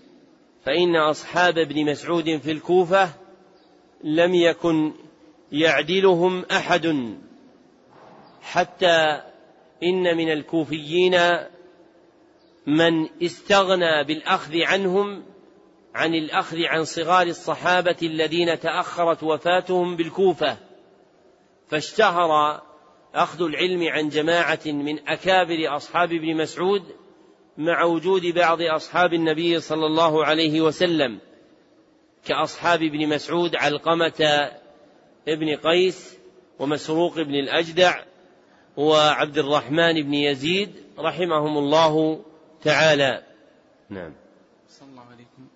فإن أصحاب ابن مسعود في الكوفة لم يكن يعدلهم أحد. حتى إن من الكوفيين من استغنى بالأخذ عنهم عن الأخذ عن صغار الصحابة الذين تأخرت وفاتهم بالكوفة. فاشتهر أخذ العلم عن جماعة من أكابر أصحاب ابن مسعود مع وجود بعض أصحاب النبي صلى الله عليه وسلم كأصحاب ابن مسعود علقمة ابن قيس ومسروق بن الأجدع وعبد الرحمن بن يزيد رحمهم الله تعالى. نعم. صلى الله عليكم.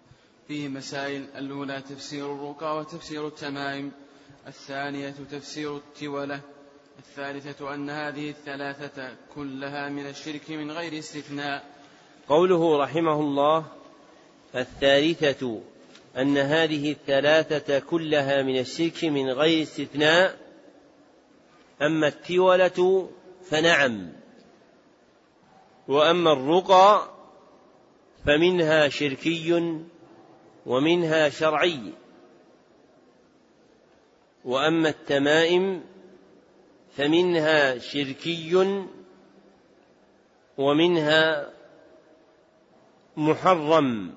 فيه مسائل الأولى تفسير الرقى وتفسير التمائم الثانية تفسير التولة الثالثة أن هذه الثلاثة كلها من الشرك من غير استثناء. قوله رحمه الله الثالثة أن هذه الثلاثة كلها من الشرك من غير استثناء أما التولة فنعم. وأما الرقى فمنها شركي ومنها شرعي. وأما التمائم فمنها شركي ومنها محرم.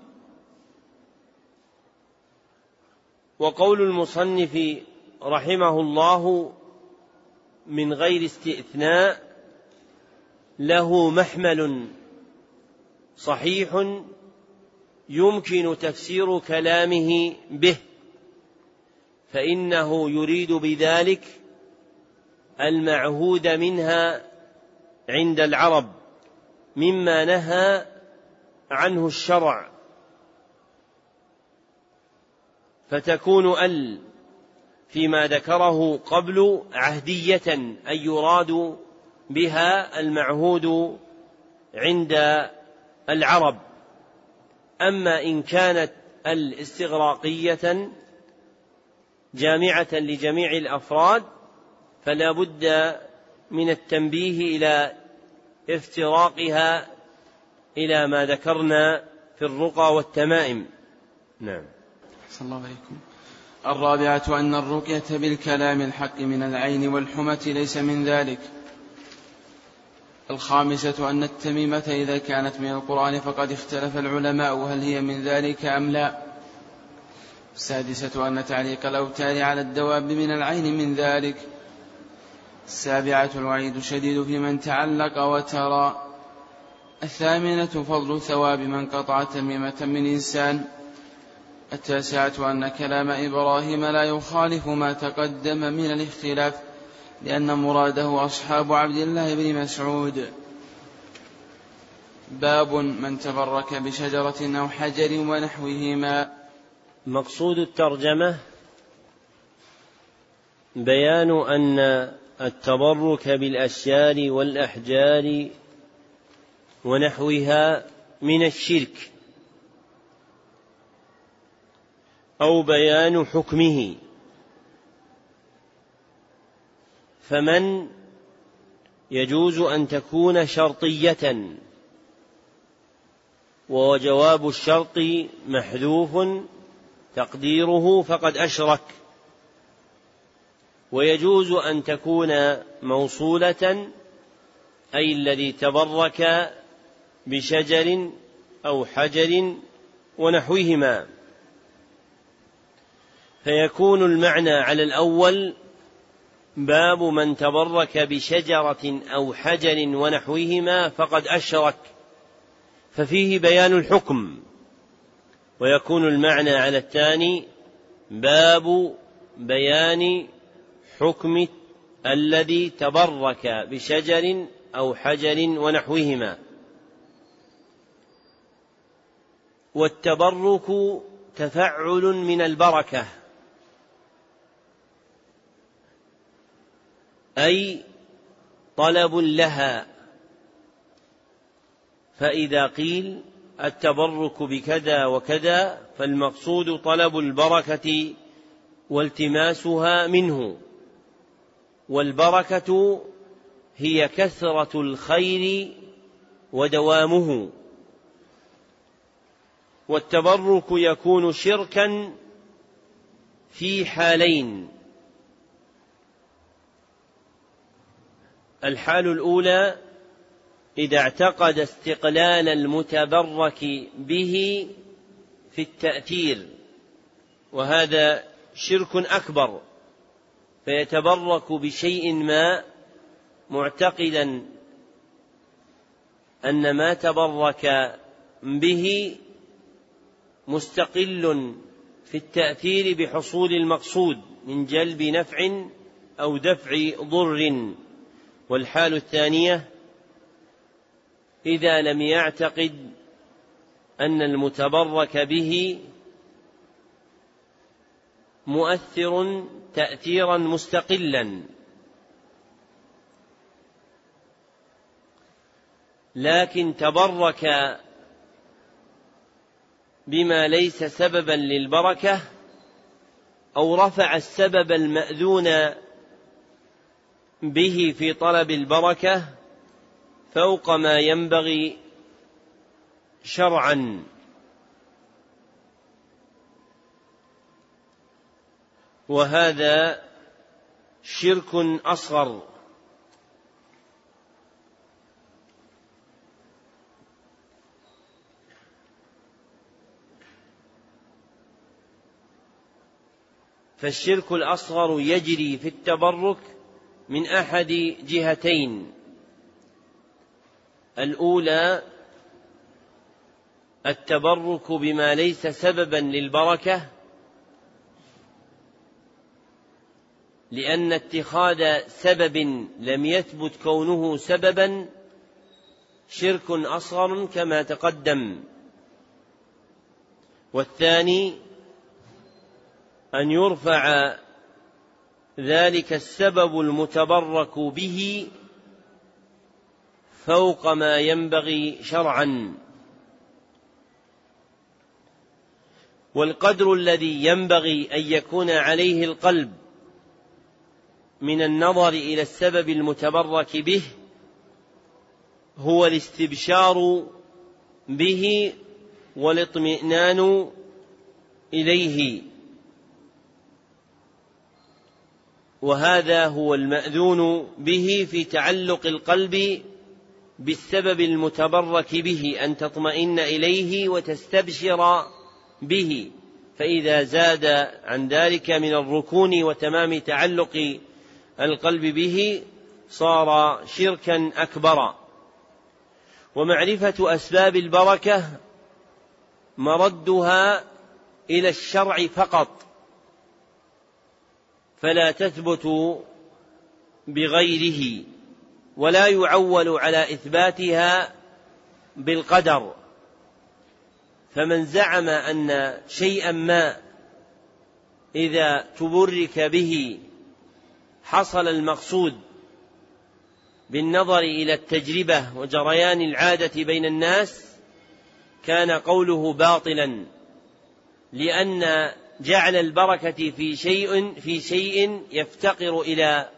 وقول المصنف رحمه الله من غير استئثناء له محمل صحيح يمكن تفسير كلامه به فإنه يريد بذلك المعهود منها عند العرب مما نهى عنه الشرع. فتكون ال فيما ذكره قبل عهدية اي يراد بها المعهود عند العرب. أما إن كانت الاستغراقية جامعة لجميع الأفراد فلا بد من التنبيه إلى افتراقها إلى ما ذكرنا في الرقى والتمائم. نعم. صلى الله عليكم. الرابعة أن الرقية بالكلام الحق من العين والحمة ليس من ذلك. الخامسة أن التميمة إذا كانت من القرآن فقد اختلف العلماء هل هي من ذلك أم لا. السادسة أن تعليق الأوتار على الدواب من العين من ذلك. السابعة الوعيد شديد في من تعلق وترى. الثامنة فضل ثواب من قطع تميمة من إنسان. التاسعة أن كلام إبراهيم لا يخالف ما تقدم من الاختلاف لأن مراده أصحاب عبد الله بن مسعود. باب من تبرك بشجرة أو حجر ونحوهما. مقصود الترجمة بيان أن التبرك بالأشجار والأحجار ونحوها من الشرك أو بيان حكمه. فمن يجوز أن تكون شرطية وجواب الشرط محذوف تقديره فقد أشرك. ويجوز أن تكون موصولة أي الذي تبرك بشجر أو حجر ونحوهما. فيكون المعنى على الأول باب من تبرك بشجرة أو حجر ونحوهما فقد أشرك. ففيه بيان الحكم. ويكون المعنى على الثاني باب بيان حكم الذي تبرك بشجر أو حجر ونحوهما. والتبرك تفعل من البركة. أي طلب لها. فإذا قيل التبرك بكذا وكذا فالمقصود طلب البركة والتماسها منه. والبركة هي كثرة الخير ودوامه. والتبرك يكون شركا في حالين. الحال الأولى إذا اعتقد استقلال المتبرك به في التأثير وهذا شرك أكبر فيتبرك بشيء ما معتقدا أن ما تبرك به مستقل في التأثير بحصول المقصود من جلب نفع أو دفع ضر. والحال الثانية إذا لم يعتقد أن المتبرك به مؤثر تاثيرا مستقلا. لكن تبرك بما ليس سببا للبركة أو رفع السبب المأذون به في طلب البركة فوق ما ينبغي شرعا. وهذا شرك أصغر. فالشرك الأصغر يجري في التبرك من أحد جهتين. الأولى التبرك بما ليس سببا للبركة لأن اتخاذ سبب لم يثبت كونه سببا شرك أصغر كما تقدم. والثاني أن يرفع ذلك السبب المتبرك به فوق ما ينبغي شرعا. والقدر الذي ينبغي أن يكون عليه القلب من النظر إلى السبب المتبرك به هو الاستبشار به والاطمئنان إليه. وهذا هو المأذون به في تعلق القلب بالسبب المتبرك به أن تطمئن إليه وتستبشر به. فإذا زاد عن ذلك من الركون وتمام تعلق القلب به صار شركا أكبر. ومعرفة أسباب البركة مردها إلى الشرع فقط. فلا تثبت بغيره ولا يعول على إثباتها بالقدر. فمن زعم أن شيئا ما إذا تبرك به حصل المقصود بالنظر إلى التجربة وجريان العادة بين الناس كان قوله باطلا لأن جعل البركة في شيء في شيء يفتقر إلى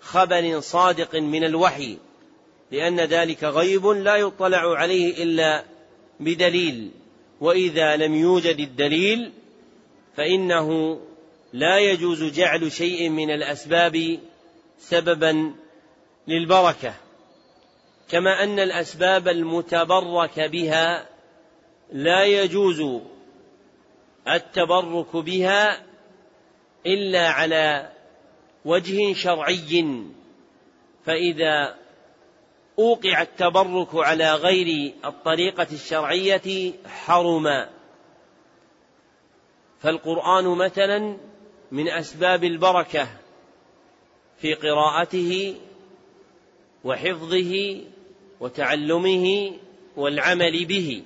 خبر صادق من الوحي لأن ذلك غيب لا يطلع عليه إلا بدليل وإذا لم يوجد الدليل فإنه لا يجوز جعل شيء من الأسباب سببا للبركة كما أن الأسباب المتبرك بها لا يجوز التبرك بها إلا على وجه شرعي. فإذا أوقع التبرك على غير الطريقة الشرعية حرم. فالقرآن مثلا من أسباب البركة في قراءته وحفظه وتعلمه والعمل به.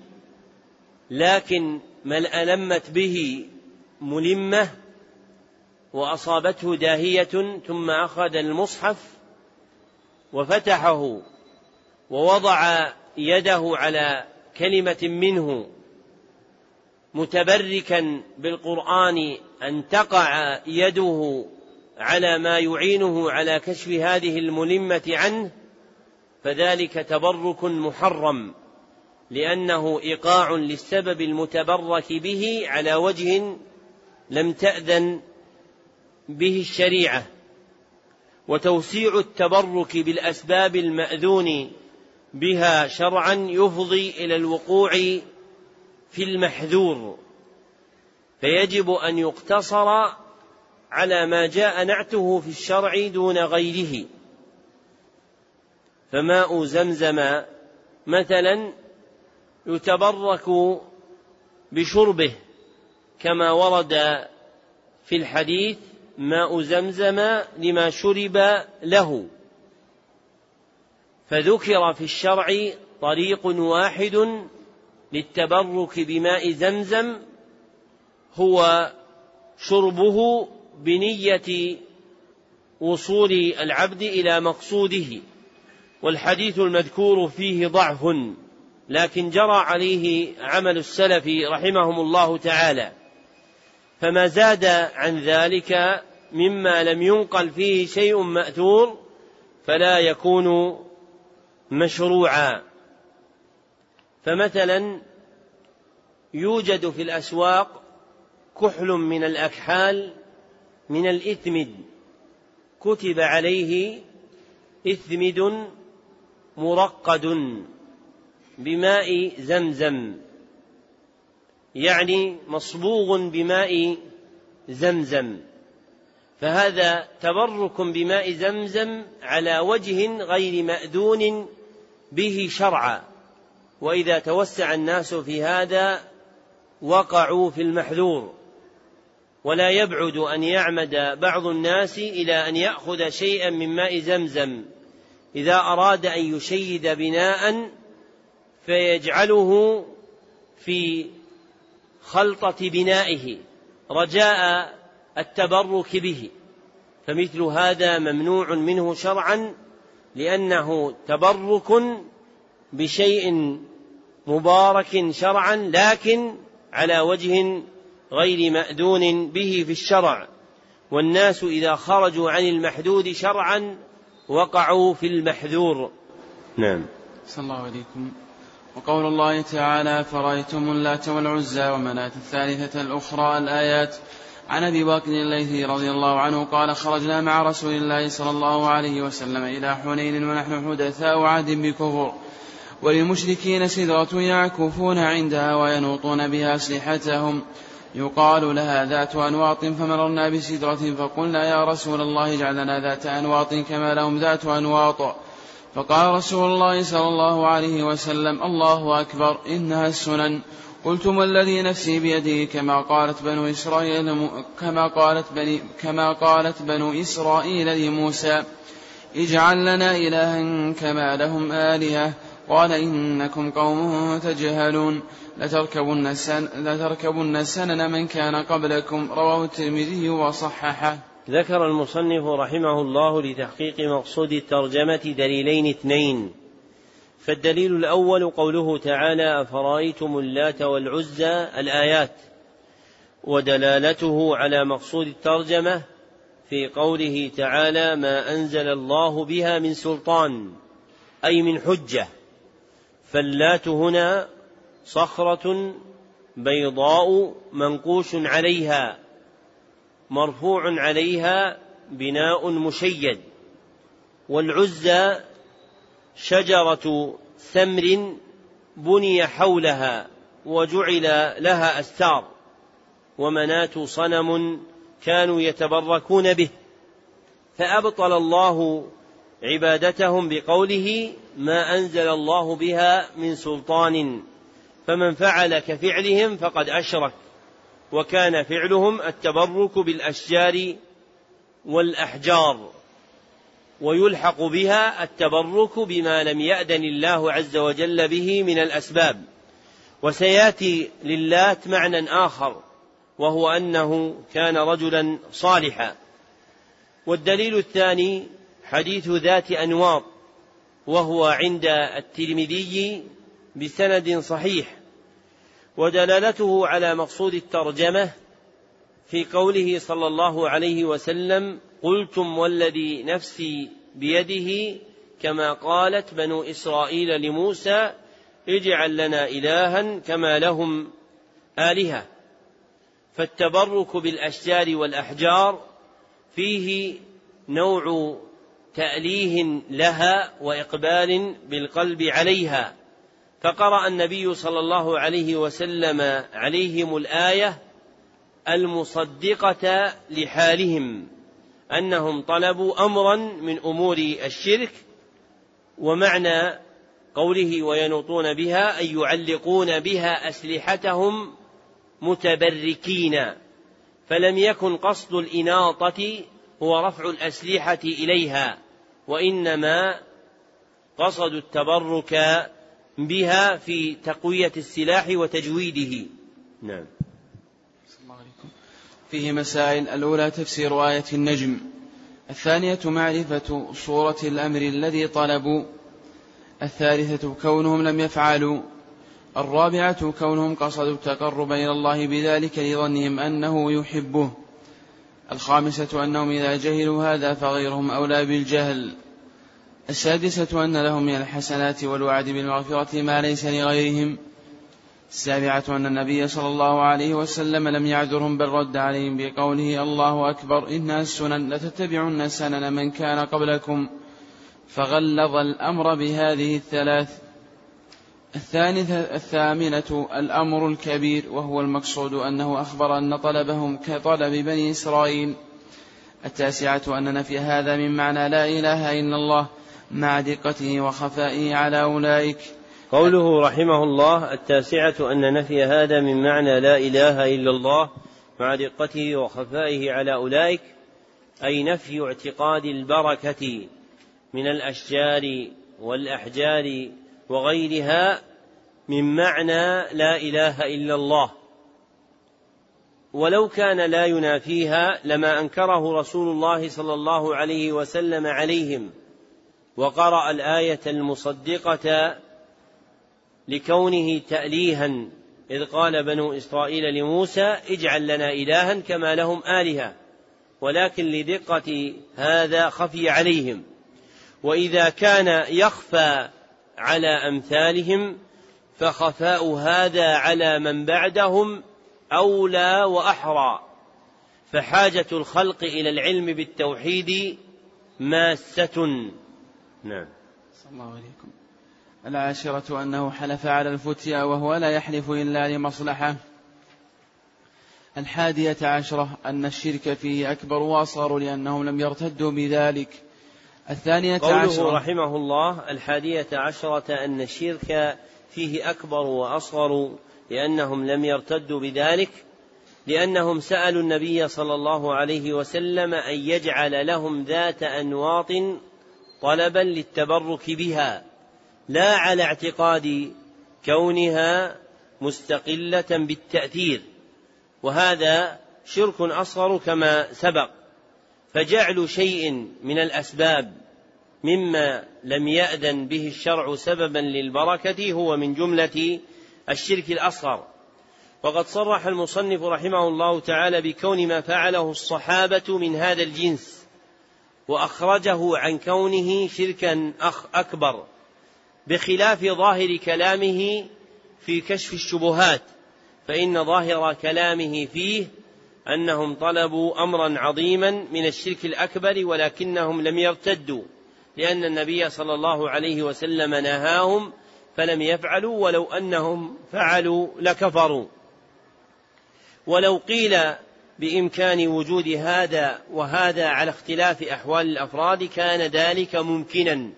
لكن من ألمت به ملمة وأصابته داهية ثم أخذ المصحف وفتحه ووضع يده على كلمة منه متبركا بالقرآن أن تقع يده على ما يعينه على كشف هذه الملمة عنه فذلك تبرك محرم. لأنه إيقاع للسبب المتبرك به على وجه لم تأذن به الشريعة. وتوسيع التبرك بالأسباب المأذون بها شرعا يفضي إلى الوقوع في المحذور. فيجب أن يقتصر على ما جاء نعته في الشرع دون غيره. فماء زمزم مثلا يتبرك بشربه كما ورد في الحديث ماء زمزم لما شرب له. فذكر في الشرع طريق واحد للتبرك بماء زمزم هو شربه بنية وصول العبد إلى مقصوده والحديث المذكور فيه ضعف. لكن جرى عليه عمل السلف رحمهم الله تعالى فما زاد عن ذلك مما لم ينقل فيه شيء مأثور فلا يكون مشروعا. فمثلا يوجد في الأسواق كحل من الأكحال من الإثمد كتب عليه إثمد مرقد. بماء زمزم. يعني مصبوغ بماء زمزم. فهذا تبرك بماء زمزم على وجه غير مأذون به شرعا. وإذا توسع الناس في هذا وقعوا في المحذور. ولا يبعد أن يعمد بعض الناس إلى أن يأخذ شيئا من ماء زمزم. إذا أراد أن يشيد بناء فيجعله في خلطة بنائه رجاء التبرك به. فمثل هذا ممنوع منه شرعا لأنه تبرك بشيء مبارك شرعا لكن على وجه غير مأذون به في الشرع. والناس إذا خرجوا عن المحدود شرعا وقعوا في المحذور. نعم. صلى الله عليكم. وقول الله تعالى فرأيتم اللات والعزى ومناة الثالثة الأخرى الآيات. عن أبي بكر الليثي رضي الله عنه قال خرجنا مع رسول الله صلى الله عليه وسلم إلى حنين ونحن حدثاء عهد بكفر وللمشركين سدرة يعكفون عندها وينوطون بها أسلحتهم. يقال لها ذات أنواط فمررنا بسدرة فقلنا يا رسول الله اجعل لنا ذات أنواط كما لهم ذات أنواط. فقال رسول الله صلى الله عليه وسلم الله أكبر إنها السنن. قلتم والذي نفسي بيده؟ كما قالت بنو إسرائيل كما قالت بني كما قالت بنو إسرائيل لموسى اجعل لنا إلها كما لهم آلهة. قال إنكم قوم تجهلون. لتركبن لتركبن سنن من كان قبلكم رواه الترمذي وصححه. ذكر المصنف رحمه الله لتحقيق مقصود الترجمة دليلين اثنين. فالدليل الأول قوله تعالى أفرأيتم اللات والعزى الآيات. ودلالته على مقصود الترجمة في قوله تعالى ما أنزل الله بها من سلطان أي من حجة. فاللات هنا صخرة بيضاء منقوش عليها. مرفوع عليها بناء مشيد والعزى شجرة ثمر بني حولها وجعل لها أستار ومناة صنم كانوا يتبركون به فأبطل الله عبادتهم بقوله ما أنزل الله بها من سلطان فمن فعل كفعلهم فقد أشرك وكان فعلهم التبرك بالأشجار والأحجار ويلحق بها التبرك بما لم يأذن الله عز وجل به من الأسباب. وسيأتي للات معنى آخر وهو أنه كان رجلا صالحا. والدليل الثاني حديث ذات أنواط وهو عند الترمذي بسند صحيح. ودلالته على مقصود الترجمة في قوله صلى الله عليه وسلم قلتم والذي نفسي بيده كما قالت بنو إسرائيل لموسى اجعل لنا إلها كما لهم آلهة. فالتبرك بالأشجار والأحجار فيه نوع تأليه لها وإقبال بالقلب عليها. فقرأ النبي صلى الله عليه وسلم عليهم الآية المصدقة لحالهم أنهم طلبوا أمرا من أمور الشرك ومعنى قوله وينوطون بها أي يعلقون بها أسلحتهم متبركين فلم يكن قصد الإناطة هو رفع الأسلحة إليها وإنما قصدوا التبرك بها في تقوية السلاح وتجويده. نعم. فيه مسائل. الأولى تفسير آية النجم. الثانية معرفة صورة الأمر الذي طلبوا. الثالثة كونهم لم يفعلوا. الرابعة كونهم قصدوا التقرب إلى الله بذلك لظنهم أنه يحبه. الخامسة أنهم إذا جهلوا هذا فغيرهم أولى بالجهل. السادسة أن لهم من الحسنات والوعد بالمغفرة ما ليس لغيرهم. السابعة أن النبي صلى الله عليه وسلم لم يعذرهم بل رد عليهم بقوله الله أكبر إنها السنن لتتبعن سنن من كان قبلكم. فغلظ الأمر بهذه الثلاث. الثالثة الثامنة الأمر الكبير وهو المقصود أنه أخبر أن طلبهم كطلب بني إسرائيل. التاسعة أن نفي هذا من معنى لا إله إلا الله. مع دقته وخفائه على أولئك. قوله رحمه الله التاسعة أن نفي هذا من معنى لا إله إلا الله مع دقته وخفائه على أولئك أي نفي اعتقاد البركة من الأشجار والأحجار وغيرها من معنى لا إله إلا الله. ولو كان لا ينافيها لما أنكره رسول الله صلى الله عليه وسلم عليهم. وقرأ الآية المصدقة لكونه تأليها إذ قال بنو إسرائيل لموسى اجعل لنا إلها كما لهم آلهة ولكن لدقة هذا خفي عليهم. وإذا كان يخفى على أمثالهم فخفاء هذا على من بعدهم أولى وأحرى. فحاجة الخلق إلى العلم بالتوحيد ماسة. نعم. صلى الله عليكم. العاشرة أنه حلف على الفتيا وهو لا يحلف إلا لمصلحة. الحادية عشرة أن الشرك فيه أكبر وأصغر لأنهم لم يرتدوا بذلك. الثانية قوله عشرة. رحمه الله الحادية عشرة أن الشرك فيه أكبر وأصغر لأنهم لم يرتدوا بذلك لأنهم سألوا النبي صلى الله عليه وسلم أن يجعل لهم ذات أنواط طلبا للتبرك بها لا على اعتقاد كونها مستقلة بالتأثير. وهذا شرك أصغر كما سبق. فجعل شيء من الأسباب مما لم يأذن به الشرع سببا للبركة هو من جملة الشرك الأصغر. وقد صرح المصنف رحمه الله تعالى بكون ما فعله الصحابة من هذا الجنس. وأخرجه عن كونه شركا أخ أكبر بخلاف ظاهر كلامه في كشف الشبهات فإن ظاهر كلامه فيه أنهم طلبوا أمرا عظيما من الشرك الأكبر ولكنهم لم يرتدوا لأن النبي صلى الله عليه وسلم نهاهم فلم يفعلوا ولو أنهم فعلوا لكفروا. ولو قيل بإمكان وجود هذا وهذا على اختلاف أحوال الأفراد كان ذلك ممكنا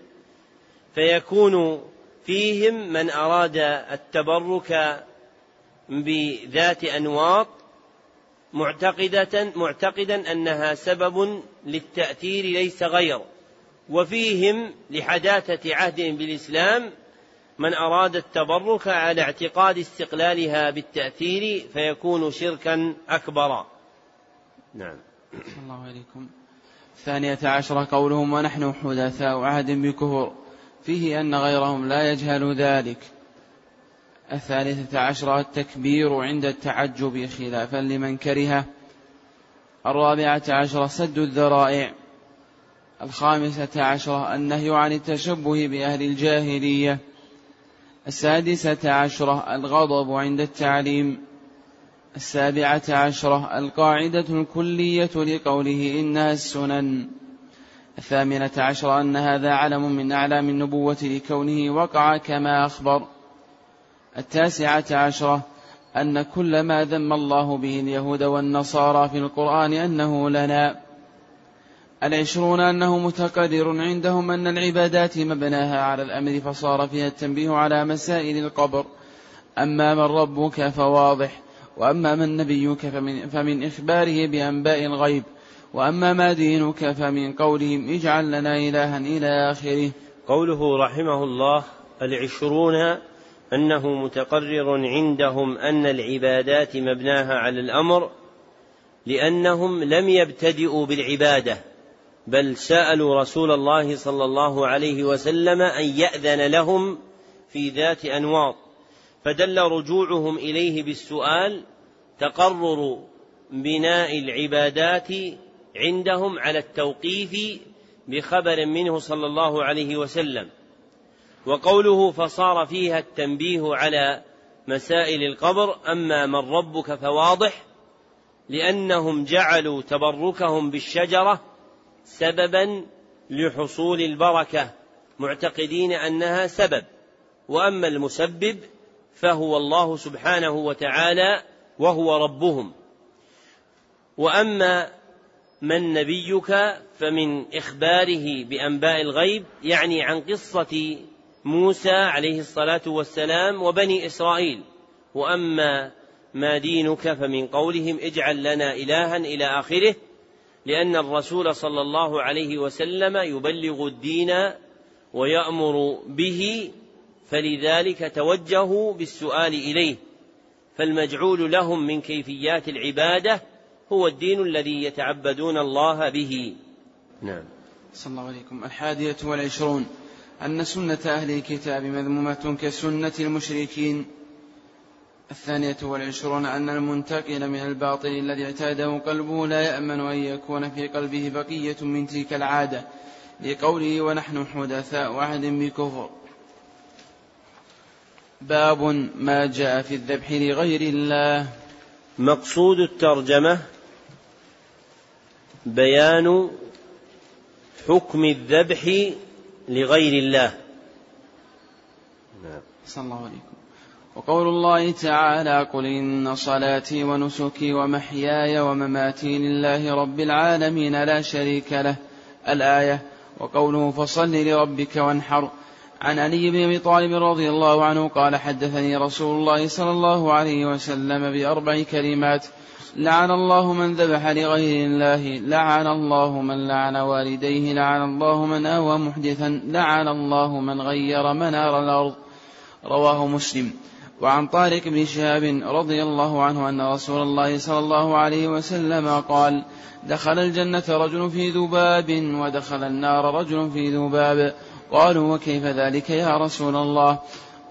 فيكون فيهم من أراد التبرك بذات أنواط معتقدة معتقدا أنها سبب للتأثير ليس غير وفيهم لحداثة عهدهم بالإسلام من أراد التبرك على اعتقاد استقلالها بالتأثير فيكون شركا أكبر. نعم. الله عليكم. الثانية عشرة قولهم ونحن حدثاء عهد بكفر. فيه أن غيرهم لا يجهل ذلك. الثالثة عشرة التكبير عند التعجب خلافا لمن كرهه. الرابعة عشرة سد الذرائع. الخامسة عشرة النهي عن التشبه بأهل الجاهلية. السادسة عشرة الغضب عند التعليم. السابعة عشرة القاعدة الكلية لقوله إنها السنن. الثامنة عشرة أن هذا علم من أعلام النبوة لكونه وقع كما أخبر. التاسعة عشرة أن كل ما ذم الله به اليهود والنصارى في القرآن أنه لنا. العشرون أنه متقرر عندهم أن العبادات مبناها على الأمر فصار فيها التنبيه على مسائل القبر. أما من ربك فواضح. وأما من نبيك فمن, فمن إخباره بأنباء الغيب وأما ما دينك فمن قولهم اجعل لنا إلها إلى آخره. قوله رحمه الله العشرون أنه متقرر عندهم أن العبادات مبناها على الأمر لأنهم لم يبتدئوا بالعبادة بل سألوا رسول الله صلى الله عليه وسلم أن يأذن لهم في ذات أنواط. فدل رجوعهم إليه بالسؤال تقرر بناء العبادات عندهم على التوقيف بخبر منه صلى الله عليه وسلم. وقوله فصار فيها التنبيه على مسائل القبر أما من ربك فواضح لأنهم جعلوا تبركهم بالشجرة سببا لحصول البركة معتقدين أنها سبب. وأما المسبب فهو الله سبحانه وتعالى وهو ربهم. وأما من نبيك فمن إخباره بأنباء الغيب يعني عن قصة موسى عليه الصلاة والسلام وبني إسرائيل. وأما ما دينك فمن قولهم اجعل لنا إلها إلى آخره لأن الرسول صلى الله عليه وسلم يبلغ الدين ويأمر به فلذلك توجهوا بالسؤال إليه فالمجعول لهم من كيفيات العبادة هو الدين الذي يتعبدون الله به. نعم. صلى الله عليكم. الحادية والعشرون. أن سنة أهل الكتاب مذمومة كسنة المشركين. الثانية والعشرون. أن المنتقل من الباطل الذي اعتاده قلبه لا يأمن أن يكون في قلبه بقية من تلك العادة. لقوله ونحن حدثاء عهد بكفر باب ما جاء في الذبح لغير الله. مقصود الترجمة بيان حكم الذبح لغير الله. نعم. صلى الله عليكم. وقول الله تعالى قل إن صلاتي ونسكي ومحياي ومماتي لله رب العالمين لا شريك له. الآية وقوله فصل لربك وانحر. عن علي بن أبي طالب رضي الله عنه قال حدثني رسول الله صلى الله عليه وسلم بأربع كلمات. لعن الله من ذبح لغير الله لعن الله من لعن والديه لعن الله من آوى محدثا لعن الله من غير منار الأرض. رواه مسلم. وعن طارق بن شهاب رضي الله عنه أن رسول الله صلى الله عليه وسلم قال دخل الجنة رجل في ذباب ودخل النار رجل في ذباب. قالوا وكيف ذلك يا رسول الله؟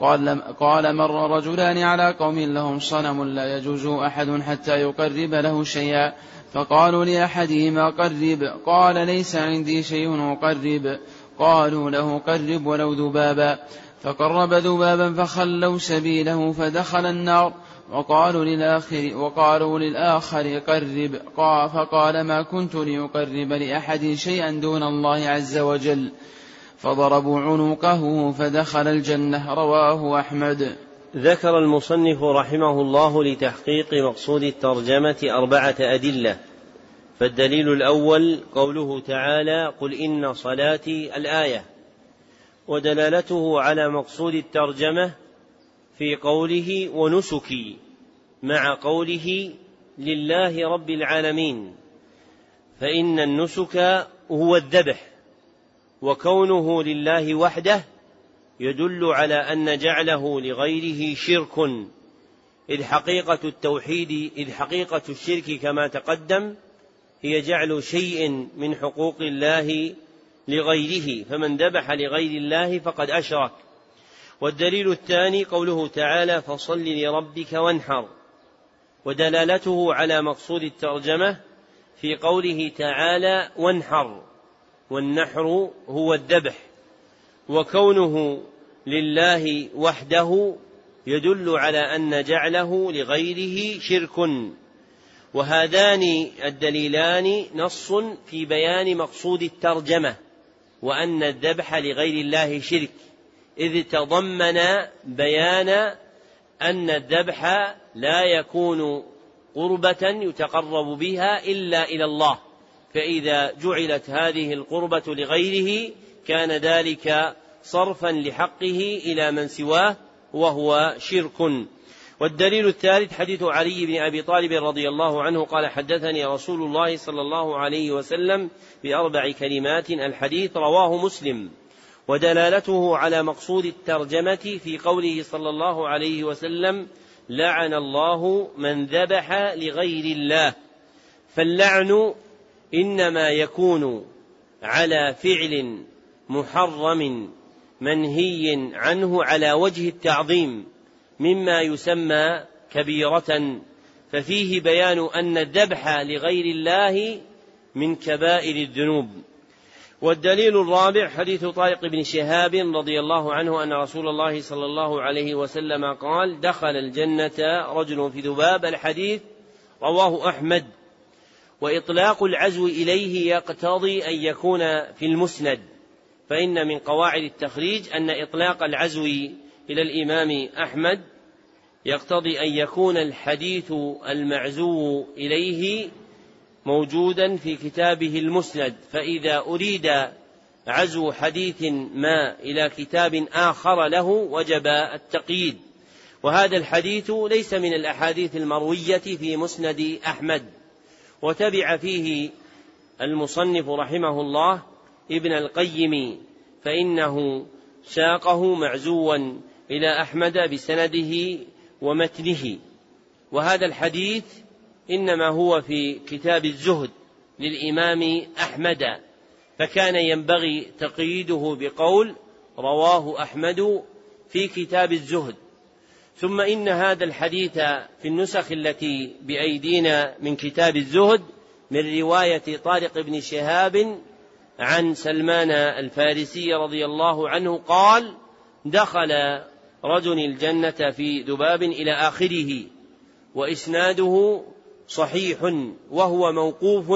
قال, قال مر رجلان على قوم لهم صنم لا يجوز أحد حتى يقرب له شيئا. فقالوا لأحدهما قرب. قال ليس عندي شيء أقرب. قالوا له قرب ولو ذبابا. فقرب ذبابا فخلوا سبيله فدخل النار. وقالوا للآخر وقالوا للآخر قرب. فقال ما كنت لأقرب لأحد شيئا دون الله عز وجل. فضربوا عنقه فدخل الجنة رواه أحمد. ذكر المصنف رحمه الله لتحقيق مقصود الترجمة أربعة أدلة. فالدليل الأول قوله تعالى قل إن صلاتي الآية ودلالته على مقصود الترجمة في قوله ونسكي مع قوله لله رب العالمين فإن النسك هو الذبح. وكونه لله وحده يدل على أن جعله لغيره شرك. إذ حقيقة التوحيد إذ حقيقة الشرك كما تقدم هي جعل شيء من حقوق الله لغيره فمن ذبح لغير الله فقد أشرك. والدليل الثاني قوله تعالى فصل لربك وانحر. ودلالته على مقصود الترجمة في قوله تعالى وانحر. والنحر هو الذبح وكونه لله وحده يدل على أن جعله لغيره شرك. وهذان الدليلان نص في بيان مقصود الترجمة وأن الذبح لغير الله شرك إذ تضمن بيان أن الذبح لا يكون قربة يتقرب بها إلا إلى الله. فإذا جعلت هذه القربة لغيره كان ذلك صرفا لحقه إلى من سواه وهو شرك. والدليل الثالث حديث علي بن أبي طالب رضي الله عنه قال حدثني رسول الله صلى الله عليه وسلم بأربع كلمات الحديث رواه مسلم ودلالته على مقصود الترجمة في قوله صلى الله عليه وسلم لعن الله من ذبح لغير الله. فاللعن إنما يكون على فعل محرم منهي عنه على وجه التعظيم مما يسمى كبيرة ففيه بيان أن الذبح لغير الله من كبائر الذنوب. والدليل الرابع حديث طارق بن شهاب رضي الله عنه أن رسول الله صلى الله عليه وسلم قال دخل الجنة رجل في ذباب الحديث رواه أحمد وإطلاق العزو إليه يقتضي أن يكون في المسند فإن من قواعد التخريج أن إطلاق العزو إلى الإمام أحمد يقتضي أن يكون الحديث المعزو إليه موجودا في كتابه المسند فإذا أريد عزو حديث ما إلى كتاب آخر له وجب التقييد وهذا الحديث ليس من الأحاديث المروية في مسند أحمد. وتبع فيه المصنف رحمه الله ابن القيم فإنه ساقه معزوا إلى أحمد بسنده ومتنه. وهذا الحديث إنما هو في كتاب الزهد للإمام أحمد فكان ينبغي تقييده بقول رواه أحمد في كتاب الزهد. ثم إن هذا الحديث في النسخ التي بأيدينا من كتاب الزهد من رواية طارق بن شهاب عن سلمان الفارسي رضي الله عنه قال دخل رجل الجنة في ذباب إلى آخره وإسناده صحيح وهو موقوف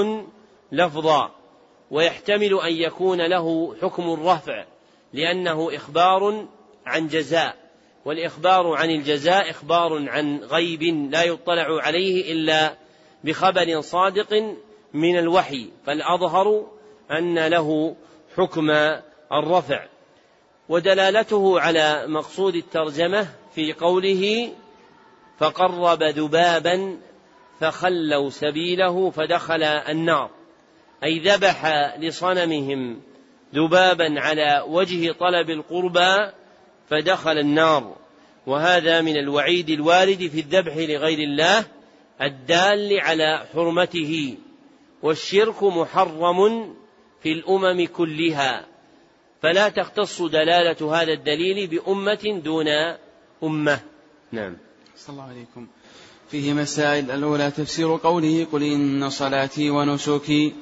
لفظا ويحتمل أن يكون له حكم الرفع لأنه إخبار عن جزاء. والإخبار عن الجزاء إخبار عن غيب لا يطلع عليه إلا بخبر صادق من الوحي فالأظهر أن له حكم الرفع. ودلالته على مقصود الترجمة في قوله فقرب ذبابا فخلوا سبيله فدخل النار أي ذبح لصنمهم ذبابا على وجه طلب القربى فدخل النار. وهذا من الوعيد الوارد في الذبح لغير الله الدال على حرمته. والشرك محرم في الأمم كلها. فلا تختص دلالة هذا الدليل بأمة دون أمة. نعم. صلى الله عليكم. فيه مسائل. الأولى تفسير قوله قل إن صلاتي ونسكي.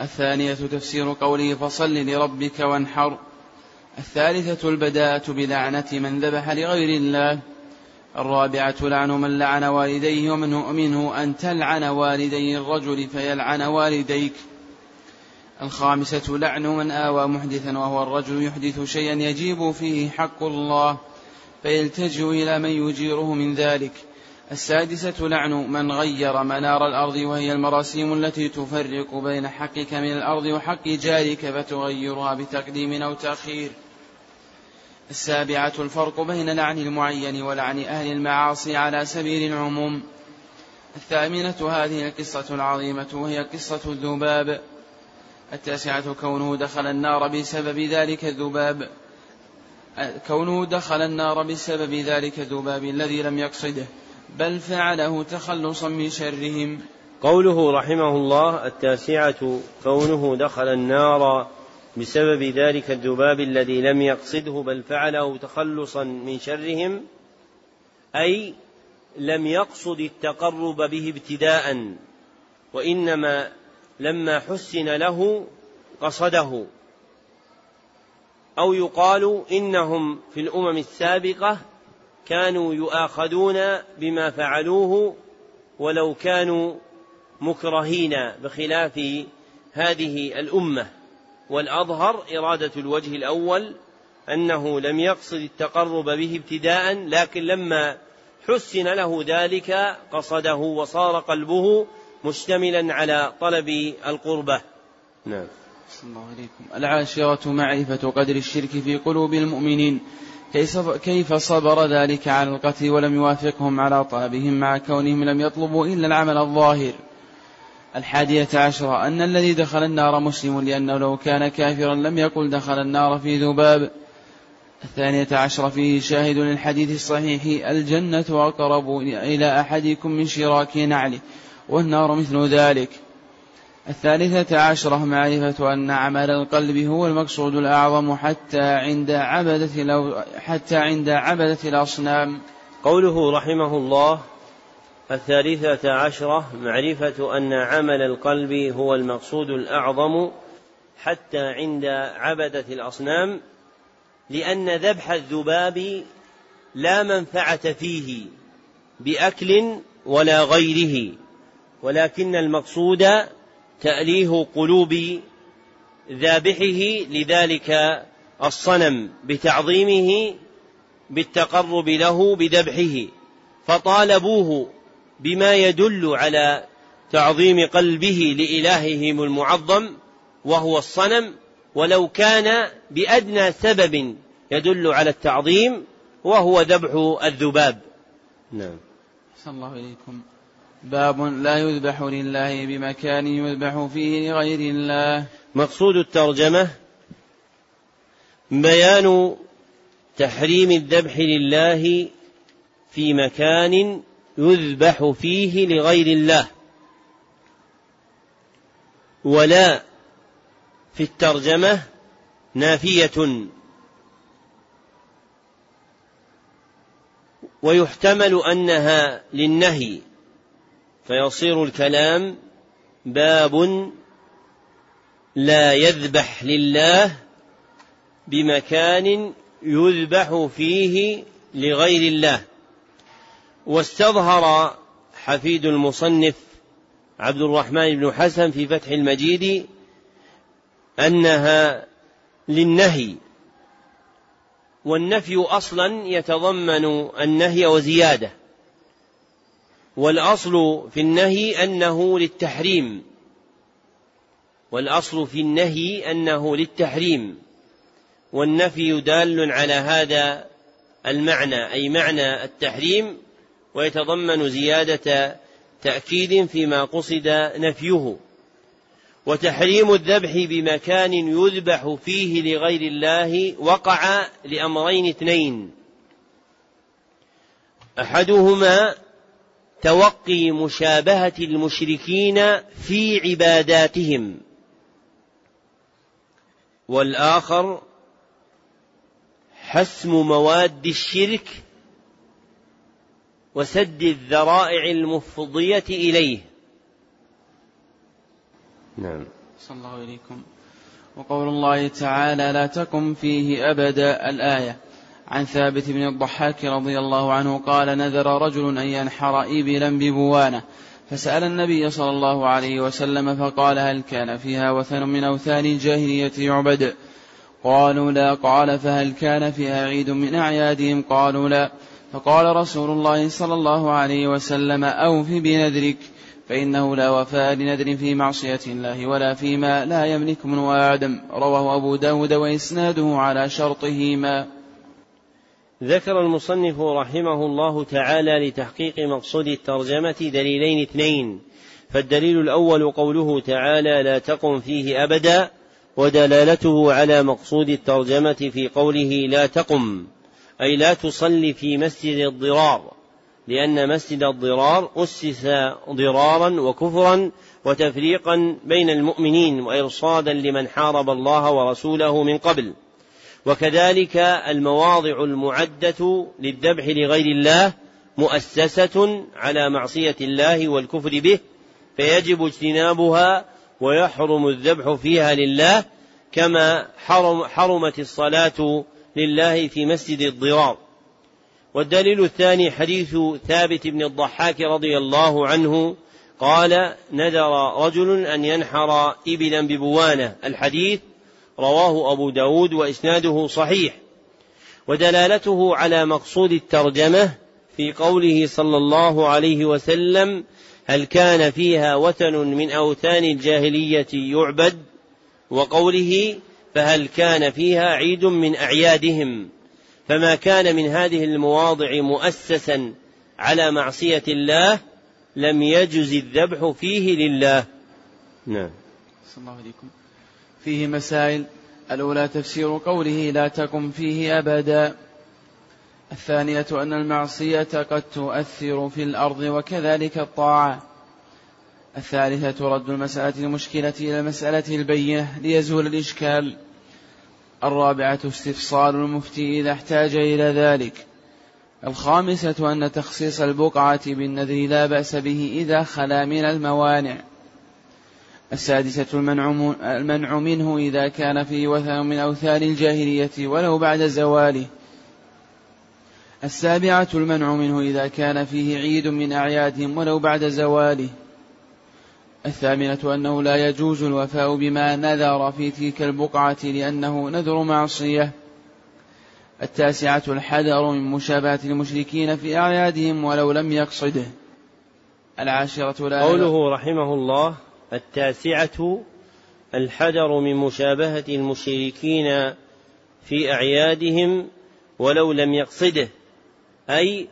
الثانية تفسير قوله فصل لربك وانحر. الثالثة البداءة بلعنة من ذبح لغير الله. الرابعة لعن من لعن والديه ومنه منه أن تلعن والدي الرجل فيلعن والديك. الخامسة لعن من آوى محدثا وهو الرجل يحدث شيئا يجيب فيه حق الله فيلتجئ إلى من يجيره من ذلك. السادسة لعن من غير منار الأرض وهي المراسيم التي تفرق بين حقك من الأرض وحق جارك فتغيرها بتقديم أو تأخير. السابعة الفرق بين لعن المعين ولعن أهل المعاصي على سبيل العموم. الثامنة هذه القصة العظيمة وهي قصة الذباب. التاسعة كونه دخل النار بسبب ذلك الذباب. كونه دخل النار بسبب ذلك الذباب الذي لم يقصده بل فعله تخلصا من شرهم. قوله رحمه الله التاسعة كونه دخل النار بسبب ذلك الذباب الذي لم يقصده بل فعله تخلصا من شرهم أي لم يقصد التقرب به ابتداء وإنما لما حسن له قصده. أو يقال إنهم في الأمم السابقة كانوا يؤاخذون بما فعلوه ولو كانوا مكرهين بخلاف هذه الأمة. والأظهر إرادة الوجه الأول أنه لم يقصد التقرب به ابتداء لكن لما حسن له ذلك قصده وصار قلبه مشتملا على طلب القربة. نعم. الله عليكم. العاشرة معرفة قدر الشرك في قلوب المؤمنين. كيف صبر ذلك على القتل ولم يوافقهم على طلبهم مع كونهم لم يطلبوا إلا العمل الظاهر؟ الحادية عشرة أن الذي دخل النار مسلم لأنه لو كان كافرا لم يقل دخل النار في ذباب الثانية عشرة فيه شاهد للحديث الصحيح الجنة أقرب إلى أحدكم من شراك نعله والنار مثل ذلك الثالثة عشرة معرفة أن عمل القلب هو المقصود الأعظم حتى عند عبدة حتى عند عبدة الأصنام. قوله رحمه الله الثالثة عشرة معرفة أن عمل القلب هو المقصود الأعظم حتى عند عبدة الأصنام لأن ذبح الذباب لا منفعة فيه بأكل ولا غيره ولكن المقصود تأليه قلوب ذابحه لذلك الصنم بتعظيمه بالتقرب له بذبحه فطالبوه بما يدل على تعظيم قلبه لإلههم المعظم وهو الصنم ولو كان بأدنى سبب يدل على التعظيم وهو ذبح الذباب. نعم. صلى الله إليكم. باب لا يذبح لله بمكان يذبح فيه لغير الله. مقصود الترجمة بيان تحريم الذبح لله في مكان يذبح فيه لغير الله. ولا في الترجمة نافية. ويحتمل أنها للنهي. فيصير الكلام باب لا يذبح لله بمكان يذبح فيه لغير الله. واستظهر حفيد المصنف عبد الرحمن بن حسن في فتح المجيد أنها للنهي والنفي أصلا يتضمن النهي وزيادة والأصل في النهي أنه للتحريم والأصل في النهي أنه للتحريم والنفي دال على هذا المعنى أي معنى التحريم ويتضمن زيادة تأكيد فيما قصد نفيه وتحريم الذبح بمكان يذبح فيه لغير الله وقع لأمرين اثنين. أحدهما توقي مشابهة المشركين في عباداتهم والآخر حسم مواد الشرك وسد الذرائع المفضية إليه. نعم. صلى الله إليكم وقول الله تعالى لا تقم فيه أبدا الآية. عن ثابت بن الضحاك رضي الله عنه قال نذر رجل أن ينحر إبلا ببوانة. فسأل النبي صلى الله عليه وسلم فقال هل كان فيها وثن من أوثان الجاهلية يعبد قالوا لا. قال فهل كان فيها عيد من أعيادهم؟ قالوا لا. فقال رسول الله صلى الله عليه وسلم أوف بنذرك فإنه لا وفاء لنذر في معصية الله ولا فيما لا يملك من آدم. رواه أبو داود وإسناده على شرطهما. ذكر المصنف رحمه الله تعالى لتحقيق مقصود الترجمة دليلين اثنين. فالدليل الأول قوله تعالى لا تقم فيه أبدا ودلالته على مقصود الترجمة في قوله لا تقم. أي لا تصلي في مسجد الضرار لأن مسجد الضرار أسس ضرارا وكفرا وتفريقا بين المؤمنين وإرصادا لمن حارب الله ورسوله من قبل. وكذلك المواضع المعدة للذبح لغير الله مؤسسة على معصية الله والكفر به فيجب اجتنابها ويحرم الذبح فيها لله كما حرم حرمت الصلاة لله في مسجد الضرار. والدليل الثاني حديث ثابت بن الضحاك رضي الله عنه قال نذر رجل أن ينحر إبلا ببوانة. الحديث رواه أبو داود وإسناده صحيح. ودلالته على مقصود الترجمة في قوله صلى الله عليه وسلم هل كان فيها وثن من أوثان الجاهلية يعبد؟ وقوله فهل كان فيها عيد من أعيادهم؟ فما كان من هذه المواضع مؤسسا على معصية الله لم يجز الذبح فيه لله. نعم. الله عليكم. فيه مسائل. الأولى تفسير قوله لا تقم فيه أبدا. الثانية أن المعصية قد تؤثر في الأرض وكذلك الطاعة. الثالثة رد المسألة المشكلة إلى المسألة البينة ليزول الإشكال. الرابعة استفصال المفتي إذا احتاج إلى ذلك. الخامسة أن تخصيص البقعة بالنذر لا بأس به إذا خلا من الموانع. السادسة المنع, منه إذا كان فيه وثن من أوثان الجاهلية ولو بعد زواله. السابعة المنع منه إذا كان فيه عيد من أعيادهم ولو بعد زواله. الثامنة أنه لا يجوز الوفاء بما نذر في تلك البقعة لأنه نذر معصية. التاسعة الحذر من مشابهة المشركين في أعيادهم ولو لم يقصده. العاشرة لا قوله رحمه الله التاسعة الحذر من مشابهة المشركين في أعيادهم ولو لم يقصده. أي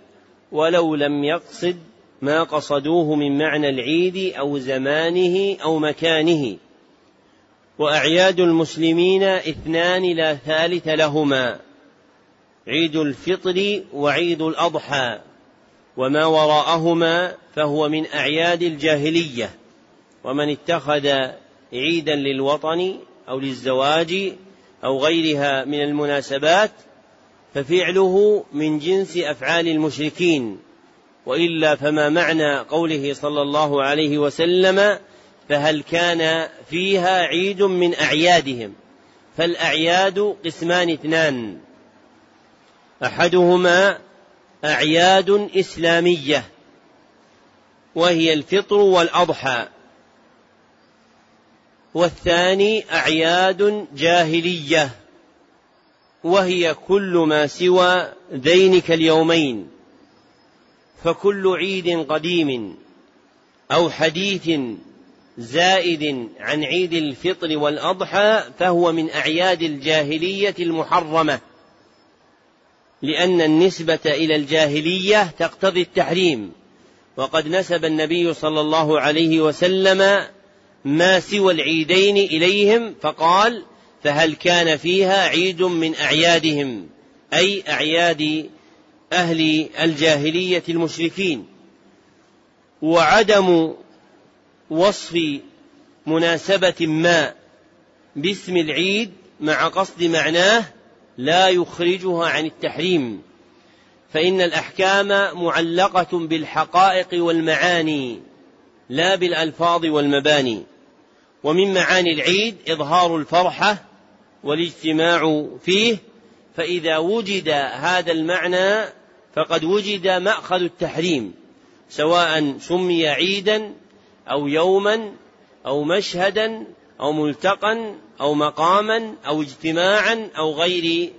ولو لم يقصد ما قصدوه من معنى العيد أو زمانه أو مكانه. وأعياد المسلمين اثنان لا ثالث لهما. عيد الفطر وعيد الأضحى. وما وراءهما فهو من أعياد الجاهلية. ومن اتخذ عيدا للوطن أو للزواج أو غيرها من المناسبات ففعله من جنس أفعال المشركين. وإلا فما معنى قوله صلى الله عليه وسلم فهل كان فيها عيد من أعيادهم؟ فالأعياد قسمان اثنان. أحدهما أعياد إسلامية وهي الفطر والأضحى. والثاني أعياد جاهلية وهي كل ما سوى ذينك اليومين. فكل عيد قديم أو حديث زائد عن عيد الفطر والأضحى فهو من أعياد الجاهلية المحرمة لأن النسبة إلى الجاهلية تقتضي التحريم. وقد نسب النبي صلى الله عليه وسلم ما سوى العيدين إليهم فقال فهل كان فيها عيد من أعيادهم؟ أي أعياد أهل الجاهلية المشركين وعدم وصف مناسبة ما باسم العيد مع قصد معناه لا يخرجها عن التحريم فإن الأحكام معلقة بالحقائق والمعاني لا بالألفاظ والمباني ومن معاني العيد إظهار الفرحة والاجتماع فيه فإذا وجد هذا المعنى فقد وجد مأخذ التحريم سواء سمي عيدا أو يوما أو مشهدا أو ملتقا أو مقاما أو اجتماعا أو غير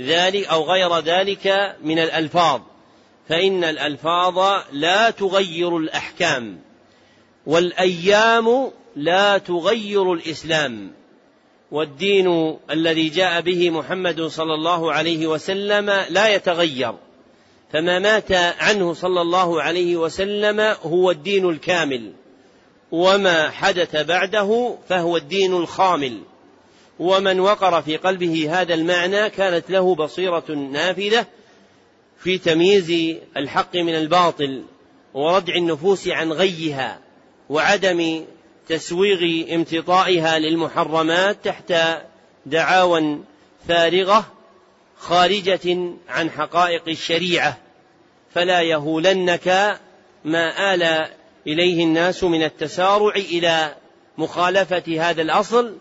ذلك أو غير ذلك من الألفاظ. فإن الألفاظ لا تغير الأحكام والأيام لا تغير الإسلام. والدين الذي جاء به محمد صلى الله عليه وسلم لا يتغير. فما مات عنه صلى الله عليه وسلم هو الدين الكامل. وما حدث بعده فهو الدين الخامل. ومن وقر في قلبه هذا المعنى كانت له بصيرة نافذة في تمييز الحق من الباطل وردع النفوس عن غيها وعدم تسويغ امتطائها للمحرمات تحت دعاوى فارغة خارجة عن حقائق الشريعة. فلا يهولنك ما آل إليه الناس من التسارع إلى مخالفة هذا الأصل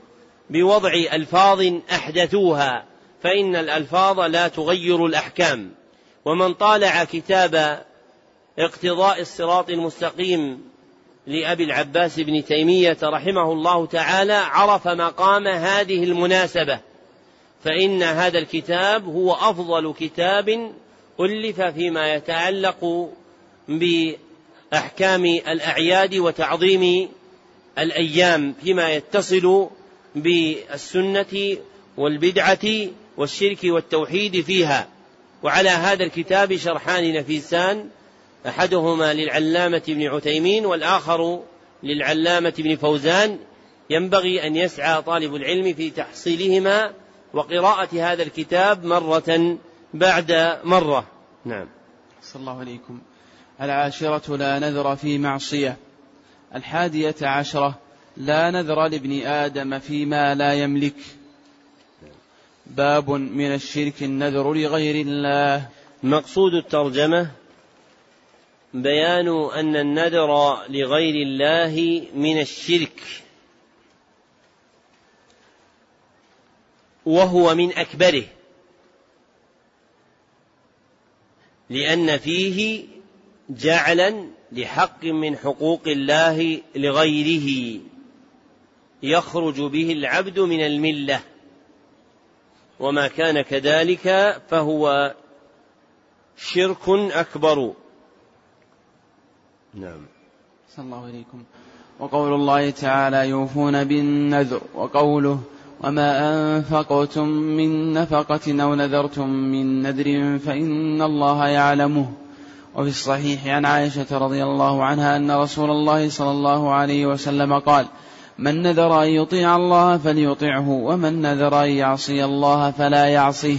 بوضع ألفاظ أحدثوها فإن الألفاظ لا تغير الأحكام. ومن طالع كتاب اقتضاء الصراط المستقيم لأبي العباس بن تيمية رحمه الله تعالى عرف مقام هذه المناسبة فإن هذا الكتاب هو أفضل كتاب ألف فيما يتعلق بأحكام الأعياد وتعظيم الأيام فيما يتصل بالسنة والبدعة والشرك والتوحيد فيها. وعلى هذا الكتاب شرحان نفيسان أحدهما للعلامة ابن عثيمين والآخر للعلامة ابن فوزان. ينبغي أن يسعى طالب العلم في تحصيلهما وقراءة هذا الكتاب مرة بعد مرة. نعم. صلى الله عليكم. العاشرة لا نذر في معصية. الحادية عشرة لا نذر لابن آدم فيما لا يملك. باب من الشرك النذر لغير الله. مقصود الترجمة بيان أن النذر لغير الله من الشرك وهو من أكبره لأن فيه جعلا لحق من حقوق الله لغيره يخرج به العبد من الملة وما كان كذلك فهو شرك أكبر. نعم. صلى الله عليكم. وقول الله تعالى يوفون بالنذر وقوله وما أنفقتم من نفقة أو نذرتم من نذر فإن الله يعلمه. وفي الصحيح عن عائشة رضي الله عنها أن رسول الله صلى الله عليه وسلم قال من نذر أن يطيع الله فليطعه ومن نذر أن يعصي الله فلا يعصيه.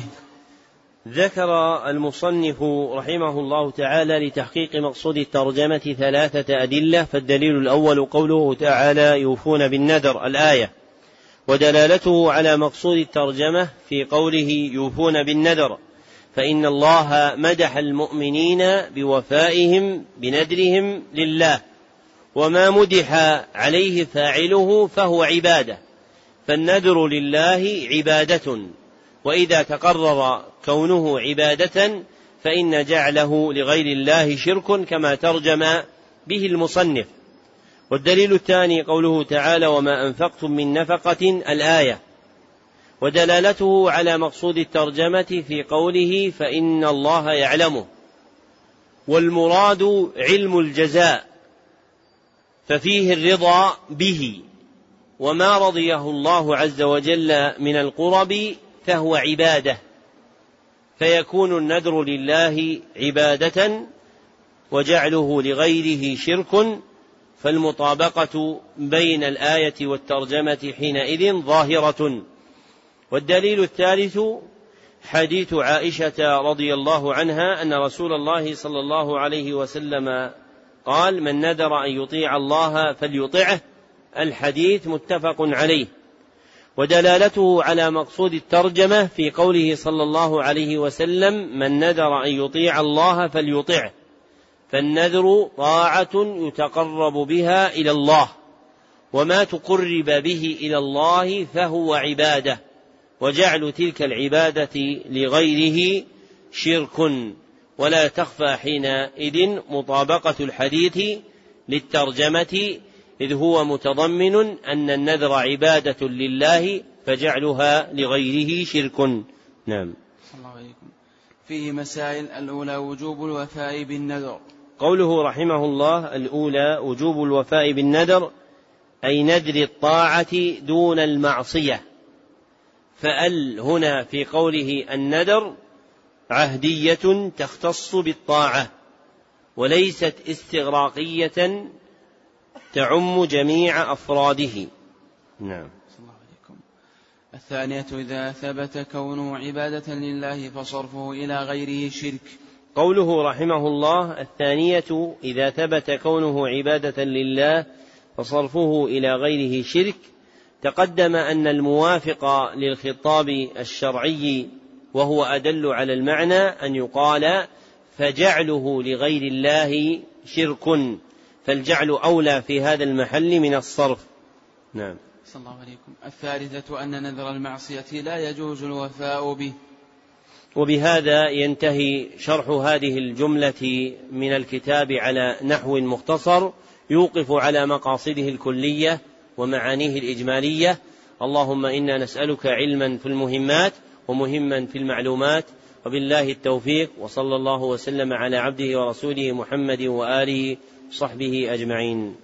ذكر المصنف رحمه الله تعالى لتحقيق مقصود الترجمة ثلاثة أدلة فالدليل الأول قوله تعالى يوفون بالنذر الآية. ودلالته على مقصود الترجمة في قوله يوفون بالنذر فإن الله مدح المؤمنين بوفائهم بنذرهم لله وما مدح عليه فاعله فهو عبادة فالنذر لله عبادة. وإذا تقرر كونه عبادة فإن جعله لغير الله شرك كما ترجم به المصنف. والدليل الثاني قوله تعالى وما أنفقتم من نفقة الآية. ودلالته على مقصود الترجمة في قوله فإن الله يعلمه. والمراد علم الجزاء ففيه الرضا به. وما رضيه الله عز وجل من القرب فهو عبادة. فيكون النذر لله عبادة وجعله لغيره شرك فالمطابقة بين الآية والترجمة حينئذ ظاهرة. والدليل الثالث حديث عائشة رضي الله عنها أن رسول الله صلى الله عليه وسلم قال من نذر أن يطيع الله فليطعه. الحديث متفق عليه. ودلالته على مقصود الترجمة في قوله صلى الله عليه وسلم من نذر أن يطيع الله فليطعه فالنذر طاعة يتقرب بها إلى الله وما تقرب به إلى الله فهو عبادة وجعل تلك العبادة لغيره شرك ولا تخفى حينئذ مطابقة الحديث للترجمة إذ هو متضمن أن النذر عبادة لله فجعلها لغيره شرك. نعم. الله عليكم. فيه مسائل. الأولى وجوب الوفاء بالنذر. قوله رحمه الله الأولى وجوب الوفاء بالنذر أي نذر الطاعة دون المعصية. فأل هنا في قوله النذر عهدية تختص بالطاعة وليست استغراقية تعم جميع أفراده. نعم. الله عليكم. الثانية إذا ثبت كونه عبادة لله فصرفه إلى غيره شرك. قوله رحمه الله الثانية إذا ثبت كونه عبادة لله فصرفه إلى غيره شرك تقدم أن الموافق للخطاب الشرعي وهو أدل على المعنى أن يقال فجعله لغير الله شرك. فالجعل أولى في هذا المحل من الصرف. نعم. صلى الله عليكم. الثالثة أن نذر المعصية لا يجوز الوفاء به. وبهذا ينتهي شرح هذه الجملة من الكتاب على نحو مختصر يوقف على مقاصده الكلية ومعانيه الإجمالية. اللهم إنا نسألك علما في المهمات ومهما في المعلومات. وبالله التوفيق وصلى الله وسلم على عبده ورسوله محمد وآله صحبه أجمعين.